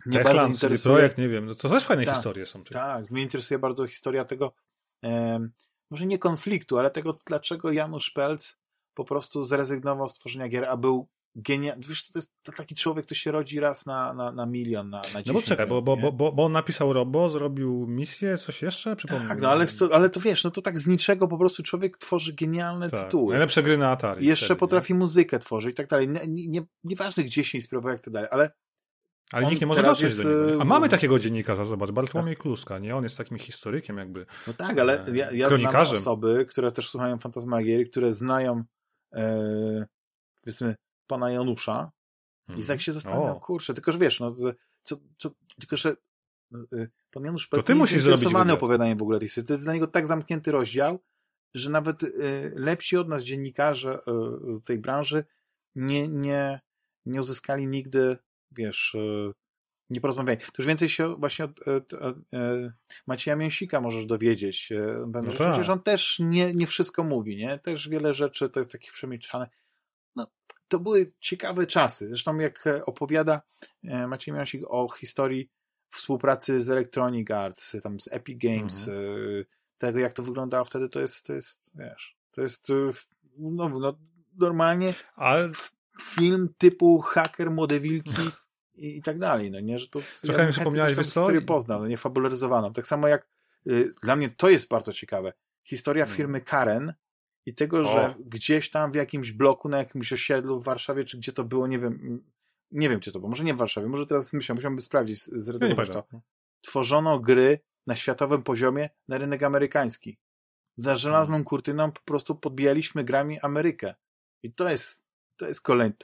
mnie bardzo Techland, CD interesuje, Projekt, nie wiem, no to też fajne Tak, historie są. tak, mnie interesuje bardzo historia tego, em, może nie konfliktu, ale tego, dlaczego Janusz Pelc po prostu zrezygnował z tworzenia gier, a był genialny. Wiesz, to jest to taki człowiek, który się rodzi raz na, na, na milion, na, na 10 No bo czekaj, bo, bo, nie? bo, bo, on napisał Robo, zrobił misję, coś jeszcze? Przypomnij Tak, no ale, chcę, ale to wiesz, no to tak z niczego po prostu człowiek tworzy genialne Tak, tytuły. Najlepsze gry na Atari. Jeszcze wtedy, potrafi muzykę tworzyć i tak dalej. Nie, nie, nie, nieważne gdzie się inspirował, jak tak dalej, ale Nie? Ale on nikt nie może dotrzeć jest, do niego. A mamy w- takiego dziennikarza, zobacz, Bartłomiej Kluska, nie? On jest takim historykiem jakby. no tak, ale e, ja, ja znam osoby, które też słuchają Fantasmagierii, które znają e, powiedzmy pana Janusza i tak się zastanawiam, Mhm. O. kurczę, tylko że wiesz, no, co, co, tylko że e, pan Janusz To ty musisz zrobić opowiadaniem w ogóle tej sytuacji. To jest dla niego tak zamknięty rozdział, że nawet e, lepsi od nas dziennikarze z tej branży nie, nie, nie uzyskali nigdy, wiesz, e, nie porozmawiali. To już więcej się właśnie od, od e, Macieja Mięsika możesz dowiedzieć. Będą No rzeczy, tak. Przecież on też nie, nie wszystko mówi, nie? Też wiele rzeczy to jest takich przemilczane. No, to były ciekawe czasy. Zresztą jak e, opowiada e, Maciej Mięsik o historii współpracy z Electronic Arts, tam z Epic Games, Mhm. e, tego jak to wyglądało wtedy, to jest, to jest, wiesz, to jest, to jest no, no, normalnie Ale film typu haker, młode wilki i, i tak dalej, no nie, że to Trochę mi chętnie przypomniałeś, wiesz co? historię poznał, no nie fabularyzowaną. Tak samo jak y, dla mnie to jest bardzo ciekawe. Historia Mm. firmy Karen i tego, O. że gdzieś tam w jakimś bloku, na jakimś osiedlu w Warszawie, czy gdzie to było, nie wiem, nie wiem gdzie to było, może nie w Warszawie, może teraz myślę, musiałbym sprawdzić, z- ja to. Tworzono gry na światowym poziomie na rynek amerykański. Za żelazną kurtyną po prostu podbijaliśmy grami Amerykę. I to jest, to jest kolejny.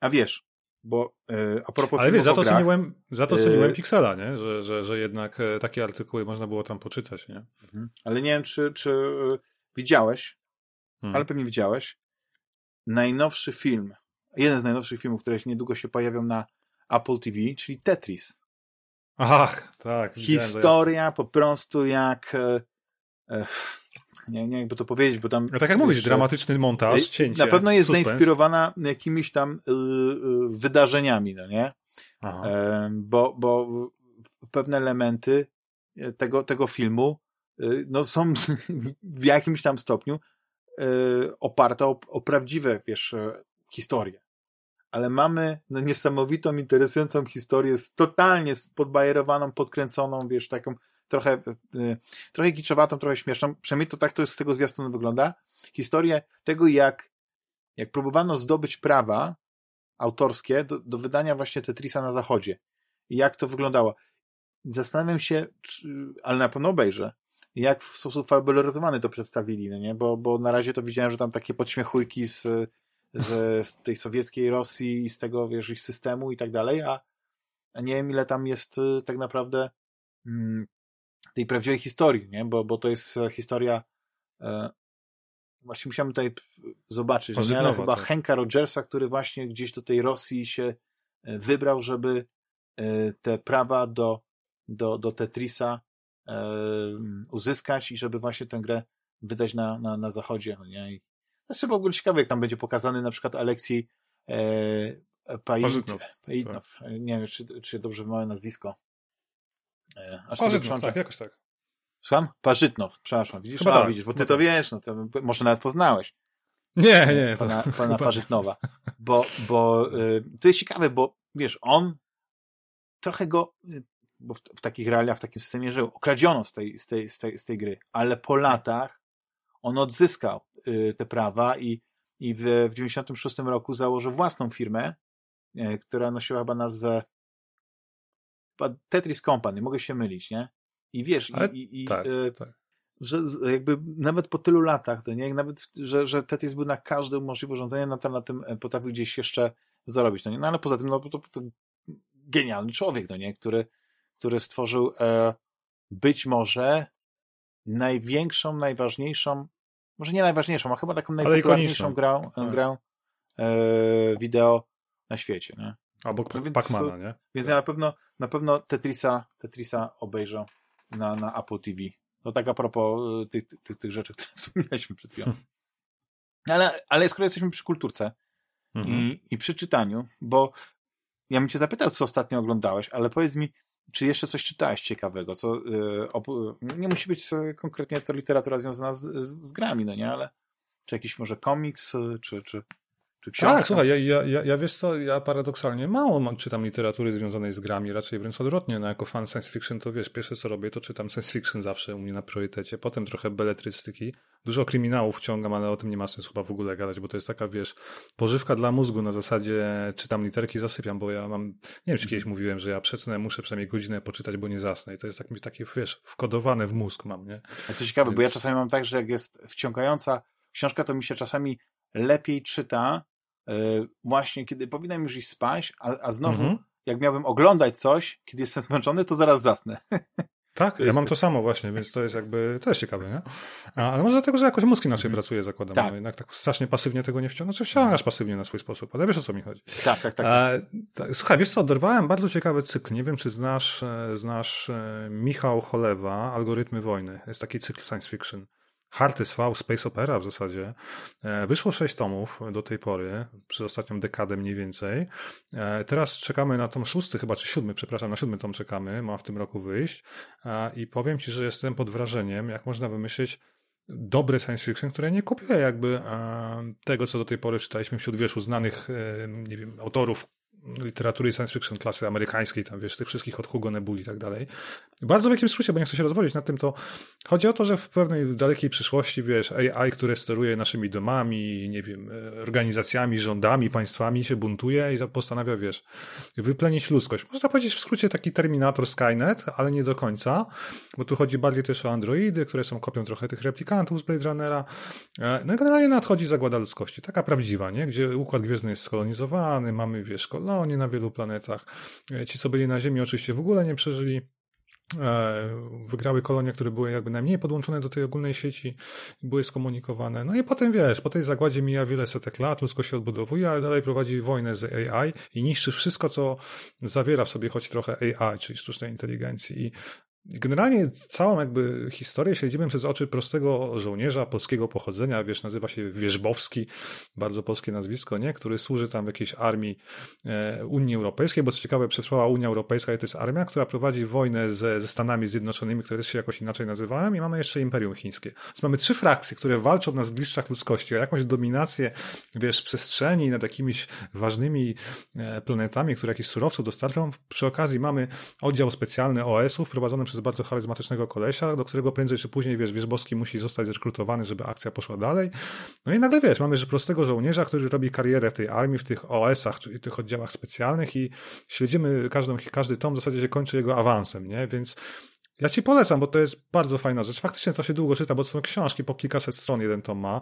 A wiesz, bo e, a propos Ale wiesz, za to grach, ceniłem, za to Yy. ceniłem Pixela, nie? Że, że, że jednak e, takie artykuły można było tam poczytać, nie? Mhm. ale nie wiem, czy, czy widziałeś, Hmm. ale pewnie widziałeś, najnowszy film, jeden z najnowszych filmów, które niedługo się pojawią na Apple TV, czyli Tetris. Ach, tak. Historia po prostu jak e, e, nie, nie jakby to powiedzieć, bo tam. No tak jak mówisz, dramatyczny montaż, cięcie. na pewno jest suspens. zainspirowana jakimiś tam y, y, wydarzeniami, no nie? Aha. E, bo, bo pewne elementy tego, tego filmu no, są [LAUGHS] w jakimś tam stopniu y, oparte o, o prawdziwe, wiesz, e, historie. Ale mamy no, niesamowitą, interesującą historię, z totalnie podbajerowaną, podkręconą, wiesz, taką trochę, y, trochę kiczowatą, trochę śmieszną. Przynajmniej to tak to z tego zwiastunu wygląda. Historię tego, jak, jak próbowano zdobyć prawa autorskie do, do wydania właśnie Tetrisa na zachodzie. I jak to wyglądało. Zastanawiam się, czy, ale na pewno obejrzę, jak w sposób fabularyzowany to przedstawili, no nie? Bo, bo na razie to widziałem, że tam takie podśmiechujki z, z, z tej sowieckiej Rosji i z tego, wiesz, ich systemu i tak dalej, a, a nie wiem, ile tam jest y, tak naprawdę mm, tej prawdziwej historii, nie? Bo, bo to jest historia e, właśnie musiałem tutaj zobaczyć, nie? ale Pozytnowa, chyba tak. Henka Rogersa, który właśnie gdzieś do tej Rosji się e, wybrał, żeby e, te prawa do, do, do Tetrisa uzyskać i żeby właśnie tę grę wydać na, na, na zachodzie. No nie? I to jest w ogóle ciekawe, jak tam będzie pokazany na przykład Aleksiej e, Pajitnow. Nie wiem, czy, czy dobrze małe nazwisko. E, aż Parzytnow, tak, jakoś tak. Słucham? Parzytnow, przepraszam. Widzisz? Chyba A, tak, widzisz, bo ty chyba to tak. wiesz, no to może nawet poznałeś Nie, nie, to pana, [LAUGHS] chyba- Parzytnowa. Bo, bo y, to jest ciekawe, bo wiesz, on trochę go, bo w, w takich realiach, w takim systemie żył, okradziono z tej, z tej, z tej, z tej gry, ale po latach on odzyskał y, te prawa i, i w, w 96 roku założył własną firmę, y, która nosiła chyba nazwę chyba Tetris Company, mogę się mylić, nie? I wiesz, Ale i, i, tak, y, tak. że jakby nawet po tylu latach, to nie, nawet, że, że Tetris był na każdym możliwym urządzeniu, na, na tym e, potrafił gdzieś jeszcze zarobić, to nie, no ale poza tym, no to, to genialny człowiek, no nie, który, który stworzył e, być może największą, najważniejszą, może nie najważniejszą, a chyba taką najpopularniejszą grę, tak. grę e, wideo na świecie, nie? Albo no Pacmana, nie? Więc ja na pewno, na pewno Tetrisa, Tetrisa obejrzę na, na Apple TV. To tak a propos y, tych, tych, tych rzeczy, [LAUGHS] które wspomnieliśmy przed chwilą. [LAUGHS] Ale, ale skoro jesteśmy przy kulturce mhm. i, i przy czytaniu, bo ja bym cię zapytał, co ostatnio oglądałeś, ale powiedz mi, czy jeszcze coś czytałeś ciekawego? Co, yy, nie musi być konkretnie to literatura związana z, z, grami, no nie, ale czy jakiś może komiks, y, czy, czy, czy książka? Tak, słuchaj, ja, ja, ja wiesz co, ja paradoksalnie mało mam, czytam literatury związanej z grami, raczej wręcz odwrotnie. No, jako fan science fiction to wiesz, pierwsze co robię, to czytam science fiction zawsze u mnie na priorytecie, potem trochę beletrystyki. Dużo kryminałów wciągam, ale o tym nie ma sensu chyba w ogóle gadać, bo to jest taka, wiesz, pożywka dla mózgu na zasadzie czytam literki, zasypiam, bo ja mam, nie wiem, czy kiedyś mówiłem, że ja przecnę, muszę przynajmniej godzinę poczytać, bo nie zasnę i to jest takie, takie wiesz, wkodowane w mózg mam, nie? A co ciekawe, Więc... bo ja czasami mam tak, że jak jest wciągająca książka, to mi się czasami lepiej czyta, właśnie kiedy powinnam już iść spać, a, a znowu, mhm. jak miałbym oglądać coś, kiedy jestem zmęczony, to zaraz zasnę. [LAUGHS] Tak, ja mam to samo właśnie, więc to jest jakby, to jest ciekawe, nie? Ale może dlatego, że jakoś mózg inaczej mhm. pracuje, zakładam. Tak. No, jednak tak strasznie pasywnie tego nie wciągasz, znaczy wciągasz pasywnie na swój sposób, ale wiesz o co mi chodzi. Tak, tak, tak. E, słuchaj, wiesz co, oderwałem bardzo ciekawy cykl, nie wiem czy znasz, e, znasz e, Michał Cholewa, Algorytmy Wojny, jest taki cykl science fiction. Hard SV, Space Opera w zasadzie. E, wyszło sześć tomów do tej pory, przez ostatnią dekadę mniej więcej. E, teraz czekamy na tom szósty, chyba, czy siódmy, przepraszam, na siódmy tom czekamy, ma w tym roku wyjść. E, I powiem Ci, że jestem pod wrażeniem, jak można wymyślić dobre science fiction, które nie kopiuje jakby tego, co do tej pory czytaliśmy wśród, wiesz, uznanych, nie wiem, autorów literatury science fiction klasy amerykańskiej, tam wiesz, tych wszystkich od Hugo Nebuli i tak dalej. Bardzo w jakimś skrócie, bo nie chcę się rozwodzić nad tym, to chodzi o to, że w pewnej dalekiej przyszłości, wiesz, AI, które steruje naszymi domami, nie wiem, e, organizacjami, rządami, państwami się buntuje i postanawia, wiesz, wyplenić ludzkość. Można powiedzieć w skrócie taki Terminator Skynet, ale nie do końca, bo tu chodzi bardziej też o androidy, które są kopią trochę tych replikantów z Blade Runnera. E, no i generalnie nadchodzi zagłada ludzkości, taka prawdziwa, nie? Gdzie Układ Gwiezdny jest skolonizowany, mamy, wiesz, kolonie, kolonie na wielu planetach. E, ci, co byli na Ziemi, oczywiście w ogóle nie przeżyli. E, wygrały kolonie, które były jakby najmniej podłączone do tej ogólnej sieci, były skomunikowane. No i potem wiesz, po tej zagładzie mija wiele setek lat, ludzkość się odbudowuje, ale dalej prowadzi wojnę z AI i niszczy wszystko, co zawiera w sobie choć trochę AI, czyli sztucznej inteligencji. I Generalnie całą jakby historię śledzimy przez oczy prostego żołnierza polskiego pochodzenia, wiesz, nazywa się Wierzbowski, bardzo polskie nazwisko, nie? Który służy tam w jakiejś armii e, Unii Europejskiej, bo co ciekawe, przetrwała Unia Europejska i to jest armia, która prowadzi wojnę ze, ze Stanami Zjednoczonymi, które też się jakoś inaczej nazywają i mamy jeszcze Imperium Chińskie. Więc mamy trzy frakcje, które walczą na zgliszczach ludzkości o jakąś dominację, wiesz, przestrzeni nad jakimiś ważnymi e, planetami, które jakieś surowców dostarczą. Przy okazji mamy oddział specjalny OS-ów prowadzony przez przez bardzo charyzmatycznego kolesia, do którego prędzej czy później, wiesz, Wierzbowski musi zostać zrekrutowany, żeby akcja poszła dalej. No i nagle, wiesz, mamy że prostego żołnierza, który robi karierę w tej armii, w tych OS-ach, czyli tych oddziałach specjalnych i śledzimy każdą, każdy tom w zasadzie się kończy jego awansem, nie? Więc ja ci polecam, bo to jest bardzo fajna rzecz. Faktycznie to się długo czyta, bo to są książki po kilkaset stron, jeden tom ma,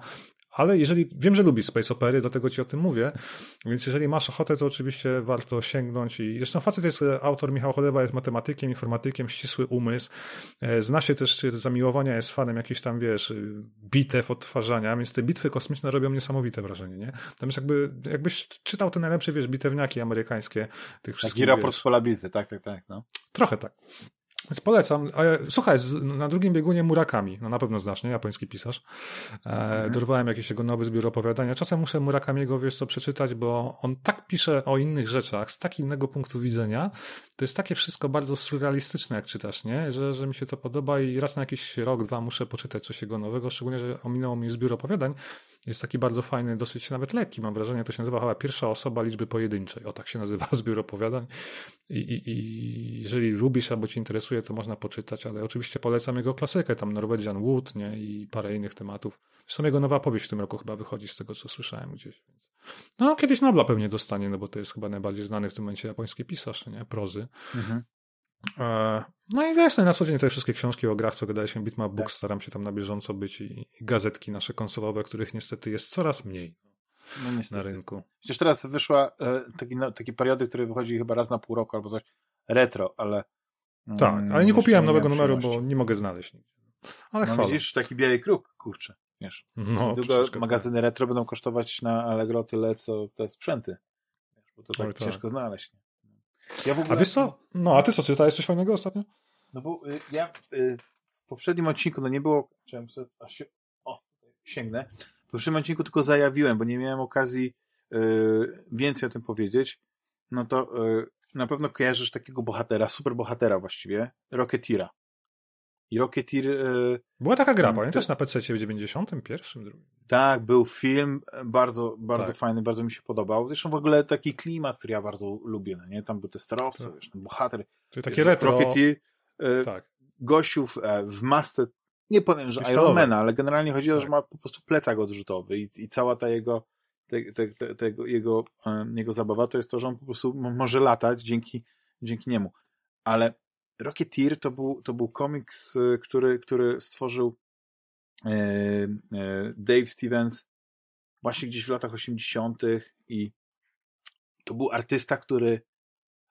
ale jeżeli, wiem, że lubisz Space Opery, dlatego ci o tym mówię, więc jeżeli masz ochotę, to oczywiście warto sięgnąć i zresztą facet jest, autor Michał Cholewa jest matematykiem, informatykiem, ścisły umysł, e, zna się też z zamiłowania, jest fanem jakichś tam, wiesz, bitew, odtwarzania, więc te bitwy kosmiczne robią niesamowite wrażenie, nie? Tam jest jakby, jakbyś czytał te najlepsze, wiesz, bitewniaki amerykańskie, tych wszystkich, Taki raport z pola bitwy, tak, tak, tak, no. Trochę tak. Więc polecam. Słuchaj, na drugim biegunie Murakami, no na pewno znasz, nie? Japoński pisarz. E, mhm. Dorwałem jakiś jego nowy zbiór opowiadania. Czasem muszę Murakamiego, wiesz co, przeczytać, bo on tak pisze o innych rzeczach, z tak innego punktu widzenia. To jest takie wszystko bardzo surrealistyczne, jak czytasz, nie? Że, że mi się to podoba i raz na jakiś rok, dwa muszę poczytać coś jego nowego, szczególnie, że ominęło mi zbiór opowiadań. Jest taki bardzo fajny, dosyć nawet lekki, mam wrażenie, to się nazywa chyba pierwsza osoba liczby pojedynczej. O, tak się nazywa [LAUGHS] zbiór opowiadań. I, i, i jeżeli lubisz albo ci interesuje, to można poczytać, ale oczywiście polecam jego klasykę, tam Norwegian Wood, nie? I parę innych tematów. Zresztą jego nowa powieść w tym roku chyba wychodzi z tego, co słyszałem gdzieś. No, kiedyś Nobla pewnie dostanie, no bo to jest chyba najbardziej znany w tym momencie japoński pisarz, nie? Prozy. Mhm. E, no i wiesz, no na co dzień te wszystkie książki o grach, co gadaliśmy, Bitmap Books, tak. staram się tam na bieżąco być i, i gazetki nasze konsolowe, których niestety jest coraz mniej. No na rynku. Przecież teraz wyszła e, taki, no, taki periody, który wychodzi chyba raz na pół roku albo coś, retro, ale... Tak, mm, ale nie kupiłem nowego numeru, bo nie mogę znaleźć nigdzie. Ale No chwała. widzisz, taki biały kruk, kurczę, wiesz. No, Długo troszeczkę magazyny retro będą kosztować na Allegro tyle, co te sprzęty. Wiesz, Bo to tak Oj, tak. ciężko znaleźć. Nie? Ja w ogóle, A wiesz co? No, a ty co, czytałeś coś fajnego ostatnio? No bo y, ja y, w poprzednim odcinku, no nie było, chciałem sobie, aż o, sięgnę. W poprzednim odcinku tylko zajawiłem, bo nie miałem okazji y, więcej o tym powiedzieć. No to y, na pewno kojarzysz takiego bohatera, super bohatera właściwie, Rocketeera. I Rocketeer, y, Była taka gra, pamiętasz, na PC w 91, drugim. tak, był film, e, bardzo, bardzo Tak. fajny, bardzo mi się podobał. Zresztą w ogóle taki klimat, który ja bardzo lubię, no nie? Tam był te sterowce, Tak. wiesz, bohater. Czyli takie wiesz, retro. Rocketeer, Tak. gościów e, w masce, nie powiem, że. Ironmana, ale generalnie chodzi o to, że Tak. ma po prostu plecak odrzutowy i, i cała ta jego, te, te, te, tego, jego, e, jego zabawa to jest to, że on po prostu może latać dzięki, dzięki niemu. Ale Rocketeer to był, to był komiks, który, który stworzył e, e, Dave Stevens właśnie gdzieś w latach 80. i to był artysta, który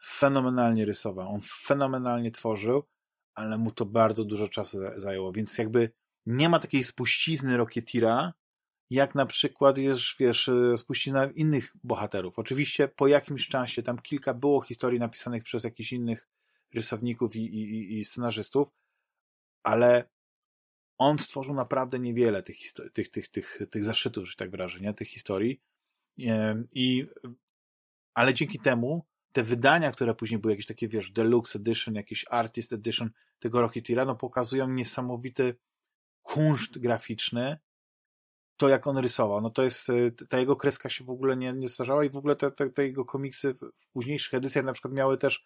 fenomenalnie rysował. On fenomenalnie tworzył, ale mu to bardzo dużo czasu za- zajęło, więc jakby nie ma takiej spuścizny Rocketeera, jak na przykład jest, wiesz, e, spuścizna innych bohaterów. Oczywiście po jakimś czasie, tam kilka było historii napisanych przez jakichś innych rysowników i, i, i- scenarzystów, ale on stworzył naprawdę niewiele tych, tych, tych, tych, tych zaszytów, że tak wyrażę, nie? tych historii. Em, I, ale dzięki temu te wydania, które później były jakieś takie, wiesz, deluxe edition, jakiś artist edition tego Rocketeera, no pokazują niesamowity kunszt graficzny, to jak on rysował. No to jest, e, ta jego kreska się w ogóle nie, nie starzała i w ogóle te, te, te jego komiksy w późniejszych edycjach na przykład miały też e,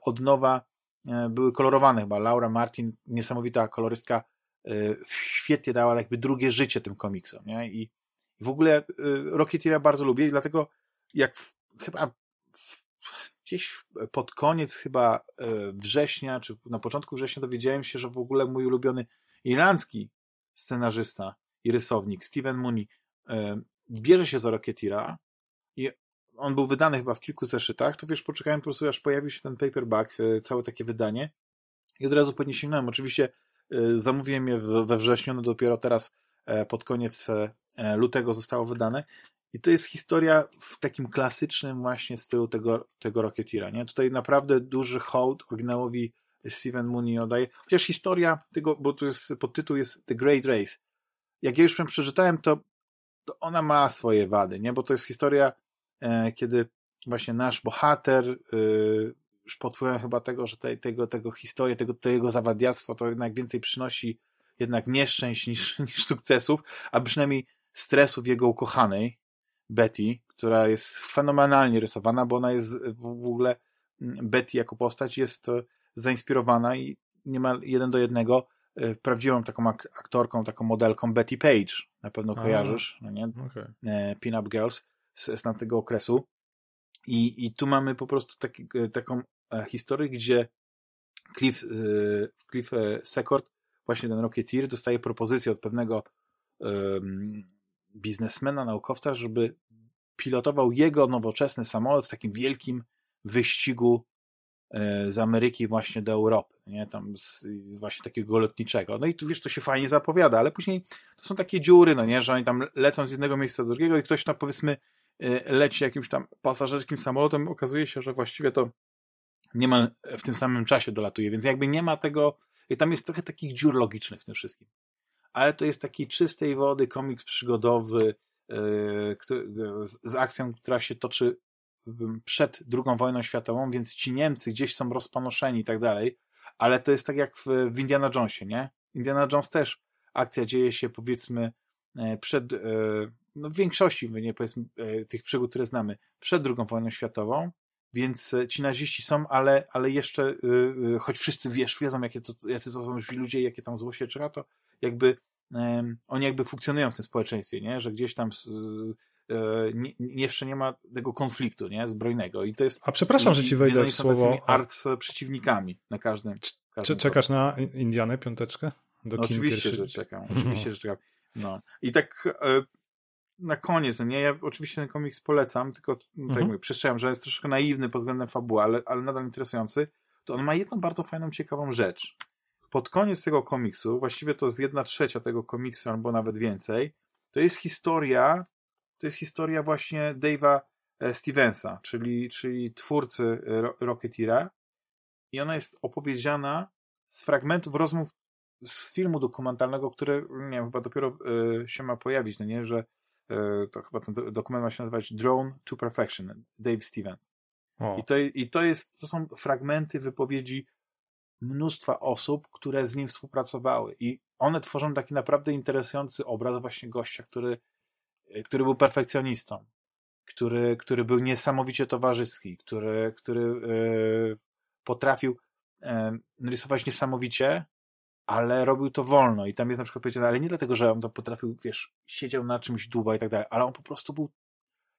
od nowa, e, były kolorowane chyba. Laura Martin, niesamowita kolorystka, e, świetnie dała jakby drugie życie tym komiksom, nie? I, w ogóle e, Rocketeera bardzo lubię i dlatego jak w, chyba w, gdzieś pod koniec chyba e, września, czy na początku września dowiedziałem się, że w ogóle mój ulubiony irlandzki scenarzysta i rysownik Steven Mooney e, bierze się za Rocketeera i on był wydany chyba w kilku zeszytach, to wiesz, poczekałem po prostu, aż pojawił się ten paperback, e, całe takie wydanie i od razu po nie sięgnąłem. Oczywiście e, zamówiłem je we wrześniu, no dopiero teraz e, pod koniec lutego zostało wydane i to jest historia w takim klasycznym właśnie stylu tego, tego Rocketeera, nie? Tutaj naprawdę duży hołd oryginałowi Steven Mooney oddaje, chociaż historia tego, bo tu jest, podtytuł jest The Great Race. Jak ja już ją przeczytałem, to, ona ma swoje wady, nie? Bo to jest historia, kiedy właśnie nasz bohater e, już pod wpływem chyba tego, że te, tego, tego historii, tego, tego zawadiactwa to jednak więcej przynosi jednak nieszczęść niż, [LAUGHS] niż sukcesów, a przynajmniej stresów jego ukochanej, Betty, która jest fenomenalnie rysowana, bo ona jest w, w ogóle Betty jako postać jest e, zainspirowana i niemal jeden do jednego e, prawdziwą taką ak aktorką, taką modelką Betty Page. Na pewno kojarzysz, no nie? E, Pin-Up Girls z, z tamtego okresu. I, I tu mamy po prostu taki, e, taką e, historię, gdzie Cliff, e, Cliff Secord, właśnie ten Rocketeer, dostaje propozycję od pewnego em, biznesmena, naukowca, żeby pilotował jego nowoczesny samolot w takim wielkim wyścigu z Ameryki właśnie do Europy, nie? Tam z, właśnie takiego lotniczego. No i tu wiesz, to się fajnie zapowiada, ale później to są takie dziury, no nie, że oni tam lecą z jednego miejsca do drugiego i ktoś tam powiedzmy leci jakimś tam pasażerskim samolotem, okazuje się, że właściwie to niemal w tym samym czasie dolatuje, więc jakby nie ma tego, i tam jest trochę takich dziur logicznych w tym wszystkim. Ale to jest taki czystej wody komiks przygodowy który, z, akcją, która się toczy m, przed II wojną światową, więc ci Niemcy gdzieś są rozpanoszeni i tak dalej, ale to jest tak jak w, w Indiana Jonesie, nie? Indiana Jones też akcja dzieje się powiedzmy e, przed, no w większości nie, powiedzmy, e, tych przygód, które znamy, przed II wojną światową, więc e, ci naziści są, ale, ale jeszcze, y, choć wszyscy wiesz, wiedzą, jakie to, jacy to są źli ludzie, jakie tam zło się czeka, to jakby oni jakby funkcjonują w tym społeczeństwie, nie? że gdzieś tam nie, jeszcze nie ma tego konfliktu nie? zbrojnego. I to jest. A przepraszam, że i- ci i wejdę w słowo. takimi arc przeciwnikami na każdym. każdym Czy czekasz na Indianę piąteczkę? Do no, oczywiście, że czekam. Oczywiście, że czekam. No. I tak e, na koniec, nie, ja oczywiście ten komiks polecam, tylko tak mhm. mówię, przestrzegam, że jest troszkę naiwny pod względem fabuły, ale, ale nadal interesujący, to on ma jedną bardzo fajną, ciekawą rzecz. Pod koniec tego komiksu, właściwie to jest jedna trzecia tego komiksu, albo nawet więcej, to jest historia, to jest historia właśnie Dave'a e, Stevensa, czyli, czyli twórcy Rocketeera i ona jest opowiedziana z fragmentów rozmów z filmu dokumentalnego, który, nie wiem, chyba dopiero y, się ma pojawić, no nie, że to chyba ten dokument ma się nazywać Drone to Perfection, Dave Stevens. I, to, I to jest, to są fragmenty wypowiedzi mnóstwa osób, które z nim współpracowały i one tworzą taki naprawdę interesujący obraz właśnie gościa, który, y, który był perfekcjonistą, który, który był niesamowicie towarzyski, który, który yy, potrafił yy, rysować niesamowicie, ale robił to wolno i tam jest na przykład powiedziane, ale nie dlatego, że on to potrafił, wiesz, siedział na czymś długo i tak dalej, ale on po prostu był,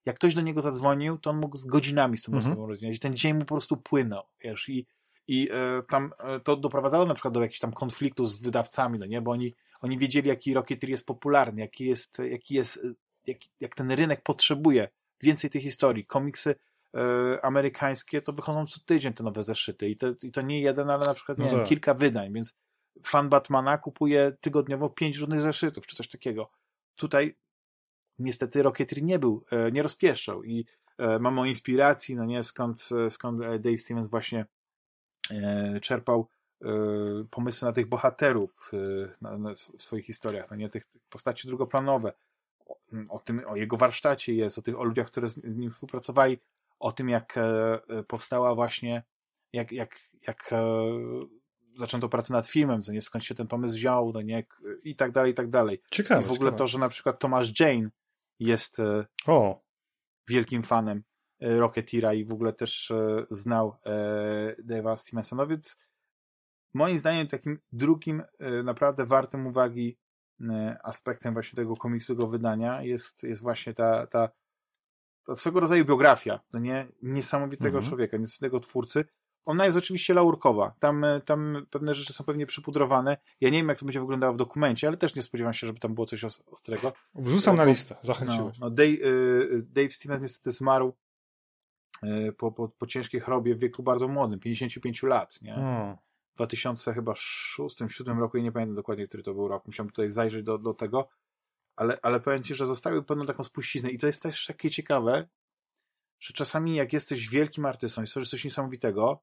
jak ktoś do niego zadzwonił, to on mógł z godzinami z tą mhm. osobą rozmawiać i ten dzień mu po prostu płynął, wiesz, i, i e, tam e, to doprowadzało na przykład do jakichś tam konfliktów z wydawcami, no nie, bo oni, oni wiedzieli, jaki Rocketeer jest popularny, jaki jest, jaki jest, e, jak, jak ten rynek potrzebuje więcej tych historii, komiksy e, amerykańskie to wychodzą co tydzień te nowe zeszyty i, te, i to nie jeden, ale na przykład, nie no wiem, tak. kilka wydań, więc fan Batmana kupuje tygodniowo pięć różnych zeszytów, czy coś takiego. Tutaj niestety Rocketeer nie był, e, nie rozpieszczał i e, mam o inspiracji, no nie, skąd, skąd Dave Stevens właśnie e, czerpał pomysły na tych bohaterów w swoich historiach, no nie, tych, tych postaci drugoplanowe, o, o, tym, o jego warsztacie jest, o tych, o ludziach, które z nim współpracowali, o tym, jak powstała właśnie, jak, jak, jak zaczęto pracę nad filmem, co nie, skąd się ten pomysł wziął, no nie, i tak dalej, i tak dalej. Ciekawe. I w ogóle ciekawe. to, że na przykład Thomas Jane jest e, o. wielkim fanem e, Rocketeera i w ogóle też e, znał Dave'a Stevensa, no więc moim zdaniem takim drugim naprawdę wartym uwagi aspektem właśnie tego komiksowego wydania jest, jest właśnie ta, ta, ta swego rodzaju biografia, no nie, niesamowitego mhm. człowieka, niesamowitego twórcy, ona jest oczywiście laurkowa. Tam, e, tam pewne rzeczy są pewnie przypudrowane. Ja nie wiem, jak to będzie wyglądało w dokumencie, ale też nie spodziewam się, żeby tam było coś ostrego. Wrzucam na listę, zachęciłeś. No, no Dave, e, Dave Stevens niestety zmarł e, po, po, po ciężkiej chorobie w wieku bardzo młodym, 55 lat, nie? Hmm. W 2000 chyba 2007 roku, i nie pamiętam dokładnie, który to był rok, musiałem tutaj zajrzeć do, do tego, ale, ale powiem Ci, że zostawił pewną taką spuściznę i to jest też takie ciekawe, że czasami jak jesteś wielkim artystą i stworzysz coś niesamowitego,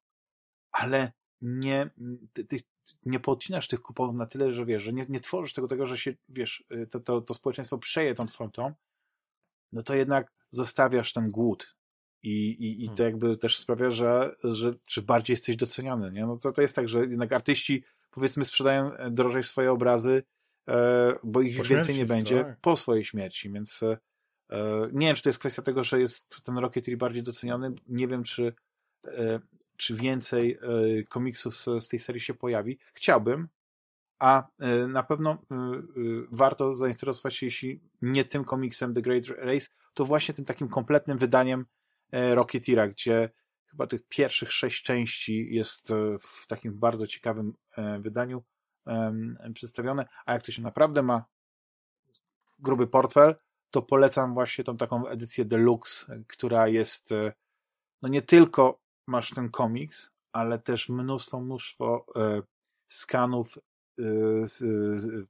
ale nie, ty, ty, nie podcinasz tych kuponów na tyle, że wiesz, że nie, nie tworzysz tego, tego, że się, wiesz, y, to, to, to społeczeństwo przeje tą frontą, no to jednak zostawiasz ten głód. I, i, i to hmm. jakby też sprawia, że, że, że bardziej jesteś doceniony. Nie? No to, to jest tak, że jednak artyści powiedzmy sprzedają e, drożej swoje obrazy, e, bo ich po więcej śmierci, nie będzie tak. po swojej śmierci, więc e, e, nie wiem, czy to jest kwestia tego, że jest ten Rocketry bardziej doceniony. Nie wiem, czy E, czy więcej e, komiksów z tej serii się pojawi. Chciałbym, a e, na pewno warto zainteresować się, jeśli nie tym komiksem The Great Race, to właśnie tym takim kompletnym wydaniem Rocketeera, gdzie chyba tych pierwszych sześć części jest w takim bardzo ciekawym wydaniu przedstawione, a jak to się naprawdę ma gruby portfel, to polecam właśnie tą taką edycję deluxe, która jest no nie tylko masz ten komiks, ale też mnóstwo, mnóstwo e, skanów, e, z, z,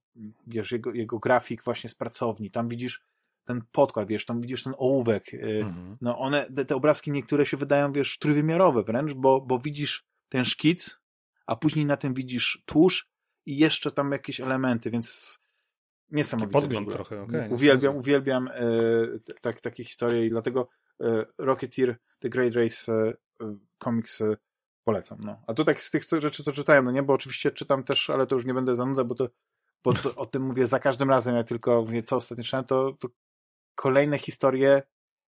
wiesz, jego, jego grafik właśnie z pracowni. Tam widzisz ten podkład, wiesz, tam widzisz ten ołówek. E, mhm. No one, te, te, obrazki niektóre się wydają, wiesz, trójwymiarowe wręcz, bo, bo widzisz ten szkic, a później na tym widzisz tłuszcz i jeszcze tam jakieś elementy, więc niesamowite. Podgląd trochę, okay, Uwielbiam, uwielbiam e, tak, takie historie i dlatego e, Rocketeer The Great Race e, komiksy polecam. No. A to tak z tych rzeczy, co czytałem, no nie, bo oczywiście czytam też, ale to już nie będę zanudzał, bo to, bo to o tym mówię za każdym razem, jak tylko mówię, co ostatnio czytałem, to, to kolejne historie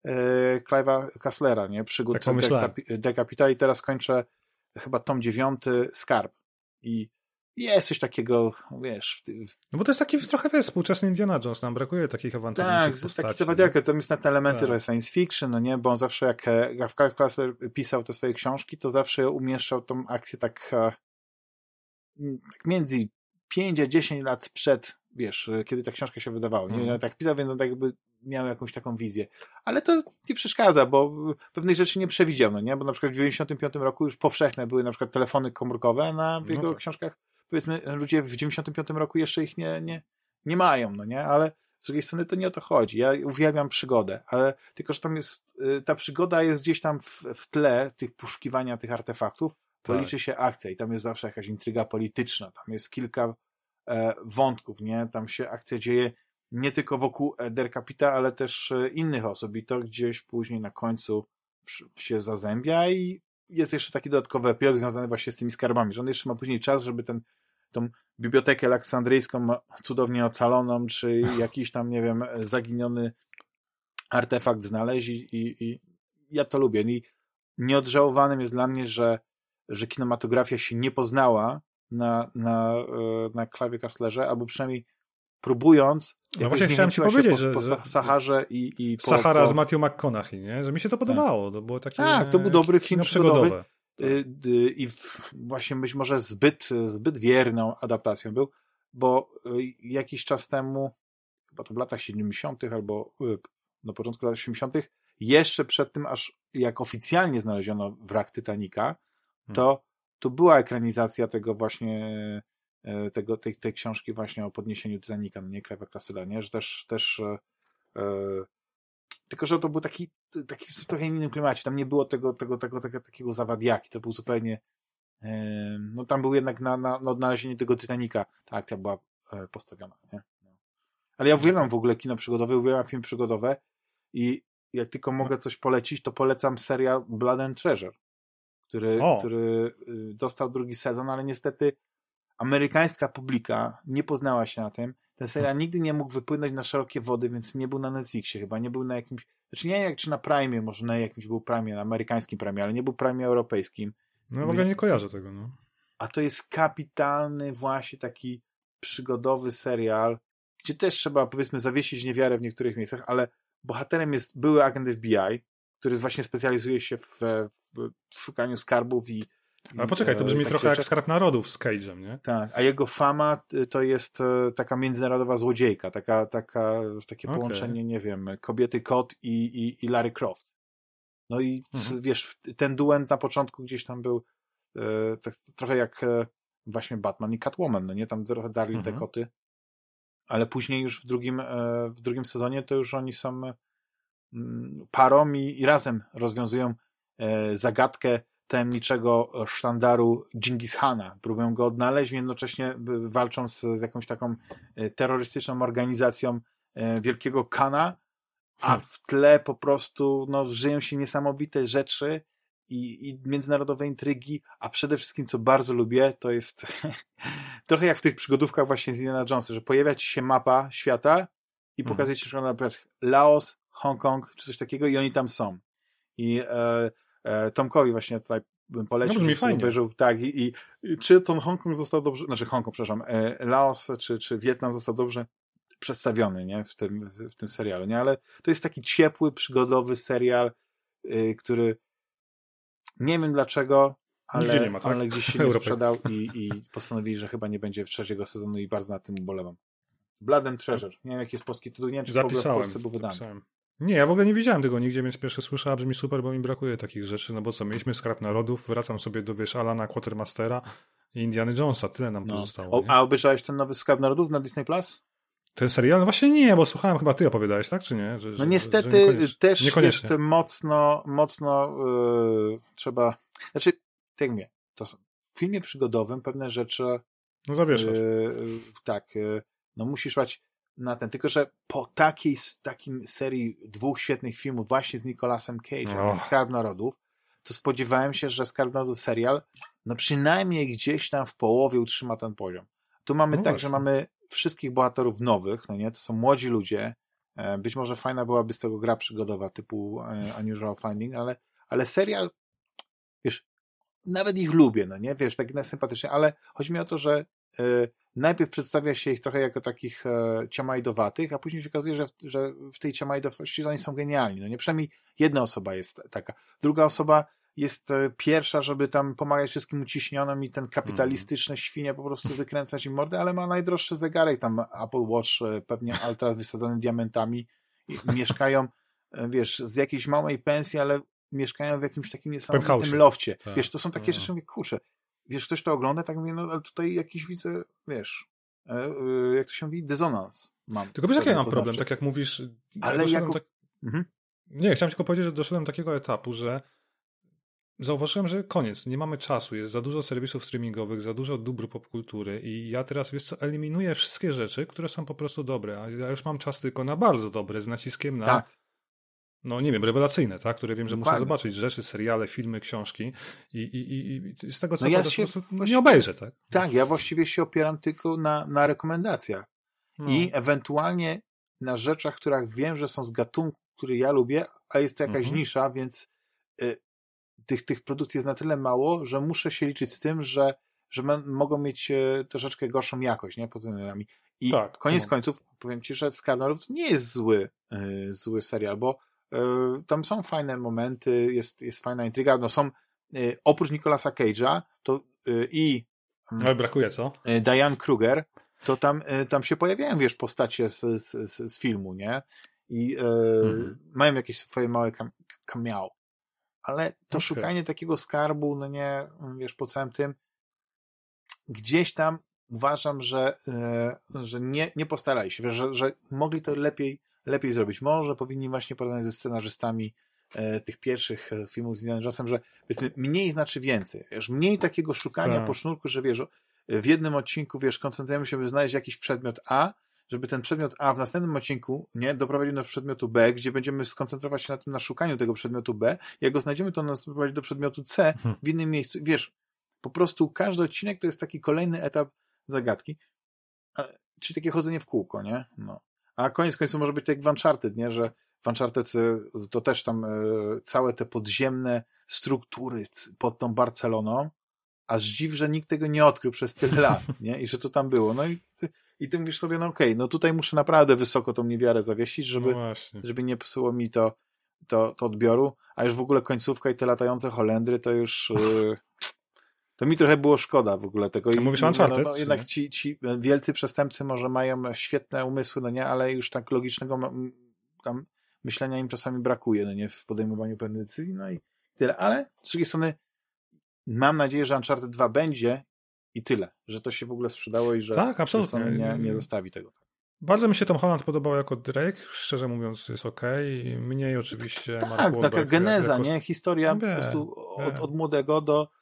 e, Clive'a Kasslera, nie? Przygód tak Dekapita i teraz kończę chyba tom dziewiąty Skarb. I jest coś takiego, wiesz... W... No bo to jest taki trochę, wiesz, współczesny Indiana Jones, nam brakuje takich awanturniczych tak, postaci. Tak, to jest na te elementy tak. science fiction, no nie, bo on zawsze jak Gawka Klassler pisał te swoje książki, to zawsze umieszczał tą akcję tak, tak między 5 a 10 lat przed, wiesz, kiedy ta książka się wydawała. Nie, no, tak pisał, więc on tak jakby miał jakąś taką wizję. Ale to nie przeszkadza, bo pewnych rzeczy nie przewidział, no nie? Bo na przykład w 95 roku już powszechne były na przykład telefony komórkowe, na w No jego tak. książkach powiedzmy ludzie w 95 roku jeszcze ich nie, nie, nie mają, no nie? Ale z drugiej strony to nie o to chodzi. Ja uwielbiam przygodę, ale tylko, że tam jest, y, ta przygoda jest gdzieś tam w, w tle tych poszukiwania tych artefaktów, to Tak. liczy się akcja i tam jest zawsze jakaś intryga polityczna, tam jest kilka e, wątków, nie? Tam się akcja dzieje nie tylko wokół e, Der Capita, ale też e, innych osób i to gdzieś później na końcu się zazębia i jest jeszcze taki dodatkowy epilog związany właśnie z tymi skarbami, że on jeszcze ma później czas, żeby ten, tą bibliotekę aleksandryjską cudownie ocaloną, czy jakiś tam, nie wiem, zaginiony artefakt znaleźć i, i, ja to lubię. I nieodżałowanym jest dla mnie, że, że kinematografia się nie poznała na, na, e, na klawie Kastlerze, albo przynajmniej próbując No właśnie chciałem ci powiedzieć, po, że- po Sa- Saharze i, i po, Sahara po, z Matthew McConaughey, nie? Że mi się to podobało. To było takie... Tak, to był dobry film przygodowy. Y, y, i właśnie być może zbyt, zbyt wierną adaptacją był, bo y, jakiś czas temu, chyba to w latach 70. albo na początku lat 80., jeszcze przed tym, aż jak oficjalnie znaleziono wrak Titanica, to, to była ekranizacja tego właśnie tego, tej, tej książki właśnie o podniesieniu Titanica, no nie Krewa Klasyla, nie? Że też, też e, tylko, że to był taki, taki w trochę innym klimacie. Tam nie było tego, tego, tego, tego takiego zawadiaki. To był zupełnie no tam był jednak na, na, na odnalezienie tego Titanica ta akcja była e, postawiona, nie? No. Ale ja uwielbiam w ogóle kino przygodowe, uwielbiam filmy przygodowe i jak tylko mogę coś polecić, to polecam serial Blood and Treasure, który, O. który y, dostał drugi sezon, ale niestety amerykańska publika nie poznała się na tym. Ten serial nigdy nie mógł wypłynąć na szerokie wody, więc nie był na Netflixie chyba, nie był na jakimś, znaczy nie jak czy na Prime, może na jakimś był Prime, na amerykańskim Prime, ale nie był Prime europejskim. No w ogóle nie kojarzę tego, no. A to jest kapitalny właśnie taki przygodowy serial, gdzie też trzeba powiedzmy zawiesić niewiarę w niektórych miejscach, ale bohaterem jest były agent FBI, który właśnie specjalizuje się w, w, w szukaniu skarbów i Ale poczekaj, to e, brzmi trochę jak. Skarb Narodów z Cage'em, nie? Tak, a jego fama y, to jest e, taka międzynarodowa złodziejka, taka, taka, takie Okej. połączenie, nie wiem, kobiety kot i, i, i Larry Croft. No i Mhm. wiesz, ten duet na początku gdzieś tam był e, tak, trochę jak e, właśnie Batman i Catwoman, no nie? Tam trochę darli Mhm. te koty, ale później już w drugim, e, w drugim sezonie to już oni są e, mm, parą i, i razem rozwiązują e, zagadkę tajemniczego sztandaru Genghis Hana. Próbują go odnaleźć, jednocześnie walczą z, z jakąś taką e, terrorystyczną organizacją e, Wielkiego Kana, a Hmm. w tle po prostu no, żyją się niesamowite rzeczy i, i międzynarodowe intrygi, a przede wszystkim, co bardzo lubię, to jest [LAUGHS] trochę jak w tych przygodówkach właśnie z Indiana Jonesa, że pojawia ci się mapa świata i Mhm. pokazuje ci przykład na przykład Laos, Hongkong, czy coś takiego i oni tam są. I e, Tomkowi właśnie tutaj bym polecił, No brzmi fajnie. obejrzał, tak, i, i czy ten Hongkong został dobrze, znaczy Hongkong, przepraszam, e, Laos czy, czy Wietnam został dobrze przedstawiony, nie, w tym, w, w tym serialu, nie, ale to jest taki ciepły, przygodowy serial, y, który nie wiem dlaczego, Nigdzie ale, nie ma, tak? ale gdzieś się nie sprzedał i, i postanowili, że chyba nie będzie w trzeciego sezonu i bardzo nad tym ubolewam. And Treasure. Nie wiem, jaki jest polski tytuł, nie wiem, czy w ogóle w Zapisałem. Polsce był wydany. zapisałem. Nie, ja w ogóle nie widziałem tego nigdzie, więc pierwsze słyszałem, brzmi super, bo mi brakuje takich rzeczy, no bo co, mieliśmy Skarb Narodów, wracam sobie do, wiesz, Alana Quatermastera i Indiana Jonesa, tyle nam No. pozostało. O, a obejrzałeś ten nowy Skarb Narodów na Disney Plus? Ten serial? No właśnie nie, bo słuchałem, chyba ty opowiadałeś, tak, czy nie? Że, No że- niestety że niekoniecznie- też niekoniecznie. jest mocno, mocno yy, trzeba, znaczy, tak jak mówię, to są, w filmie przygodowym pewne rzeczy No zawieszasz. Yy, tak, yy, no musisz szwać na ten, tylko że po takiej takim serii dwóch świetnych filmów właśnie z Nicolasem Cage'em, Och. jak Skarb Narodów, to spodziewałem się, że Skarb Narodów serial no przynajmniej gdzieś tam w połowie utrzyma ten poziom. Tu mamy No tak, właśnie. że mamy wszystkich bohaterów nowych, no nie, to są młodzi ludzie, e, być może fajna byłaby z tego gra przygodowa typu e, Unusual Finding, ale, ale serial, wiesz, nawet ich lubię, no nie, wiesz, tak sympatycznie, ale chodzi mi o to, że e, najpierw przedstawia się ich trochę jako takich e, ciamajdowatych, a później się okazuje, że, w- że w tej ciamajdowości oni są genialni, no nie, przynajmniej jedna osoba jest taka. Druga osoba jest e, pierwsza, żeby tam pomagać wszystkim uciśnionym i ten kapitalistyczny świnie po prostu wykręcać im mordę, ale ma najdroższy zegarek, tam Apple Watch, e, pewnie Ultra wysadzony diamentami i mieszkają, e, wiesz, z jakiejś małej pensji, ale mieszkają w jakimś takim niesamowitym lofcie. Tak. Wiesz, to są takie no. rzeczy, mówię, kurczę, wiesz, ktoś to ogląda, tak mówię, no ale tutaj jakiś widzę, wiesz, jak to się mówi, dysonans mam. Tylko wiesz, jaki ja mam problem, tak jak mówisz... Ale jako... Tak... Mhm. Nie, chciałem tylko powiedzieć, że doszedłem do takiego etapu, że zauważyłem, że koniec, nie mamy czasu, jest za dużo serwisów streamingowych, za dużo dóbr popkultury i ja teraz, wiesz co, eliminuję wszystkie rzeczy, które są po prostu dobre, a ja już mam czas tylko na bardzo dobre, z naciskiem na tak. No nie wiem, rewelacyjne, tak, które wiem, że Dokładnie. muszę zobaczyć, rzeczy, seriale, filmy, książki i, i, i z tego co no ja się nie obejrzę, tak? Tak, ja właściwie się opieram tylko na, na rekomendacjach no. i ewentualnie na rzeczach, których wiem, że są z gatunku, który ja lubię, a jest to jakaś mhm. nisza, więc y, tych, tych produktów jest na tyle mało, że muszę się liczyć z tym, że, że mogą mieć e, troszeczkę gorszą jakość, nie, pod względami. I tak, koniec końców, powiem ci, że Skarnerów nie jest zły, yy, zły serial, bo tam są fajne momenty, jest, jest fajna intryga, no są, yy, oprócz Nicolasa Cage'a, to i mm, ale brakuje, co? Diane Kruger, to tam, tam się pojawiają, wiesz, postacie z, z, z, filmu, nie? I mhm. mają jakieś swoje małe cameo ale to okay. szukanie takiego skarbu, no nie, wiesz, po całym tym, gdzieś tam uważam, że, e, że nie, nie postarali się, wiesz, że, że mogli to lepiej, lepiej zrobić. Może powinni właśnie porozmawiać ze scenarzystami e, tych pierwszych e, filmów z Indiana Jonesem, że powiedzmy, mniej znaczy więcej. Wiesz, mniej takiego szukania tak. po sznurku, że wiesz, w jednym odcinku, wiesz, koncentrujemy się, by znaleźć jakiś przedmiot A, żeby ten przedmiot A w następnym odcinku nie doprowadził do przedmiotu B, gdzie będziemy skoncentrować się na tym na szukaniu tego przedmiotu B. Jak go znajdziemy, to nas doprowadzi do przedmiotu C hmm. [LAUGHS] w innym miejscu. Wiesz, po prostu każdy odcinek to jest taki kolejny etap zagadki. Czyli takie chodzenie w kółko, nie? No. A koniec końców może być tak jak w Uncharted, nie? Że w Uncharted y, to też tam y, całe te podziemne struktury pod tą Barceloną, aż dziw, że nikt tego nie odkrył przez tyle [LAUGHS] lat, nie? I że to tam było. No i i ty mówisz sobie, no okej, okay, no tutaj muszę naprawdę wysoko tą niewiarę zawiesić, żeby, no żeby nie psuło mi to, to, to odbioru, a już w ogóle końcówka i te latające Holendry to już... Yy, to mi trochę było szkoda w ogóle tego. I, mówisz Uncharted? No, no, jednak ci, ci wielcy przestępcy może mają świetne umysły, no nie, ale już tak logicznego tam myślenia im czasami brakuje, no nie, w podejmowaniu pewnych decyzji, no i tyle. Ale z drugiej strony mam nadzieję, że Uncharted 2 będzie i tyle, że to się w ogóle sprzedało i że, tak, absolutnie. Nie, nie zostawi tego. Bardzo mi się Tom Holland podobał jako Drake, szczerze mówiąc jest ok. Mniej oczywiście Tak, Mark taka geneza, jako... nie? Historia wie, po prostu od, od, młodego do,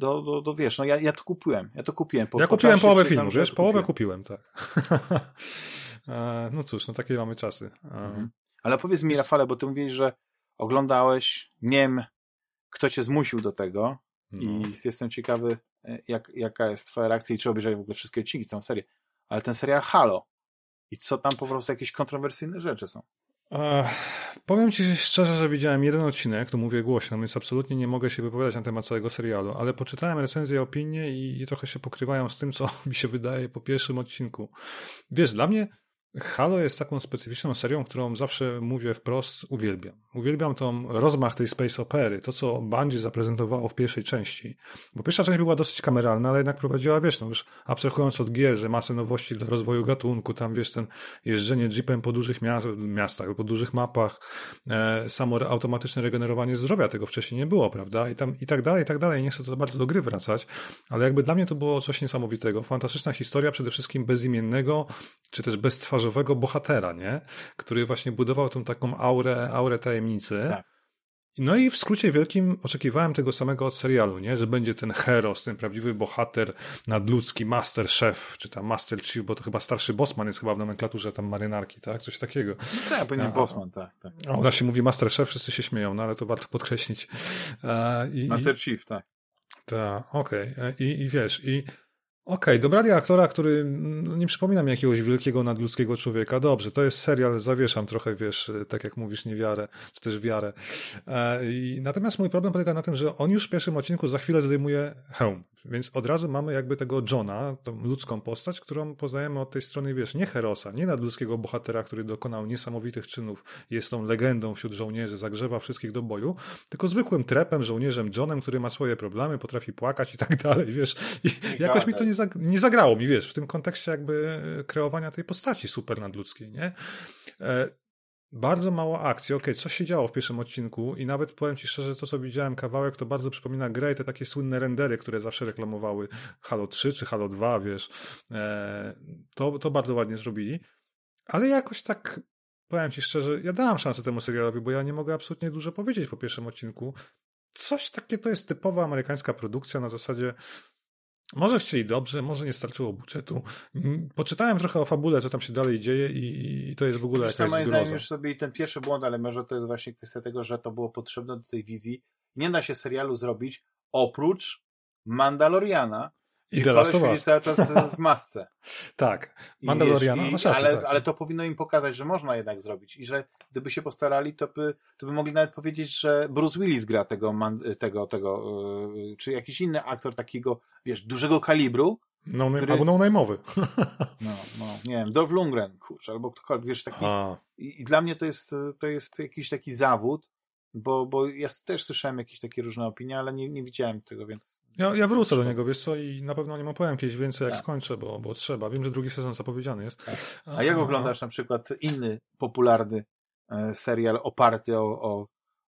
do, do, do, wiesz, no ja, ja to kupiłem, ja to kupiłem. Po, ja po kupiłem połowę filmu, wiesz, połowę kupiłem, tak. [LAUGHS] E, no cóż, no takie mamy czasy. E, mhm. Ale powiedz mi, Rafale, bo ty mówisz, że oglądałeś, nie wiem, kto cię zmusił do tego no. i jestem ciekawy, jak, jaka jest twoja reakcja i czy obejrzałeś w ogóle wszystkie odcinki, całą serię. Ale ten serial Halo. I co tam po prostu jakieś kontrowersyjne rzeczy są? Powiem ci szczerze, że widziałem jeden odcinek, to mówię głośno, więc absolutnie nie mogę się wypowiadać na temat całego serialu, ale poczytałem recenzje i opinie i, i trochę się pokrywają z tym, co [LAUGHS] mi się wydaje po pierwszym odcinku. Wiesz, dla mnie Halo jest taką specyficzną serią, którą zawsze mówię wprost, uwielbiam. Uwielbiam tą rozmach tej space opery, to co Bungie zaprezentowało w pierwszej części. Bo pierwsza część była dosyć kameralna, ale jednak prowadziła, wiesz, no już abstrahując od gier, że masę nowości dla rozwoju gatunku, tam wiesz, ten jeżdżenie jeepem po dużych miastach, po dużych mapach, e, samo automatyczne regenerowanie zdrowia, tego wcześniej nie było, prawda? I tam i tak dalej, i tak dalej. Nie chcę to bardzo do gry wracać, ale jakby dla mnie to było coś niesamowitego. Fantastyczna historia, przede wszystkim bezimiennego, czy też beztwarzowego twarzowego bohatera, nie? Który właśnie budował tą taką aurę, aurę tajemnicy. Tak. No i w skrócie wielkim oczekiwałem tego samego od serialu, nie? Że będzie ten heros, ten prawdziwy bohater nadludzki, master chef, czy tam master chief, bo to chyba starszy bossman jest chyba w nomenklaturze tam marynarki, tak? Coś takiego. Tak, powinien bossman, tak. tak. A u nas się mówi master chef, wszyscy się śmieją, no ale to warto podkreślić. I, master chief, tak. Tak, okej. Okay. I, I wiesz, i Okej, okay, dobrali aktora, który no, nie przypomina mi jakiegoś wielkiego nadludzkiego człowieka. Dobrze, to jest serial, zawieszam trochę, wiesz, tak jak mówisz, niewiarę, czy też wiarę. E, i, natomiast mój problem polega na tym, że on już w pierwszym odcinku za chwilę zdejmuje hełm, więc od razu mamy jakby tego Johna, tą ludzką postać, którą poznajemy od tej strony, wiesz, nie Herosa, nie nadludzkiego bohatera, który dokonał niesamowitych czynów, jest tą legendą wśród żołnierzy, zagrzewa wszystkich do boju, tylko zwykłym trepem, żołnierzem Johnem, który ma swoje problemy, potrafi płakać i tak dalej, wiesz. I jakoś mi to nie, zag nie zagrało mi, wiesz, w tym kontekście jakby kreowania tej postaci super nadludzkiej, nie? E, bardzo mało akcji. Okej, okay, coś się działo w pierwszym odcinku i nawet powiem Ci szczerze, to co widziałem kawałek, to bardzo przypomina grę i te takie słynne rendery, które zawsze reklamowały Halo 3 czy Halo 2, wiesz. E, to, to bardzo ładnie zrobili. Ale jakoś tak, powiem Ci szczerze, ja dałam szansę temu serialowi, bo ja nie mogę absolutnie dużo powiedzieć po pierwszym odcinku. Coś takie to jest typowa amerykańska produkcja na zasadzie może chcieli dobrze, może nie starczyło budżetu. Mm, poczytałem trochę o fabule, co tam się dalej dzieje i, i to jest w ogóle Wiesz, jakaś moim zdaniem już sobie ten pierwszy błąd, ale może to jest właśnie kwestia tego, że to było potrzebne do tej wizji. Nie da się serialu zrobić oprócz Mandaloriana, i The Last of Us. cały czas w masce. [LAUGHS] tak. Mandaloriana, I, ale, tak. ale to powinno im pokazać, że można jednak zrobić i że gdyby się postarali, to by, to by mogli nawet powiedzieć, że Bruce Willis gra tego, tego, tego yy, czy jakiś inny aktor takiego, wiesz, dużego kalibru. No, który... Albo no-name'owy. [LAUGHS] no, no, nie wiem, Dolph Lundgren, kurczę, albo ktokolwiek, wiesz, taki. I, I, dla mnie to jest, to jest jakiś taki zawód, bo, bo ja też słyszałem jakieś takie różne opinie, ale nie, nie widziałem tego, więc ja, ja wrócę do niego, wiesz co, i na pewno nie opowiem kiedyś więcej, jak tak. skończę, bo, bo trzeba. Wiem, że drugi sezon zapowiedziany jest. Tak. A jak oglądasz na przykład inny popularny e, serial oparty o, o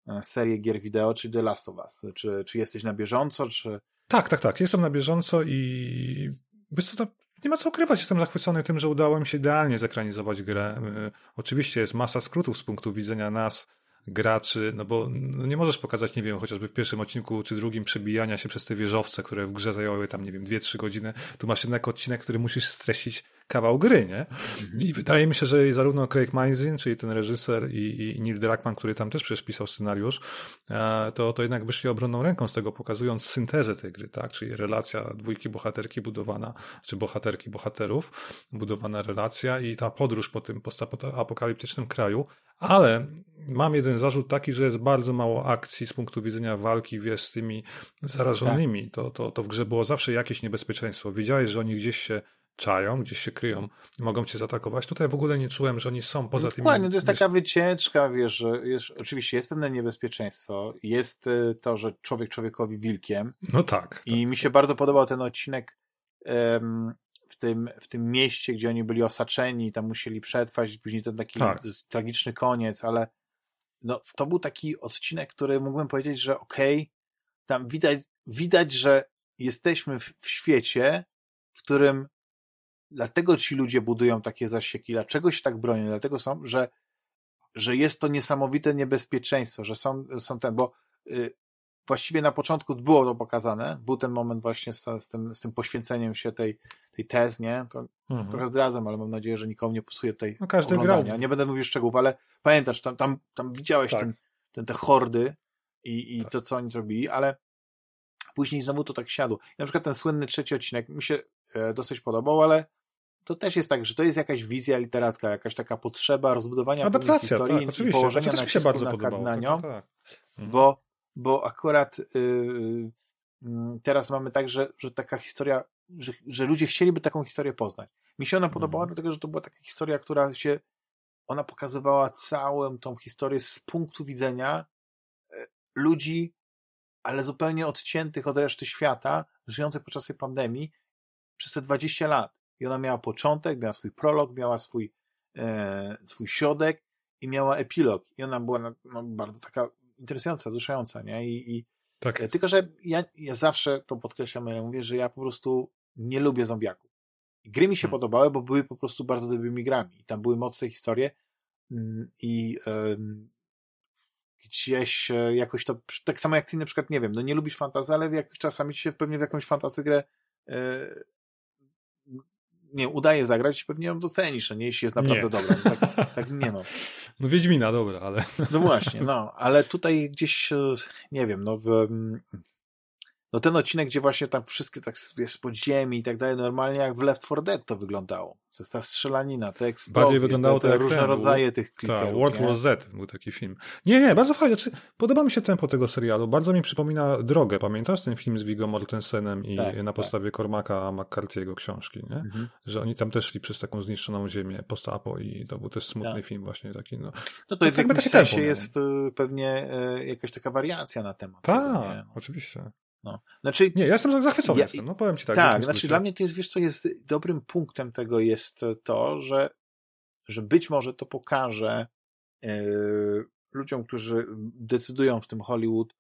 e, serię gier wideo, czy The Last of Us? Czy, czy jesteś na bieżąco, czy... Tak, tak, tak. Jestem na bieżąco i wiesz co, to nie ma co ukrywać, jestem zachwycony tym, że udało mi się idealnie zekranizować grę. E, oczywiście jest masa skrótów z punktu widzenia nas, graczy, no bo no nie możesz pokazać, nie wiem, chociażby w pierwszym odcinku czy drugim przebijania się przez te wieżowce, które w grze zajęły tam, nie wiem, 2-3 godziny. Tu masz jednak odcinek, który musisz streścić kawał gry, nie? Mhm. I wydaje mi się, że zarówno Craig Mazin, czyli ten reżyser i, i Neil Druckmann, który tam też przecież pisał scenariusz, e, to, to jednak wyszli obronną ręką z tego, pokazując syntezę tej gry, tak? Czyli relacja dwójki bohaterki budowana, czy bohaterki bohaterów, budowana relacja i ta podróż po tym postapokaliptycznym kraju, ale mam jeden zarzut taki, że jest bardzo mało akcji z punktu widzenia walki wiesz, z tymi zarażonymi. Tak. To, to, to w grze było zawsze jakieś niebezpieczeństwo. Wiedziałeś, że oni gdzieś się czają, gdzieś się kryją i mogą cię zaatakować. Tutaj w ogóle nie czułem, że oni są poza no, tymi... Dokładnie, to jest taka wycieczka, wiesz, że jest, oczywiście jest pewne niebezpieczeństwo, jest y, to, że człowiek człowiekowi wilkiem. No tak. I tak. mi się bardzo podobał ten odcinek um, w tym, w tym mieście, gdzie oni byli osaczeni, tam musieli przetrwać, później ten taki tak. tragiczny koniec, ale no, to był taki odcinek, który mógłbym powiedzieć, że okej, okay, tam widać, widać, że jesteśmy w, w świecie, w którym dlatego ci ludzie budują takie zasieki, dlaczego się tak bronią, dlatego są, że, że jest to niesamowite niebezpieczeństwo, że są, są ten, bo y, właściwie na początku było to pokazane, był ten moment właśnie z, z, tym, z tym poświęceniem się tej, tej tez, nie? To mhm. trochę zdradzam, ale mam nadzieję, że nikomu nie psuje tej no każdy oglądania. Grał. Nie będę mówił szczegółów, ale pamiętasz, tam, tam, tam widziałeś tak. ten, ten, te hordy i, i tak. to, co oni zrobili, ale później znowu to tak siadło. I na przykład ten słynny trzeci odcinek mi się e, dosyć podobał, ale to też jest tak, że to jest jakaś wizja literacka, jakaś taka potrzeba rozbudowania Adaptacja, historii tak, oczywiście. położenia też mi się bardzo podobało. na nią, tak, tak. Mhm. bo, bo akurat yy, teraz mamy tak, że, że taka historia, że, że ludzie chcieliby taką historię poznać. Mi się ona podobała, mhm. dlatego że to była taka historia, która się, ona pokazywała całą tą historię z punktu widzenia yy, ludzi, ale zupełnie odciętych od reszty świata, żyjących podczas tej pandemii przez te 20 lat i ona miała początek, miała swój prolog, miała swój, e, swój środek i miała epilog. I ona była no, bardzo taka interesująca, wzruszająca, nie? I, i tak. E, tylko, że ja, ja zawsze to podkreślam, ja mówię, że ja po prostu nie lubię zombiaków. I gry mi się hmm. podobały, bo były po prostu bardzo dobrymi grami. I tam były mocne historie mm, i gdzieś e, jakoś to, tak samo jak ty na przykład, nie wiem, no nie lubisz fantazy, ale jak czasami ci się pewnie w jakąś fantazy grę e, nie udaje zagrać, pewnie ją docenisz, nie, jeśli jest naprawdę nie. dobra. No, tak, [LAUGHS] tak, nie no. No Wiedźmina, dobra, ale... No właśnie, no, ale tutaj gdzieś, e, nie wiem, no, no ten odcinek, gdzie właśnie tam wszystkie tak wiesz, z podziemi i tak dalej, normalnie jak w Left 4 Dead to wyglądało. To jest ta strzelanina, te eksplozje, Bardziej wyglądało te, to jak różne ten, rodzaje tych Tak, klikerów. World nie? War Z był taki film. Nie, nie, bardzo fajnie. Znaczy, podoba mi się tempo tego serialu. Bardzo mi przypomina Drogę. Pamiętasz ten film z Viggo Mortensenem i Tak, na tak. podstawie Cormaca McCarthy'ego książki, nie? Mhm. Że oni tam też szli przez taką zniszczoną ziemię post-apo i to był też smutny Tak. film właśnie taki, no. No to, To w jakby jakimś sensie tempo jest y, pewnie y, jakaś taka wariacja na temat. Tak, oczywiście. No. Znaczy, Nie, ja jestem zachwycony Ja- jestem, no powiem ci tak. tak, znaczy dla mnie to jest, wiesz co, jest dobrym punktem tego jest to, że, że być może to pokaże e, ludziom, którzy decydują w tym Hollywood,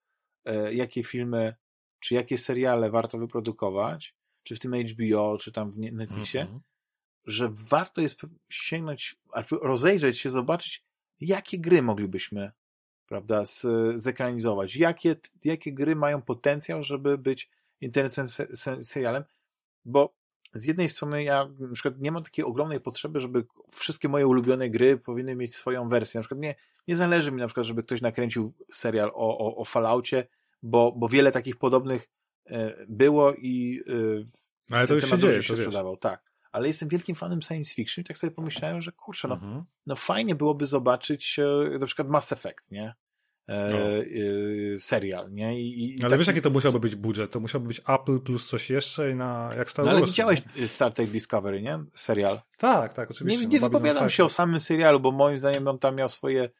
e, jakie filmy, czy jakie seriale warto wyprodukować, czy w tym HBO, czy tam w Netflixie, Mhm. że warto jest sięgnąć, albo rozejrzeć się, zobaczyć, jakie gry moglibyśmy, prawda, z, zekranizować, jakie, jakie gry mają potencjał, żeby być internetowym se, se, serialem, bo z jednej strony ja na przykład nie mam takiej ogromnej potrzeby, żeby wszystkie moje ulubione gry powinny mieć swoją wersję. Na przykład nie, nie zależy mi na przykład, żeby ktoś nakręcił serial o, o, o Falloutie, bo, bo wiele takich podobnych e, było i e, Ale to już się dzieje, to wiesz. sprzedawał, tak. Ale jestem wielkim fanem science fiction i tak sobie pomyślałem, że kurczę, no, Mhm. no fajnie byłoby zobaczyć e, na przykład Mass Effect, nie? E, No. e, serial, nie? I, i, Ale taki- wiesz, jaki to musiałby być budżet? To musiałby być Apple plus coś jeszcze i na jak Star No ale Wars. widziałeś Star Trek Discovery, nie? Serial. Tak, tak, Nie, oczywiście. nie no, Babylon wypowiadam 5. się o samym serialu, bo moim zdaniem on tam miał swoje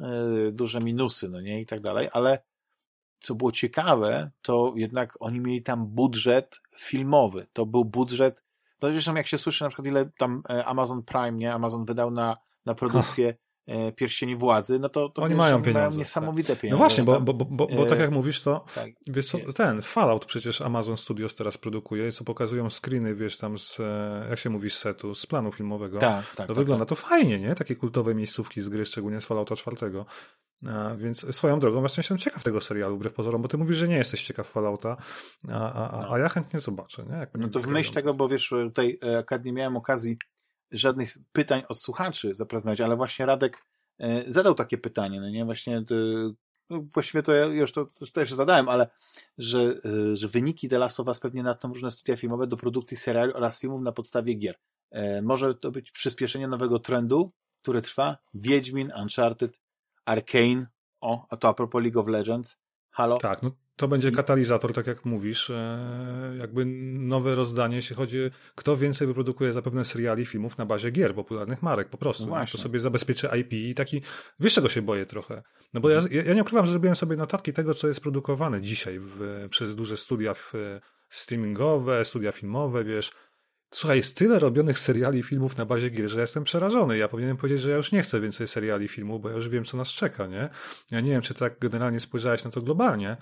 e, duże minusy, no nie? I tak dalej, ale co było ciekawe, to jednak oni mieli tam budżet filmowy. To był budżet, no zresztą jak się słyszy na przykład ile tam e, Amazon Prime, nie? Amazon wydał na, na produkcję [LAUGHS] Pierścieni Władzy, no to, to Oni wiesz, mają pieniądze, niesamowite No pieniądze. właśnie, bo, bo, bo, bo, e, tak jak mówisz, to tak, wiesz co, ten Fallout przecież Amazon Studios teraz produkuje, co pokazują screeny, wiesz, tam z, e, jak się mówi, z setu, z planu filmowego. tak, tak, to tak, wygląda tak. to fajnie, nie? Takie kultowe miejscówki z gry, szczególnie z Fallouta 4. A, więc swoją drogą właśnie jestem ciekaw tego serialu, wbrew pozorom, bo ty mówisz, że nie jesteś ciekaw Fallouta, a, a, a, a ja chętnie zobaczę, nie? Jak No to w myśl tego, bo wiesz, tutaj e, akurat nie miałem okazji żadnych pytań od słuchaczy zaprezentować, ale właśnie Radek e, zadał takie pytanie, no nie, właśnie to, no właściwie to ja już to, to też zadałem, ale że, e, że wyniki The Last of Us pewnie natną różne studia filmowe do produkcji seriali oraz filmów na podstawie gier. E, Może to być przyspieszenie nowego trendu, który trwa. Wiedźmin, Uncharted, Arcane, o, a to a propos League of Legends, Halo. Tak, no to będzie katalizator, tak jak mówisz, e, jakby nowe rozdanie, jeśli chodzi, kto więcej wyprodukuje zapewne seriali, filmów na bazie gier, popularnych marek, po prostu. No No właśnie. sobie zabezpieczy IP i taki, wiesz czego się boję trochę? No bo ja, ja ja nie ukrywam, że zrobiłem sobie notatki tego, co jest produkowane dzisiaj w, przez duże studia w, streamingowe, studia filmowe, wiesz. Słuchaj, jest tyle robionych seriali, filmów na bazie gier, że ja jestem przerażony. Ja powinienem powiedzieć, że ja już nie chcę więcej seriali, filmów, bo ja już wiem, co nas czeka, nie? Ja nie wiem, czy tak generalnie spojrzałeś na to globalnie, E,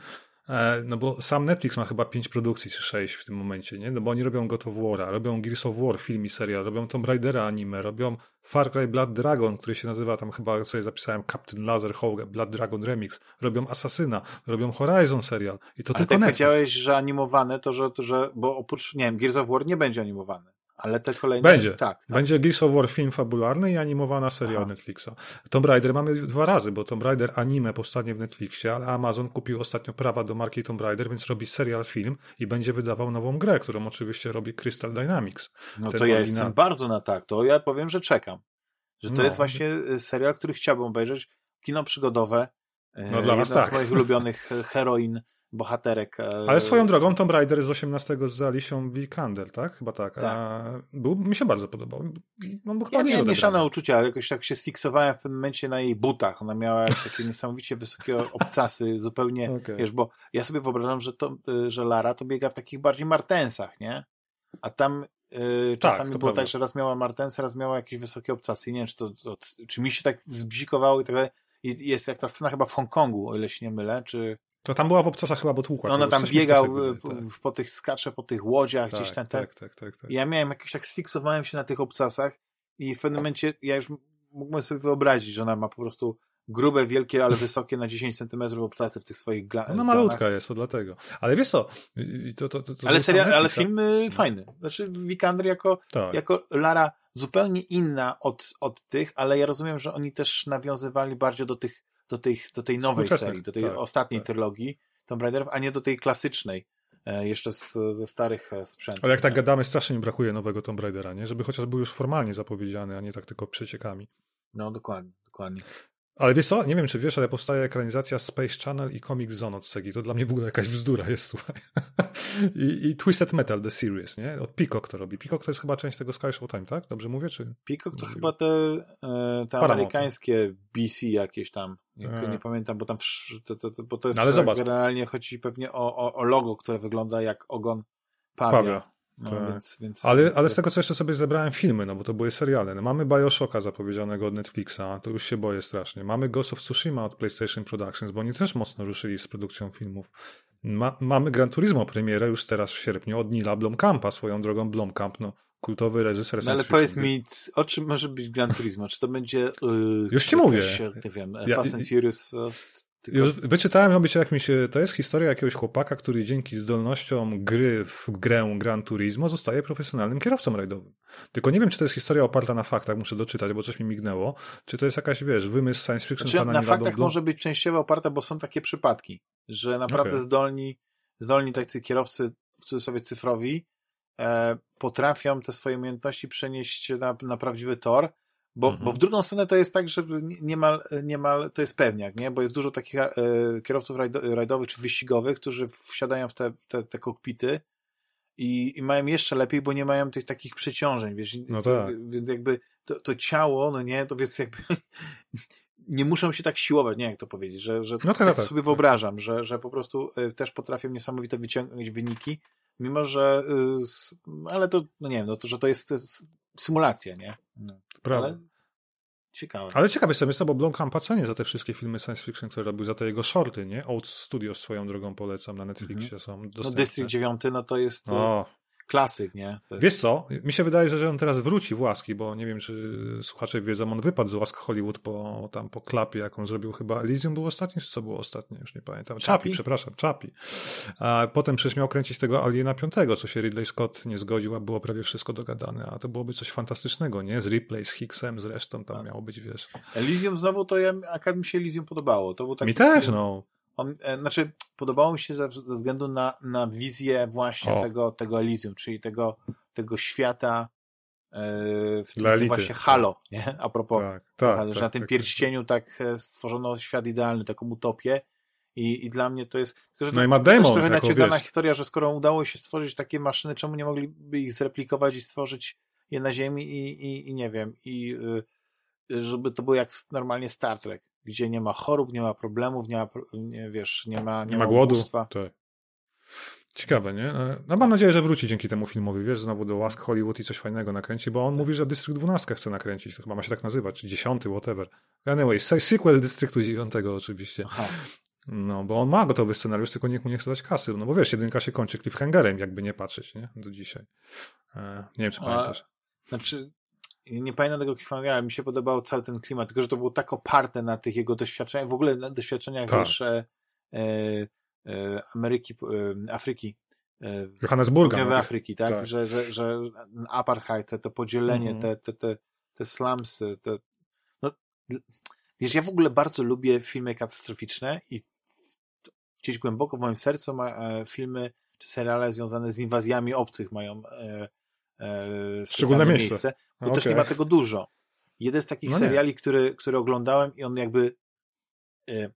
No bo sam Netflix ma chyba pięć produkcji czy sześć w tym momencie, nie? No bo oni robią God of War'a, robią Gears of War, film i serial, robią Tomb Raidera anime, robią Far Cry Blood Dragon, który się nazywa tam chyba, sobie zapisałem, Captain Laserhawk, Blood Dragon Remix, robią Assassina, robią Horizon serial i to Ale tylko tak Netflix. powiedziałeś, że animowane, to że, to że, bo oprócz, nie wiem, Gears of War nie będzie animowany, ale te kolejne... Będzie. Tak. tak. Będzie Gears of War film fabularny i animowana seria Aha. Netflixa. Tomb Raider mamy dwa razy, bo Tomb Raider anime powstanie w Netflixie, ale Amazon kupił ostatnio prawa do marki Tomb Raider, więc robi serial film i będzie wydawał nową grę, którą oczywiście robi Crystal Dynamics. No ten to ja jestem bardzo na tak, to ja powiem, że czekam. Że to No. jest właśnie y, serial, który chciałbym obejrzeć. Kino przygodowe. y, No dla was tak. z moich ulubionych e, heroin, bohaterek. e, Ale swoją drogą Tomb Raider z 18 z Alicją Vikander, tak? Chyba tak. Tak. A, był, mi się bardzo podobał. On był Ja miałem mieszane uczucia, jakoś tak się sfiksowałem w pewnym momencie na jej butach. Ona miała [LAUGHS] takie niesamowicie wysokie obcasy, zupełnie, Okej. wiesz, bo ja sobie wyobrażam, że, to, y, że Lara to biega w takich bardziej martensach, nie? A tam y, czasami to było prawda. tak, że raz miała martensy, raz miała jakieś wysokie obcasy. Nie wiem, czy to, to czy mi się tak zbzikowało i tak dalej. I jest jak ta scena chyba w Hongkongu, o ile się nie mylę, czy To tam była w obcasach chyba, bo tłukła. ona kogoś. tam biegał tak y, tak. po, po tych, skacze po tych łodziach, Tak, gdzieś tam, tak, tak, tak, tak. i Ja miałem jakoś tak sfiksowałem się na tych obcasach i w pewnym momencie ja już mógłbym sobie wyobrazić, że ona ma po prostu grube, wielkie, ale [LAUGHS] wysokie na 10 centymetrów obcasy w tych swoich gla- Ona glanach. malutka jest, to dlatego. Ale wiesz co? To, to, to, to Ale, był sam seria, ale film y, fajny. Znaczy Vikander jako, Tak. jako Lara zupełnie inna od, od tych, ale ja rozumiem, że oni też nawiązywali bardziej do tych, do tych, do tej nowej serii, do tej tak, ostatniej tak. trylogii Tomb Raiderów, a nie do tej klasycznej. e, jeszcze z, ze starych e, sprzętów. Ale jak tak gadamy, strasznie mi brakuje nowego Tomb Raidera, nie? Żeby chociaż był już formalnie zapowiedziany, a nie tak tylko przeciekami. No dokładnie, dokładnie. Ale wiesz co, nie wiem czy wiesz, ale powstaje ekranizacja Space Channel i Comic Zone od Segi. To dla mnie w ogóle jakaś bzdura jest, słuchaj. [LAUGHS] I, I, Twisted Metal, The Series, nie? Od Peacock to robi. Peacock to jest chyba część tego Sky Showtime, tak? Dobrze mówię, czy? Peacock to chyba te, e, te amerykańskie BC jakieś tam. Nie, tak. nie pamiętam, bo tam to, to, to, bo to jest no, ale zobacz. generalnie chodzi pewnie o, o, o logo, które wygląda jak ogon pawia. pawia. No, tak. więc, więc, ale, więc... ale z tego, co jeszcze sobie zebrałem filmy, no bo to były seriale. No, mamy Bioshocka zapowiedzianego od Netflixa, to już się boję strasznie. Mamy Ghost of Tsushima od PlayStation Productions, bo oni też mocno ruszyli z produkcją filmów. Ma, mamy Gran Turismo premierę już teraz w sierpniu od Nila Blomkampa, swoją drogą Blomkamp, no kultowy reżyser no, ale powiedz mi, o czym może być Gran Turismo? Czy to będzie... Yy, już ci mówię. Nie wiem, Fast ja, and Furious tylko... Już wyczytałem robicie jakimś, to jest historia jakiegoś chłopaka, który dzięki zdolnościom gry w grę Gran Turismo zostaje profesjonalnym kierowcą rajdowym. Tylko nie wiem, czy to jest historia oparta na faktach, muszę doczytać, bo coś mi mignęło, czy to jest jakaś, wiesz, wymysł science fiction znaczy, Na faktach może być częściowo oparta, bo są takie przypadki, że naprawdę okay. zdolni, zdolni tacy kierowcy, w cudzysłowie cyfrowi, e, potrafią te swoje umiejętności przenieść na, na prawdziwy tor, bo, mhm. bo w drugą stronę to jest tak, że niemal, niemal to jest pewniak, nie? Bo jest dużo takich e, kierowców rajdowych czy wyścigowych, którzy wsiadają w te, te, te kokpity i, i mają jeszcze lepiej, bo nie mają tych takich przeciążeń, wiesz? No tak. Więc jakby to, to ciało, no nie, to więc jakby [LAUGHS] nie muszą się tak siłować, nie jak to powiedzieć, że, że no tak, tak, tak sobie wyobrażam, że, że po prostu e, też potrafią niesamowite wyciągnąć wyniki, mimo że, e, ale to, no nie wiem, no to, że to jest symulacja, nie? No. Prawda. Ale ciekawe. Ale ciekawe jestem, jest, bo Blomkamp cenię za te wszystkie filmy science fiction, które robił, za te jego shorty, nie? Old Studios swoją drogą polecam, na Netflixie mhm. są dostępne. No District 9, no to jest... O, klasyk, nie? Jest... Wiesz co, mi się wydaje, że on teraz wróci w łaski, bo nie wiem, czy słuchacze wiedzą, on wypadł z łask Hollywood po, tam, po klapie, jaką zrobił chyba Elysium był ostatni, czy co było ostatnie, już nie pamiętam. Chapi, przepraszam, Chapi. A potem przecież miał kręcić tego Aliena piątego, co się Ridley Scott nie zgodził, a było prawie wszystko dogadane, a to byłoby coś fantastycznego, nie? Z Ripley, z Hicksem, zresztą tam tak. miało być, wiesz. Elysium znowu, to ja, mi się Elysium podobało. To był taki mi też, no. On, e, znaczy, podobało mi się ze, ze względu na, na wizję właśnie tego, tego Elysium, czyli tego, tego świata e, w tym właśnie Halo, nie? A propos, tak, tak, że tak, na tym tak, pierścieniu tak. e, stworzono świat idealny, taką utopię. I, i dla mnie to jest... Tylko, że no i ma Damon, trochę naciągana historia, że skoro udało się stworzyć takie maszyny, czemu nie mogliby ich zreplikować i stworzyć je na Ziemi i, i, i nie wiem, i y, żeby to było jak normalnie Star Trek gdzie nie ma chorób, nie ma problemów, nie ma, nie, wiesz, nie ma, nie, nie ma, głodu. Tak. Ciekawe, nie? E, no mam nadzieję, że wróci dzięki temu filmowi, wiesz, znowu do łask Hollywood i coś fajnego nakręci, bo on mówi, że Dystrykt 12 chce nakręcić, to chyba ma się tak nazywać, czy 10, whatever. Anyway, sequel Dystryktu 9 oczywiście. Aha. No, bo on ma gotowy scenariusz, tylko nikt mu nie chce dać kasy, no bo wiesz, jedynka się kończy cliffhangerem, jakby nie patrzeć, nie? Do dzisiaj. E, nie wiem, czy A, pamiętasz. Znaczy, nie pamiętam tego cliffhangera, mi się podobał cały ten klimat, tylko że to było tak oparte na tych jego doświadczeniach, w ogóle na doświadczeniach tak. wiesz, e, e, Ameryki, e, Afryki. E, Johannesburga. No, Afryki, tak? tak? Że, że, że apartheid, te, to podzielenie, mm -hmm. te, te, te, te slumsy, te, no, wiesz, ja w ogóle bardzo lubię filmy katastroficzne i gdzieś głęboko w moim sercu ma, e, filmy czy seriale związane z inwazjami obcych mają e, e, szczególne miejsce, miejsce bo okay. też nie ma tego dużo. Jeden z takich no seriali, który, który oglądałem i on jakby e,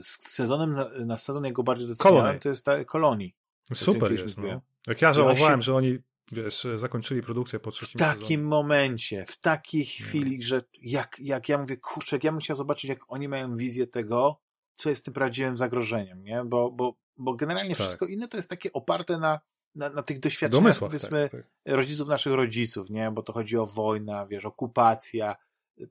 z sezonem na, na sezon jego bardziej doceniałem, to jest ta Kolonii. Super jest, no. Jak ja żałowałem, że oni wiesz, zakończyli produkcję po trzecim W takim sezonie. momencie, w takiej chwili, że jak, jak ja mówię, kurczę, jak ja bym chciał zobaczyć, jak oni mają wizję tego, co jest tym prawdziwym zagrożeniem, nie? Bo, bo, bo generalnie tak. wszystko inne to jest takie oparte na na, na tych doświadczeniach, Domysłach, powiedzmy, tak, tak. rodziców naszych rodziców, nie? Bo to chodzi o wojnę, wiesz, okupacja,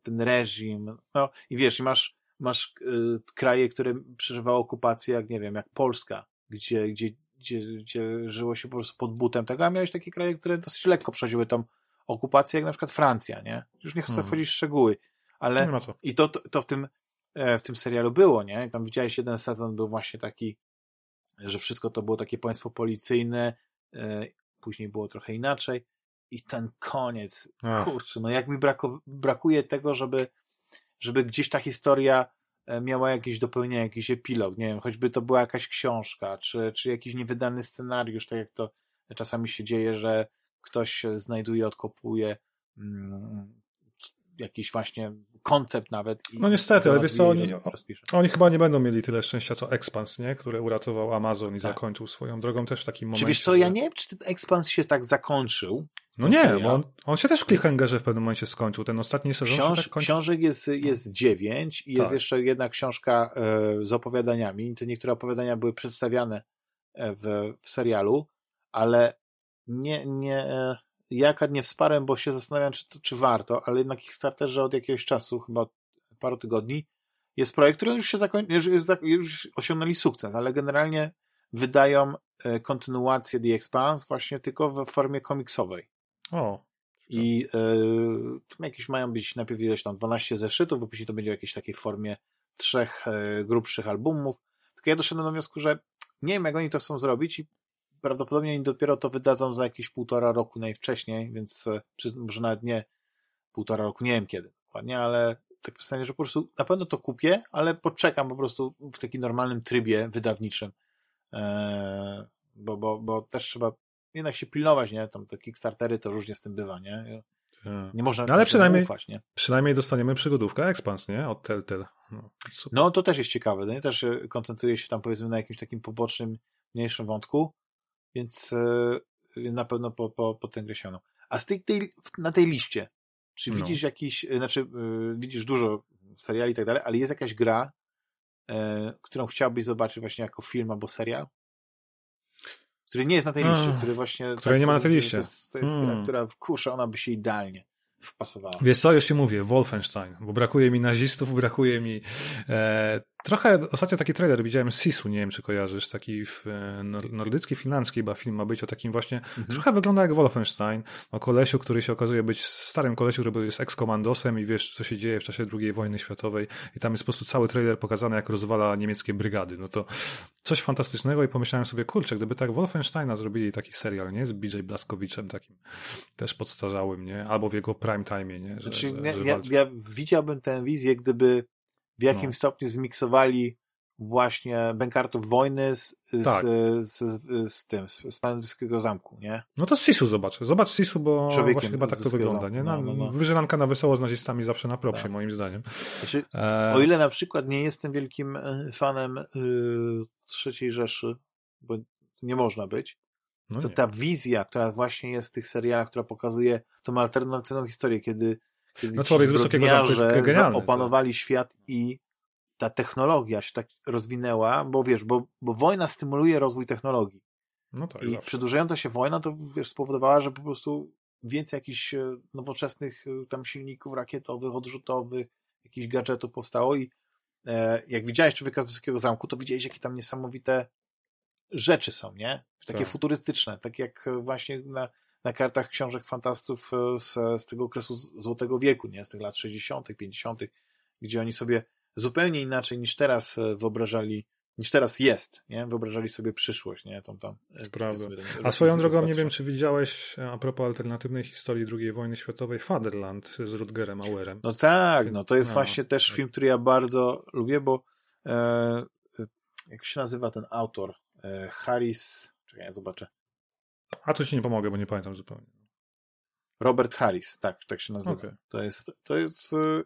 ten reżim, no i wiesz, masz, masz y, kraje, które przeżywały okupację, jak nie wiem, jak Polska, gdzie, gdzie, gdzie, gdzie żyło się po prostu pod butem tego, a miałeś takie kraje, które dosyć lekko przeżyły tą okupację, jak na przykład Francja, nie? Już nie chcę hmm. wchodzić w szczegóły, ale i to, to, to w tym e, w tym serialu było, nie? I tam widziałeś jeden sezon był właśnie taki, że wszystko to było takie państwo policyjne, później było trochę inaczej i ten koniec, Ach. kurczę, no jak mi brako, brakuje tego, żeby, żeby gdzieś ta historia e, miała jakieś dopełnienie, jakiś epilog, nie wiem, choćby to była jakaś książka, czy, czy jakiś niewydany scenariusz, tak jak to czasami się dzieje, że ktoś znajduje, odkopuje mm, jakiś właśnie koncept nawet. no niestety, ale wiesz co, oni, oni chyba nie będą mieli tyle szczęścia co Expans, nie? Które uratował Amazon i tak. zakończył swoją drogą też w takim momencie. Czy wiesz co, ja nie wiem, czy ten Expans się tak zakończył. No nie, bo on, on, się też w cliffhangerze w pewnym momencie skończył. Ten ostatni sezon Książ, się tak kończył. Książek jest, jest dziewięć i jest tak. jeszcze jedna książka e, z opowiadaniami. Te niektóre opowiadania były przedstawiane e, w, w serialu, ale nie, nie, e, ja nie wsparłem, bo się zastanawiam, czy, czy warto, ale jednak Kickstarterze od jakiegoś czasu, chyba paru tygodni, jest projekt, który już się zakończył, już, już osiągnęli sukces, ale generalnie wydają e, kontynuację The Expanse właśnie tylko w formie komiksowej. O. I y, jakieś mają być najpierw ileś tam 12 zeszytów, bo później to będzie w jakiejś takiej formie trzech y, grubszych albumów. Tylko ja doszedłem do wniosku, że nie wiem, jak oni to chcą zrobić i prawdopodobnie oni dopiero to wydadzą za jakieś półtora roku najwcześniej, więc e, czy może nawet nie półtora roku, nie wiem kiedy dokładnie, ale tak stanie, że po prostu na pewno to kupię, ale poczekam po prostu w takim normalnym trybie wydawniczym, eee, bo, bo, bo też trzeba jednak się pilnować, nie? Tam te Kickstartery to różnie z tym bywa, nie? Tak. Nie można no, ale przynajmniej, ufać, nie? przynajmniej dostaniemy przygodówkę Expans, nie? Od Telltale. No, no, to też jest ciekawe, nie? Też e, koncentruje się tam powiedzmy na jakimś takim pobocznym, mniejszym wątku, więc e, na pewno po, po, po tę grę sięgną. A z tej, tej, na tej liście, czy no. widzisz jakiś, e, znaczy e, widzisz dużo seriali i tak dalej, ale jest jakaś gra, którą chciałbyś zobaczyć właśnie jako film albo serial? Który nie jest na tej liście, który właśnie... Który tak nie ma na tej liście. To jest, to jest hmm. gra, która, kurczę, ona by się idealnie wpasowała. Wiesz co, już ci mówię, Wolfenstein, bo brakuje mi nazistów, brakuje mi e, Trochę ostatnio taki trailer widziałem z Sisu, nie wiem czy kojarzysz, taki w, e, nordycki, finlandzki chyba film ma być o takim właśnie, mhm. trochę wygląda jak Wolfenstein, o kolesiu, który się okazuje być starym kolesiu, który jest ex-komandosem i wiesz co się dzieje w czasie II wojny światowej i tam jest po prostu cały trailer pokazany jak rozwala niemieckie brygady, no to coś fantastycznego i pomyślałem sobie, kurczę, gdyby tak Wolfensteina zrobili taki serial, nie, z BJ Blaskowiczem takim też podstarzałym, nie, albo w jego prime time, nie, że, znaczy, że, że ja, ja widziałbym tę wizję, gdyby w jakim no. stopniu zmiksowali właśnie bękartów wojny z, tak. z, z, z, tym, z, z Panem Zamku, nie? No to z Sisu zobacz. Zobacz Sisu, bo Człowiekiem właśnie chyba tak to wygląda, nie? No, no, no. Wyżynanka na wesoło z nazistami zawsze na propsie, tak. moim zdaniem. Znaczy, e... O ile na przykład nie jestem wielkim e, fanem y, III Rzeszy, bo nie można być, no to nie. ta wizja, która właśnie jest w tych serialach, która pokazuje tą alternatywną historię, kiedy no człowiek z wysokiego zamku jest genialny. opanowali tak. świat i ta technologia się tak rozwinęła, bo wiesz, bo, bo wojna stymuluje rozwój technologii. No tak, I zawsze. przedłużająca się wojna to wiesz, spowodowała, że po prostu więcej jakichś e, nowoczesnych e, tam silników rakietowych, odrzutowych, jakichś gadżetów powstało i e, jak widziałeś Człowieka z Wysokiego Zamku, to widziałeś, jakie tam niesamowite rzeczy są, nie? Takie tak. futurystyczne, tak jak właśnie na, na kartach książek fantastów e, z, z tego okresu Złotego Wieku, nie? z tych lat 60., 50., gdzie oni sobie zupełnie inaczej niż teraz e, wyobrażali, niż teraz jest, nie? wyobrażali sobie przyszłość. Nie? Tam, e, Prawda. A swoją drogą, nie wiem, czy widziałeś a propos alternatywnej historii II wojny światowej Fatherland z Rutgerem Auerem. No tak, no to jest no, właśnie też tak. film, który ja bardzo lubię, bo e, jak się nazywa ten autor? E, Harris, czekaj, ja zobaczę. A tu ci nie pomogę, bo nie pamiętam zupełnie. Robert Harris, tak, tak się nazywa. Okay. To jest, to jest, y,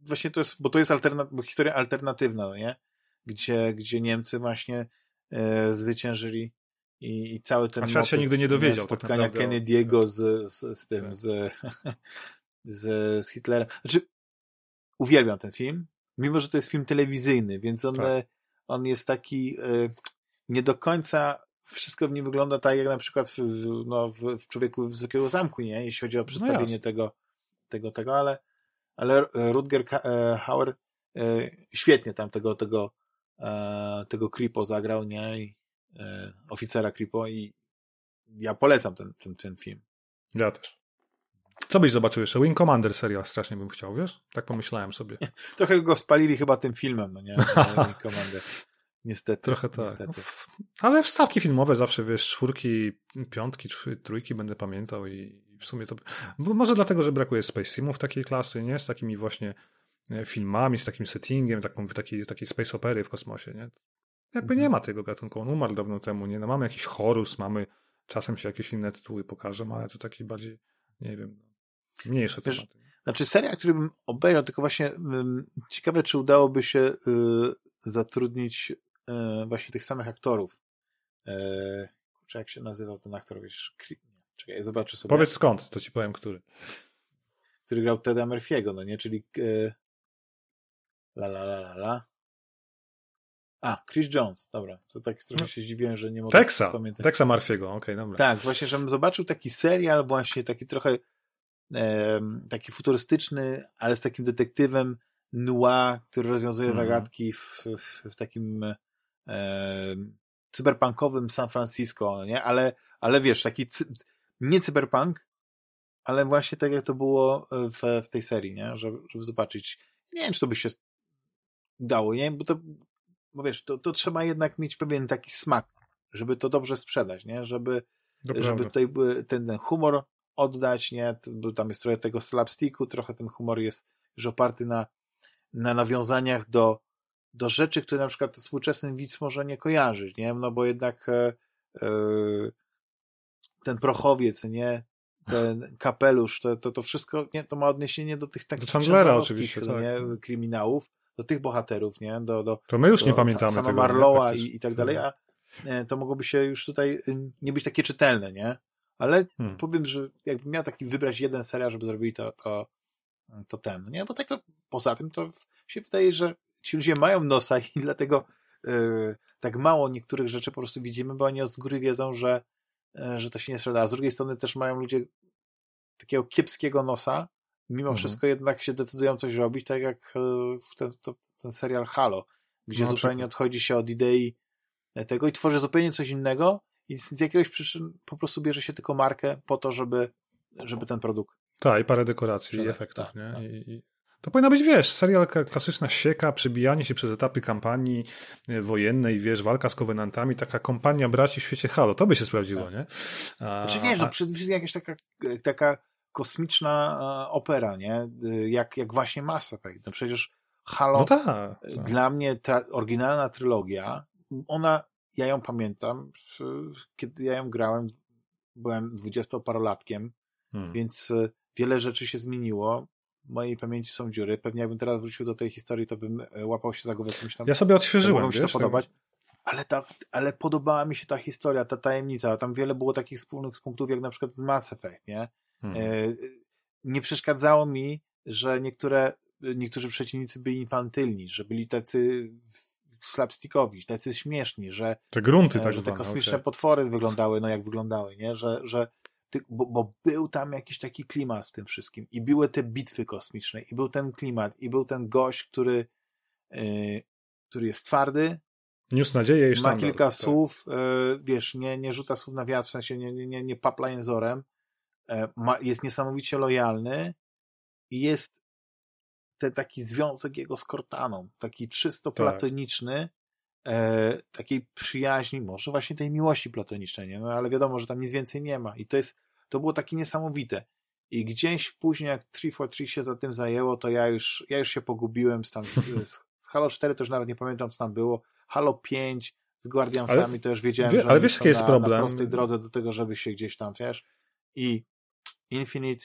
właśnie to jest, bo to jest bo historia alternatywna, no nie? Gdzie, gdzie Niemcy właśnie e, zwyciężyli i, i cały ten A świat się nigdy nie dowiedział. Tak spotkania tak Kennedy'ego z, z, z tym, tak. z, [LAUGHS] z, z Hitlerem. Znaczy, uwielbiam ten film, mimo że to jest film telewizyjny, więc on, tak. On jest taki e, nie do końca wszystko w nim wygląda tak, jak na przykład w, no, w, w Człowieku Wysokiego Zamku, nie? Jeśli chodzi o no przedstawienie no tego, tego, tego, ale, ale Rutger e, Hauer e, świetnie tam tego, tego, e, tego Kripo zagrał, nie? I, oficera Kripo i ja polecam ten, ten, ten film. Ja też. Co byś zobaczył jeszcze? Wing Commander serial strasznie bym chciał, wiesz? Tak pomyślałem sobie. [LAUGHS] Trochę go spalili chyba tym filmem, no nie? [LAUGHS] Wing Commander. Niestety. Trochę tak. Niestety. Ale wstawki filmowe zawsze, wiesz, czwórki, piątki, trójki będę pamiętał i w sumie to... Bo może dlatego, że brakuje Space Simów takiej klasy, nie? Z takimi właśnie e, filmami, z takim settingiem, taką, takiej, takiej space opery w kosmosie, nie? Jakby nie Mhm. ma tego gatunku, on umarł dawno temu, nie? No mamy jakiś Horus, mamy, czasem się jakieś inne tytuły pokażą, ale to taki bardziej, nie wiem, no, mniejsze Wiesz, tematy. Znaczy seria, który bym obejrzał, tylko właśnie ym, ciekawe, czy udałoby się y, zatrudnić właśnie tych samych aktorów. Y, czy jak się nazywał ten aktor, wiesz, czekaj, zobaczę sobie. Powiedz skąd, to ci powiem, który. Który grał Teda Murphy'ego, no nie, czyli y, la la la la la. A, Chris Jones, dobra. To tak trochę No. się zdziwiłem, że nie mogę Texa, pamiętać. Texa Marfiego, okej, dobra. Tak, właśnie, żebym zobaczył taki serial, właśnie taki trochę em, taki futurystyczny, ale z takim detektywem noir, który rozwiązuje Mhm. zagadki w, w, w takim em, cyberpunkowym San Francisco, nie? Ale, ale wiesz, taki cy, nie cyberpunk, ale właśnie tak jak to było w, w tej serii, nie? Żeby, żeby zobaczyć. Nie wiem, czy to by się dało, nie? Bo to, bo wiesz, to, to trzeba jednak mieć pewien taki smak, żeby to dobrze sprzedać, nie? Żeby, żeby tutaj ten, ten humor oddać, nie? Bo tam jest trochę tego slapsticku, trochę ten humor jest już oparty na, na nawiązaniach do, do rzeczy, które na przykład współczesny widz może nie kojarzy, nie? No bo jednak e, ten prochowiec, nie? Ten kapelusz, to, to, to wszystko, nie? To ma odniesienie do tych takich chandlerowskich, oczywiście, tak. nie? Kryminałów, do tych bohaterów, nie? Do, do, To my już nie do pamiętamy sama tego. nie? Marlowa i, i tak dalej, a e, to mogłoby się już tutaj y, nie być takie czytelne, nie? Ale Hmm. powiem, że jakbym miał taki wybrać jeden serial, żeby zrobili to, to, to ten, nie? Bo tak to poza tym to się wydaje, że ci ludzie mają nosa i [LAUGHS] dlatego y, tak mało niektórych rzeczy po prostu widzimy, bo oni z góry wiedzą, że, y, że to się nie sprzeda. A z drugiej strony też mają ludzie takiego kiepskiego nosa, mimo Mhm. wszystko jednak się decydują coś robić, tak jak y, w ten, to, ten serial Halo, gdzie No, na zupełnie odchodzi się od idei tego i tworzy zupełnie coś innego i z, z jakiegoś przyczyn po prostu bierze się tylko markę po to, żeby, żeby ten produkt. Tak, i parę dekoracji i efektów, tak, nie? tak. I... To powinna być, wiesz, serial klasyczna sieka, przebijanie się przez etapy kampanii e, wojennej, wiesz, walka z kowenantami, taka kompania braci w świecie Halo, to by się sprawdziło, Tak. nie? A, Znaczy wiesz, no, a- przede wszystkim jakaś taka, taka kosmiczna e, opera, nie? Jak, jak właśnie Mass Effect. No przecież Halo, no tak. tak. dla mnie ta oryginalna trylogia, ona, ja ją pamiętam, kiedy ja ją grałem, byłem dwudziestoparolatkiem, Hmm. więc e, wiele rzeczy się zmieniło. Mojej pamięci są dziury. Pewnie jakbym teraz wrócił do tej historii, to bym e, łapał się za głowę, co myślałem. Ja sobie odświeżyłem, mi się wiesz? to podobać. Ale, ta, ale podobała mi się ta historia, ta tajemnica. Tam wiele było takich wspólnych punktów, jak na przykład z Mass Effect, nie? Hmm. E, nie przeszkadzało mi, że niektóre, niektórzy przeciwnicy byli infantylni, że byli tacy slapstickowi, tacy śmieszni, że, Te grunty e, tak że te kosmiczne okej. potwory wyglądały, no jak wyglądały, nie? Że, że bo, bo był tam jakiś taki klimat w tym wszystkim i były te bitwy kosmiczne i był ten klimat i był ten gość, który, e, który jest twardy, Niósł nadzieję i ma sztandar. kilka tak. słów, e, wiesz, nie, nie rzuca słów na wiatr, w sensie nie, nie, nie, nie papla jęzorem, e, ma, jest niesamowicie lojalny i jest ten taki związek jego z Cortaną, taki czysto Tak. platoniczny, e, takiej przyjaźni, może właśnie tej miłości platonicznej, nie? No ale wiadomo, że tam nic więcej nie ma i to jest, to było takie niesamowite. I gdzieś później, jak 343 się za tym zajęło, to ja już, ja już się pogubiłem z tam, z, [LAUGHS] z Halo 4 to już nawet nie pamiętam, co tam było, Halo 5 z Guardiansami, Ale to już wiedziałem, wie- że ale wiesz, jaki jest na, problem? na prostej drodze do tego, żeby się gdzieś tam, wiesz, i Infinite,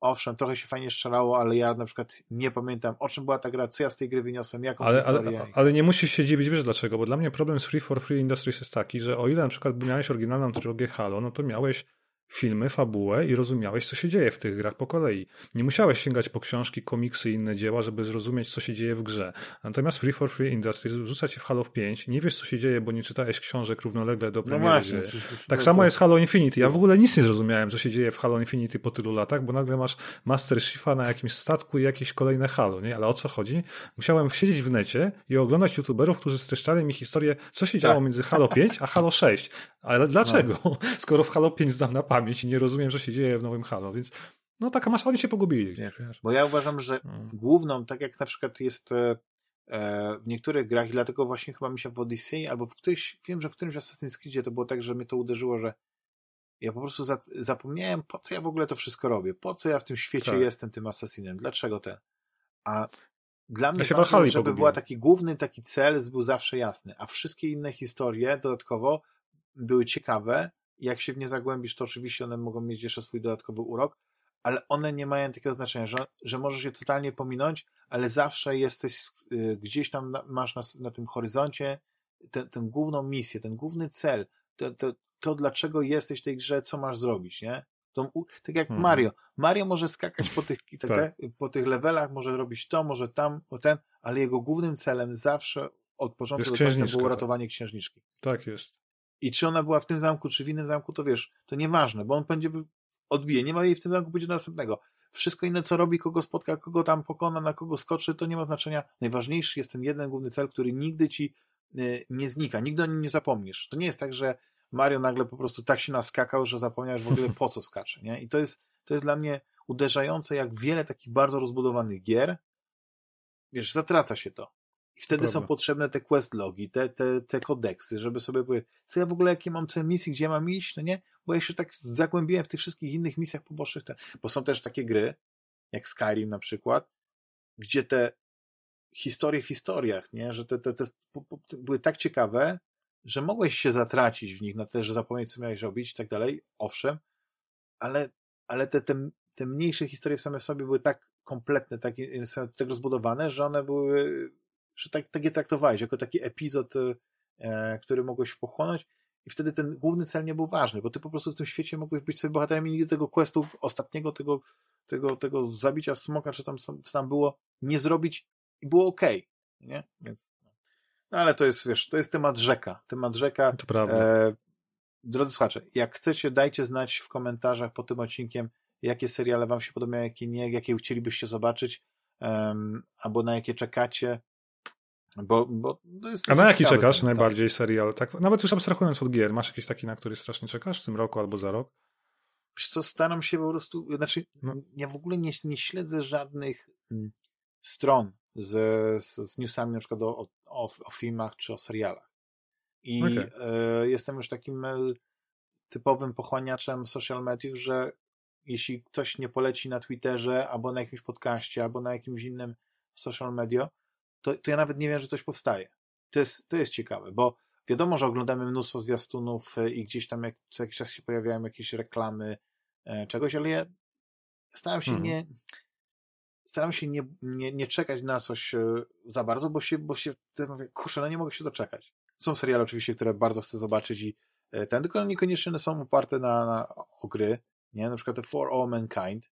owszem, trochę się fajnie strzelało, ale ja na przykład nie pamiętam, o czym była ta gra, co ja z tej gry wyniosłem, jaką Ale, historię. ale, ale nie musisz się dziwić, wiesz dlaczego? Bo dla mnie problem z Free for Free Industries jest taki, że o ile na przykład miałeś oryginalną trylogię Halo, no to miałeś filmy, fabułę i rozumiałeś, co się dzieje w tych grach po kolei. Nie musiałeś sięgać po książki, komiksy i inne dzieła, żeby zrozumieć, co się dzieje w grze. Natomiast Free for Free Industries rzuca cię w Halo 5, nie wiesz, co się dzieje, bo nie czytałeś książek równolegle do no premiery właśnie. to- to- Tak samo jest Halo Infinity. Ja w ogóle nic nie zrozumiałem, co się dzieje w Halo Infinity po tylu latach, bo nagle masz Master Chiefa na jakimś statku i jakieś kolejne Halo, nie? Ale o co chodzi? Musiałem siedzieć w necie i oglądać youtuberów, którzy streszczali mi historię, co się działo Tak. między Halo 5 a Halo 6. Ale dlaczego? [LAUGHS] Skoro w Halo 5 znam na pamięć i nie rozumiem, co się dzieje w nowym Halo, więc no taka masz, oni się pogubili gdzieś, wiesz. Bo ja uważam, że Mm. główną, tak jak na przykład jest e, e, w niektórych grach, i dlatego właśnie chyba mi się w Odyssey, albo w którymś, wiem, że w którymś Assassin's Creedzie to było tak, że mnie to uderzyło, że ja po prostu za, zapomniałem, po co ja w ogóle to wszystko robię, po co ja w tym świecie Tak. jestem tym asasinem, dlaczego ten. A dla mnie Ja ważne, żeby była taki główny taki cel był zawsze jasny, a wszystkie inne historie dodatkowo były ciekawe. Jak się w nie zagłębisz, to oczywiście one mogą mieć jeszcze swój dodatkowy urok, ale one nie mają takiego znaczenia, że, że możesz je totalnie pominąć, ale zawsze jesteś y, gdzieś tam, na, masz na, na tym horyzoncie tę tę główną misję, ten główny cel, to, to, to dlaczego jesteś w tej grze, co masz zrobić, nie? To, tak jak Mhm. Mario. Mario może skakać po tych, te, [LAUGHS] Tak. po tych levelach, może robić to, może tam, o ten, ale jego głównym celem zawsze od początku do końca było tak. ratowanie księżniczki. Tak jest. I czy ona była w tym zamku, czy w innym zamku, to wiesz, to nieważne, bo on będzie odbije. Nie ma jej w tym zamku, będzie do następnego. Wszystko inne, co robi, kogo spotka, kogo tam pokona, na kogo skoczy, to nie ma znaczenia. Najważniejszy jest ten jeden główny cel, który nigdy ci y, nie znika, nigdy o nim nie zapomnisz. To nie jest tak, że Mario nagle po prostu tak się naskakał, że zapomniałeś w ogóle [LAUGHS] po co skacze, nie? I to jest, to jest dla mnie uderzające, jak wiele takich bardzo rozbudowanych gier, wiesz, zatraca się to. I wtedy Prawda. są potrzebne te quest logi, te, te, te kodeksy, żeby sobie powiedzieć, co ja w ogóle, jakie mam cel misji, gdzie mam iść, no nie? Bo ja się tak zagłębiłem w tych wszystkich innych misjach pobocznych, bo są też takie gry, jak Skyrim na przykład, gdzie te historie w historiach, nie? Że te, te, te były tak ciekawe, że mogłeś się zatracić w nich na tyle, że zapomnieć, co miałeś robić i tak dalej, owszem, ale, ale te, te, te mniejsze historie same w sobie były tak kompletne, tak, tak rozbudowane, że one były, że tak, tak je traktowałeś, jako taki epizod, e, który mogłeś pochłonąć i wtedy ten główny cel nie był ważny, bo ty po prostu w tym świecie mogłeś być sobie bohaterem i nigdy tego questu ostatniego, tego, tego, tego zabicia smoka, czy tam, co tam było, nie zrobić i było okej, nie? Więc, no ale to jest, wiesz, to jest temat rzeka, temat rzeka, To prawda. E, drodzy słuchacze, jak chcecie, dajcie znać w komentarzach pod tym odcinkiem, jakie seriale wam się podobają, jakie nie, jakie chcielibyście zobaczyć, em, albo na jakie czekacie, bo, bo to jest A na jaki czekasz temat, najbardziej serial? Tak, nawet już abstrahując od gier, masz jakiś taki, na który strasznie czekasz w tym roku albo za rok? Wiesz co, staram się po prostu, znaczy, No. ja w ogóle nie, nie śledzę żadnych mm, stron z, z, z newsami na przykład o, o, o filmach czy o serialach. I Okej. e, jestem już takim e, typowym pochłaniaczem social mediów, że jeśli ktoś nie poleci na Twitterze, albo na jakimś podcaście, albo na jakimś innym social media, to, to ja nawet nie wiem, że coś powstaje. To jest, to jest ciekawe, bo wiadomo, że oglądamy mnóstwo zwiastunów e, i gdzieś tam jak, co jakiś czas się pojawiają jakieś reklamy e, czegoś, ale ja staram się Mhm. nie staram się nie, nie, nie czekać na coś e, za bardzo, bo się, bo się mówię, kurczę, no nie mogę się doczekać. Są seriale oczywiście, które bardzo chcę zobaczyć i e, ten, tylko niekoniecznie są oparte na, na o gry, nie? Na przykład The For All Mankind,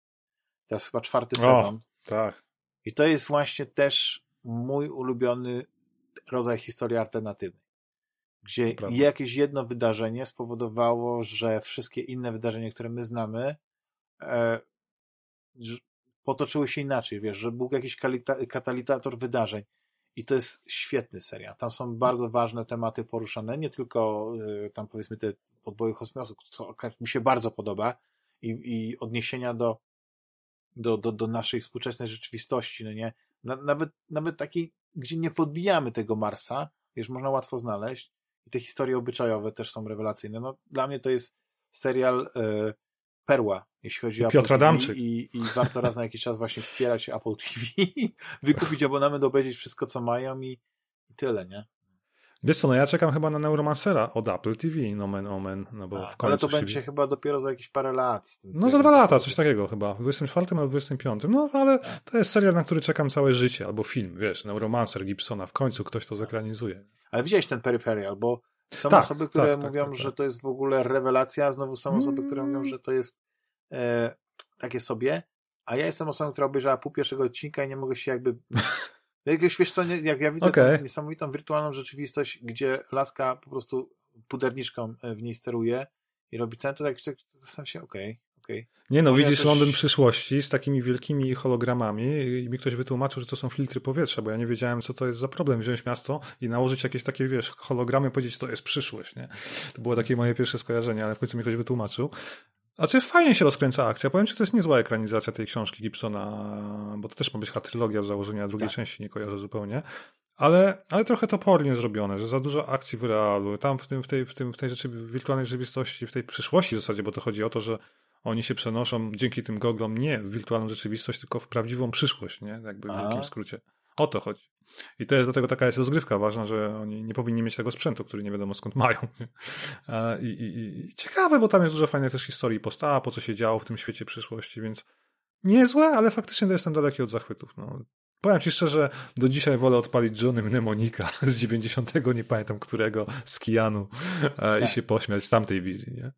teraz chyba czwarty O. sezon Tak. i to jest właśnie też mój ulubiony rodzaj historii alternatywnej, gdzie jakieś jedno wydarzenie spowodowało, że wszystkie inne wydarzenia, które my znamy, e, potoczyły się inaczej, wiesz, że był jakiś katalizator wydarzeń. I to jest świetny serial. Tam są bardzo ważne tematy poruszane, nie tylko e, tam powiedzmy te podboje kosmosu, co mi się bardzo podoba i, i odniesienia do, do, do, do naszej współczesnej rzeczywistości, no nie? Na, nawet, nawet takiej, gdzie nie podbijamy tego Marsa, wiesz, można łatwo znaleźć i te historie obyczajowe też są rewelacyjne. No, dla mnie to jest serial e, perła, jeśli chodzi o Apple Piotr TV Adamczyk. i, i warto raz na jakiś czas właśnie wspierać Apple TV, [LAUGHS] wykupić abonament, obejrzeć wszystko, co mają i, i tyle, nie? Wiesz co, no ja czekam chyba na Neuromancera od Apple TV, nomen omen, no bo A, w końcu ale to się- będzie chyba dopiero za jakieś parę lat. No za dwa lata, coś takiego chyba. W 24 albo 25. No ale to jest serial, na który czekam całe życie, albo film, wiesz, Neuromancer Gibsona. W końcu ktoś to zekranizuje. Ale widziałeś ten Peripheral, bo są Tak, osoby, które tak, tak, mówią, tak, tak. że to jest w ogóle rewelacja, a znowu są osoby, które mówią, że to jest e, takie sobie, a ja jestem osobą, która obejrzała pół pierwszego odcinka i nie mogę się jakby... [LAUGHS] Jakiegoś, wiesz co, jak ja widzę tą niesamowitą wirtualną rzeczywistość, gdzie laska po prostu puderniczką e, w niej steruje i robi ten, to tak, tak zastanawiam się, okej, okej. Nie no, Bo ja widzisz też- Londyn przyszłości z takimi wielkimi hologramami i mi ktoś wytłumaczył, że to są filtry powietrza, bo ja nie wiedziałem, co to jest za problem. Wziąć miasto i nałożyć jakieś takie, wiesz, hologramy powiedzieć, to jest przyszłość, nie? To było takie moje pierwsze skojarzenie, ale w końcu mi ktoś wytłumaczył. A czy fajnie się rozkręca akcja? Powiem ci, to jest niezła ekranizacja tej książki Gibsona, bo to też ma być chyba trylogia w założeniu, a drugiej Tak. części nie kojarzę zupełnie. Ale, ale trochę topornie zrobione, że za dużo akcji w realu. Tam w, tym, w, tej, w, tym, w tej rzeczy, w wirtualnej rzeczywistości, w tej przyszłości w zasadzie, bo to chodzi o to, że oni się przenoszą dzięki tym goglom nie w wirtualną rzeczywistość, tylko w prawdziwą przyszłość, nie? Jakby w A. wielkim skrócie. O to chodzi. I to jest do tego taka jest rozgrywka ważna, że oni nie powinni mieć tego sprzętu, który nie wiadomo skąd mają. I, i, i ciekawe, bo tam jest dużo fajnej też historii postawa, po co się działo w tym świecie przyszłości, więc niezłe, ale faktycznie to jestem daleki od zachwytów. No. Powiem ci szczerze, do dzisiaj wolę odpalić Johnny Mnemonika z 90, nie pamiętam którego, z Kianu tak. i się pośmiać z tamtej wizji, nie?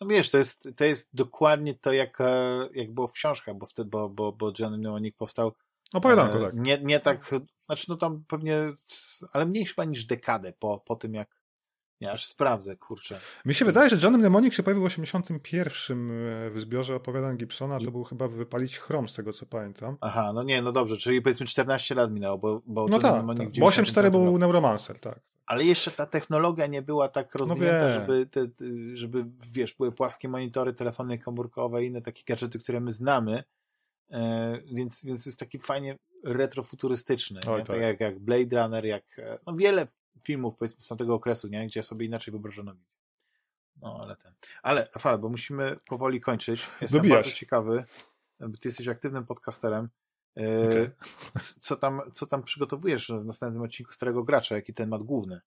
No wiesz, to jest, to jest dokładnie to, jak, e, jak było w książkach, bo wtedy, bo, bo, bo Johnny Mnemonik powstał Opowiadanko, tak. Nie, nie tak, znaczy no tam pewnie, ale mniej chyba niż dekadę po, po tym, jak ja aż sprawdzę, kurczę. Mi się wydaje, że John Mnemonic się pojawił w 81 e, w zbiorze opowiadań Gibsona, to był chyba wypalić chrom, z tego co pamiętam. Aha, no nie, no dobrze, czyli powiedzmy 14 lat minęło, bo, bo No tak, tak. bo 84 był Neuromancer, tak. Ale jeszcze ta technologia nie była tak no rozwinięta, no żeby, te, żeby, wiesz, były płaskie monitory, telefony komórkowe i inne takie gadżety, które my znamy, e, więc, więc jest taki fajnie retrofuturystyczny, Oj, tak. tak jak, jak Blade Runner, jak e, no wiele filmów, powiedzmy, z tamtego okresu, nie? gdzie sobie inaczej wyobrażono wizję. No, ale ten. Ale, Rafał, bo musimy powoli kończyć. Jestem Dobijasz. bardzo ciekawy, bo ty jesteś aktywnym podcasterem. E, okay. Co, tam, co tam przygotowujesz w następnym odcinku Starego Gracza? Jaki temat główny?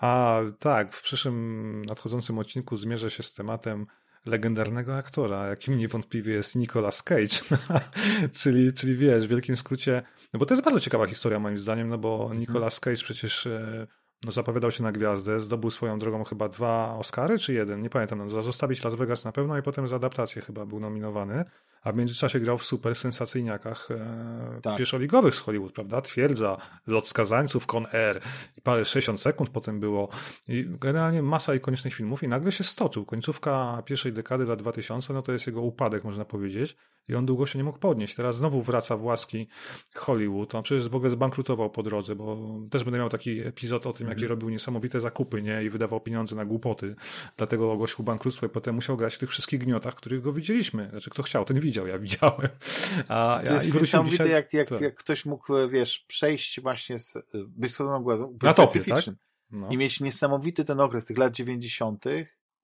A, tak. W przyszłym nadchodzącym odcinku zmierzę się z tematem legendarnego aktora, jakim niewątpliwie jest Nicolas Cage. [LAUGHS] czyli, czyli wiesz, w wielkim skrócie, no bo to jest bardzo ciekawa historia moim zdaniem, no bo mhm. Nicolas Cage przecież e, no, zapowiadał się na gwiazdę, zdobył swoją drogą chyba dwa Oscary, czy jeden, nie pamiętam, no, za Zostawić Las Vegas na pewno i potem za adaptację chyba był nominowany, a w międzyczasie grał w super sensacyjniakach e, tak. pierwszoligowych z Hollywood, prawda? Twierdza, Lot Skazańców, Con Air i parę 60 sekund potem było i generalnie masa ikonicznych filmów i nagle się stoczył. Końcówka pierwszej dekady lat 2000, no to jest jego upadek, można powiedzieć i on długo się nie mógł podnieść. Teraz znowu wraca w łaski Hollywood. On przecież w ogóle zbankrutował po drodze, bo też będę miał taki epizod o tym, jakie mm. robił niesamowite zakupy, nie? I wydawał pieniądze na głupoty. Dlatego ogłosił bankructwo i potem musiał grać w tych wszystkich gniotach, których go widzieliśmy. Znaczy, kto chciał, ten widział, ja widziałem. [LAUGHS] A, to jest niesamowite, dzisiaj... jak, jak, tak. jak ktoś mógł, wiesz, przejść właśnie z, być stroną głazą, na topie, tak? No. I mieć niesamowity ten okres tych lat 90.,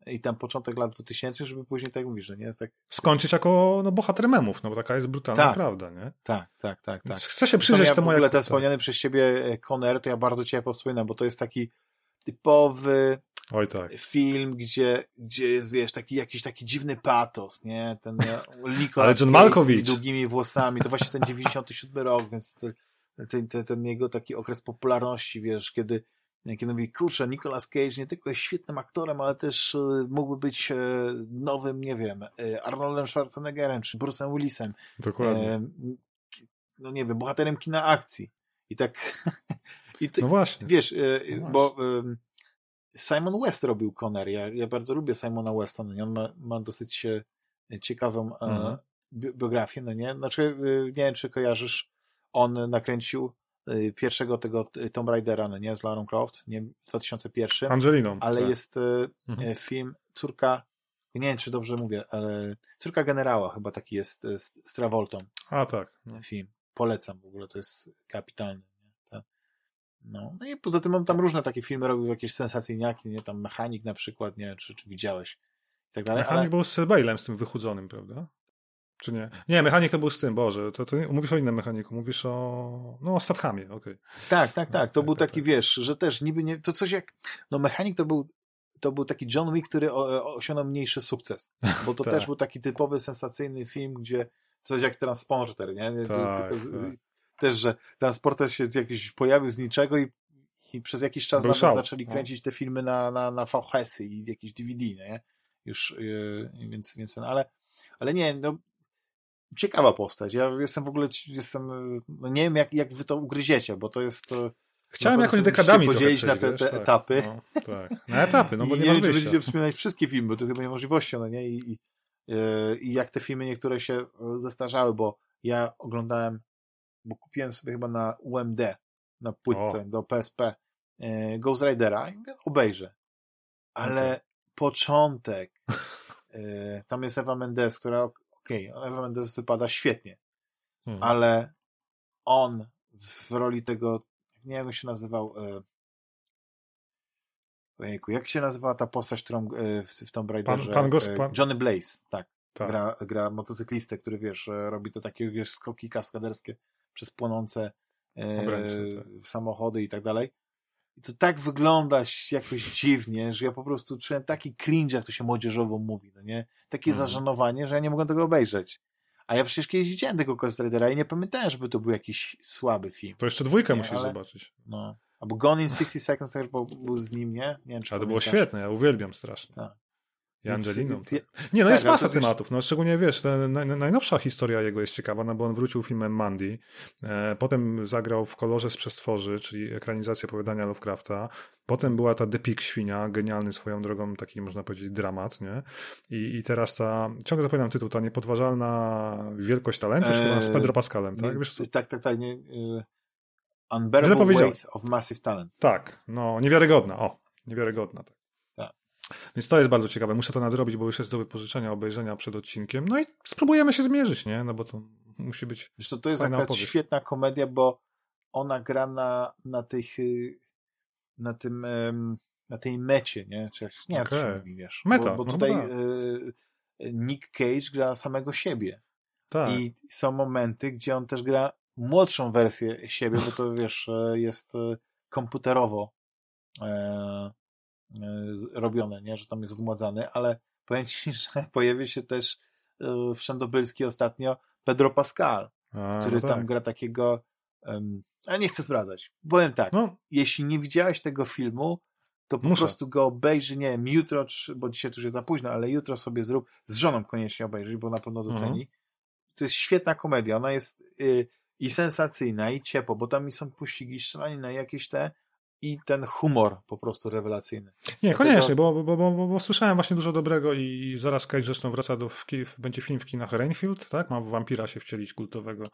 i tam początek lat 2000, żeby później tak mówisz, że nie jest tak. Skończyć jako no, bohater memów, no bo taka jest brutalna tak, prawda, nie? Tak, tak, tak, tak. Chcę się przyjrzeć ja temu. W ogóle ten wspomniany przez ciebie e, Conner, to ja bardzo cię wspominam, bo to jest taki typowy Oj, tak. film, gdzie, gdzie jest, wiesz, taki jakiś taki dziwny patos, nie? Ten Nicolas [LAUGHS] John Malkowicz. z długimi włosami, to właśnie ten [LAUGHS] 97 rok, więc ten, ten, ten jego taki okres popularności, wiesz, kiedy kiedy mówi, kurczę, Nicolas Cage nie tylko jest świetnym aktorem, ale też e, mógłby być e, nowym, nie wiem, e, Arnoldem Schwarzeneggerem, czy Bruce'em Willisem. Dokładnie. No nie wiem, bohaterem kina akcji. I tak... [LAUGHS] i ty, no właśnie. Wiesz, no bo Simon West robił Conner. Ja, ja bardzo lubię Simona Westa. No nie? On ma, ma dosyć ciekawą mhm. biografię, no nie? Znaczy, nie wiem, czy kojarzysz, on nakręcił pierwszego tego Tomb Raidera, no nie, z Lara Croft, nie, w 2001. Angeliną. Ale tak. jest y, mhm. Y, film Córka, nie wiem, czy dobrze mówię, ale Córka Generała chyba taki jest z, z Travoltą. A, tak. No. Film. Polecam w ogóle, to jest kapitalny. No. no i poza tym on tam różne takie filmy robił, jakieś sensacyjniaki, nie, tam Mechanik na przykład, nie, czy, czy widziałeś. I tak dalej. Mechanik ale... był z Bale'em, z tym wychudzonym, prawda? Czy nie? Nie, mechanik to był z tym, Boże. To, to mówisz o innym mechaniku, mówisz o. No, o Stathamie, okej. Okay. Tak, tak, tak. To no, był tak, taki, tak. wiesz, że też niby nie. To coś jak. No, mechanik to był. To był taki John Wick, który osiągnął mniejszy sukces. Bo to [LAUGHS] tak. też był taki typowy, sensacyjny film, gdzie coś jak Transporter, nie? Tak, tak. Też, że Transporter się jakiś pojawił z niczego i, i przez jakiś czas nawet szał. zaczęli no. kręcić te filmy na, na, na VHS-y i jakieś DVD, nie? Już, yy, więc, więc, ale, ale nie, no, ciekawa postać. Ja jestem w ogóle, jestem, no nie wiem jak, jak wy to ugryziecie, bo to jest... Chciałem jakoś dekadami podzielić na te, te tak, etapy. No, tak. Na etapy, no bo I nie, nie wiem, czy będziecie wspominać wszystkie filmy, bo to jest chyba niemożliwością, no nie? I, i, yy, I jak te filmy niektóre się zestarzały, bo ja oglądałem, bo kupiłem sobie chyba na UMD, na płytce o. do PSP Ghost Ridera i mówię, obejrzę. Ale okay. początek, tam jest Eva Mendes, która okej, okay, Eva Mendes wypada świetnie, hmm. ale on w roli tego, nie wiem jak się nazywał, e, Ojejku, jak się nazywała ta postać, którą e, w, w Tomb Raiderze? Pan, pan pan... Johnny Blaze, tak. tak. Gra, gra motocyklistę, który wiesz, robi to takie wiesz, skoki kaskaderskie przez płonące e, Obręczy, tak. samochody i tak dalej. I to tak wygląda jakoś dziwnie, że ja po prostu czułem taki cringe, jak to się młodzieżowo mówi, no nie? Takie Mhm. zażenowanie, że ja nie mogłem tego obejrzeć. A ja przecież kiedyś widziałem tego Ghost Ridera i nie pamiętałem, żeby to był jakiś słaby film. To jeszcze dwójkę Nie, musisz ale- zobaczyć. No. Albo Gone in 60 Seconds też był, był z nim, nie? Nie wiem, czy Ale to było świetne, ja uwielbiam strasznie. Tak. I Angeliną. więc ja- Nie, no tak, jest masa tematów. No, szczególnie wiesz, naj, najnowsza historia jego jest ciekawa, no bo on wrócił filmem Mandy. E, potem zagrał w kolorze z przestworzy, czyli ekranizacja opowiadania Lovecrafta. Potem była ta The Pig Świnia, genialny swoją drogą, taki można powiedzieć dramat, nie? I, i teraz ta, ciągle zapominam tytuł, ta niepodważalna wielkość talentu, Eee, chyba z Pedro Pascalem, tak? Nie, Wiesz co? tak, tak, tak. Nie, Źle unbearable weight of massive talent. Tak, no niewiarygodna, o, niewiarygodna. Tak. Więc to jest bardzo ciekawe. Muszę to nadrobić, bo już jest do wypożyczenia, obejrzenia przed odcinkiem. No i spróbujemy się zmierzyć, nie? No bo to musi być. Zresztą to jest akurat opowieść. świetna komedia, bo ona gra na, na tych y, na tym na tej mecie, nie? Czy, nie wiem, jak mówi, wiesz. Meta, Bo, bo no tutaj tak. y, Nick Cage gra samego siebie. Tak. I są momenty, gdzie on też gra młodszą wersję siebie, bo to wiesz, e, jest e, komputerowo e, robione, nie? że tam jest odmładzany, ale powiem ci, [LAUGHS] że pojawi się też e, wszędobylski ostatnio Pedro Pascal, A, który no tam tak. gra takiego em, a nie chcę zdradzać. Powiem tak, No, jeśli nie widziałeś tego filmu, to po Muszę. prostu go obejrzyj, nie wiem, jutro, bo dzisiaj to już jest za późno, ale jutro sobie zrób, z żoną koniecznie obejrzyj, bo na pewno doceni. To jest świetna komedia, ona jest y, i sensacyjna, i ciepło, bo tam są pościgi, strzelanina, jakieś te i ten humor po prostu rewelacyjny. nie, koniecznie, bo, bo, bo, bo, słyszałem właśnie dużo dobrego i zaraz Cage zresztą wraca do, będzie film w kinach Rainfield, tak? Ma wampira się wcielić kultowego,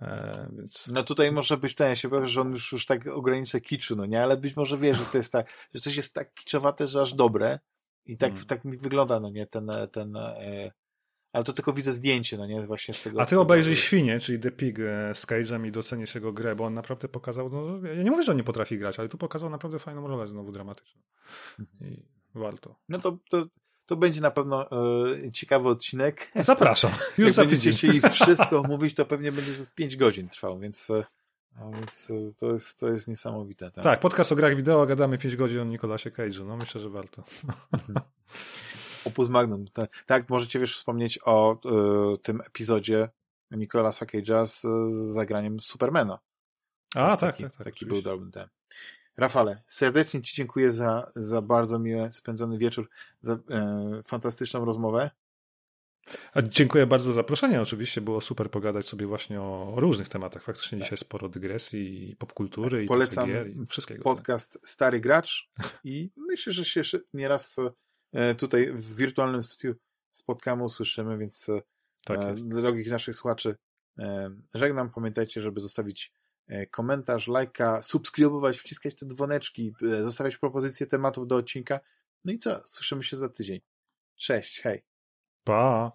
e, więc... No tutaj może być ten, ja się powiem, że on już, już tak ogranicza kiczu, no nie, ale być może wie, że to jest tak, że coś jest tak kiczowate, że aż dobre i tak, Mm. tak mi wygląda, no nie, ten, ten e, ale to tylko widzę zdjęcie, no nie, właśnie z tego. A ty tego- obejrzyj Świnie, czyli The Pig e, z Cage'em i docenisz jego grę, bo on naprawdę pokazał, no, ja nie mówię, że on nie potrafi grać, ale tu pokazał naprawdę fajną rolę znowu dramatyczną. I warto. No to, to, to będzie na pewno e, ciekawy odcinek. Zapraszam, [LAUGHS] już Jak za będziecie chcieli [LAUGHS] wszystko mówić, to pewnie będzie z 5 godzin trwał, więc, a więc e, to, jest, to jest niesamowite. Tak. Tak, podcast o grach wideo, gadamy 5 godzin o Nikolasie Cage'u, no myślę, że warto. [LAUGHS] Opus Magnum. Ta- Tak, możecie wiesz wspomnieć o e, tym epizodzie Nicolasa Cage'a z, z zagraniem Supermana. A, tak, taki, tak, tak. Taki oczywiście. był dobry ten. Rafale, serdecznie Ci dziękuję za, za bardzo miły spędzony wieczór, za e, fantastyczną rozmowę. A dziękuję bardzo za zaproszenie. Oczywiście było super pogadać sobie właśnie o, różnych tematach. Faktycznie Tak. dzisiaj sporo dygresji i popkultury i Polecam gier i wszystkiego. Podcast Stary Gracz [LAUGHS] i myślę, że się nieraz e, tutaj w wirtualnym studiu spotkamy, usłyszymy, więc e, tak e, drogich naszych słuchaczy e, żegnam. Pamiętajcie, żeby zostawić e, komentarz, lajka, subskrybować, wciskać te dzwoneczki, e, zostawiać propozycje tematów do odcinka. No i co? Słyszymy się za tydzień. Cześć, hej. Pa!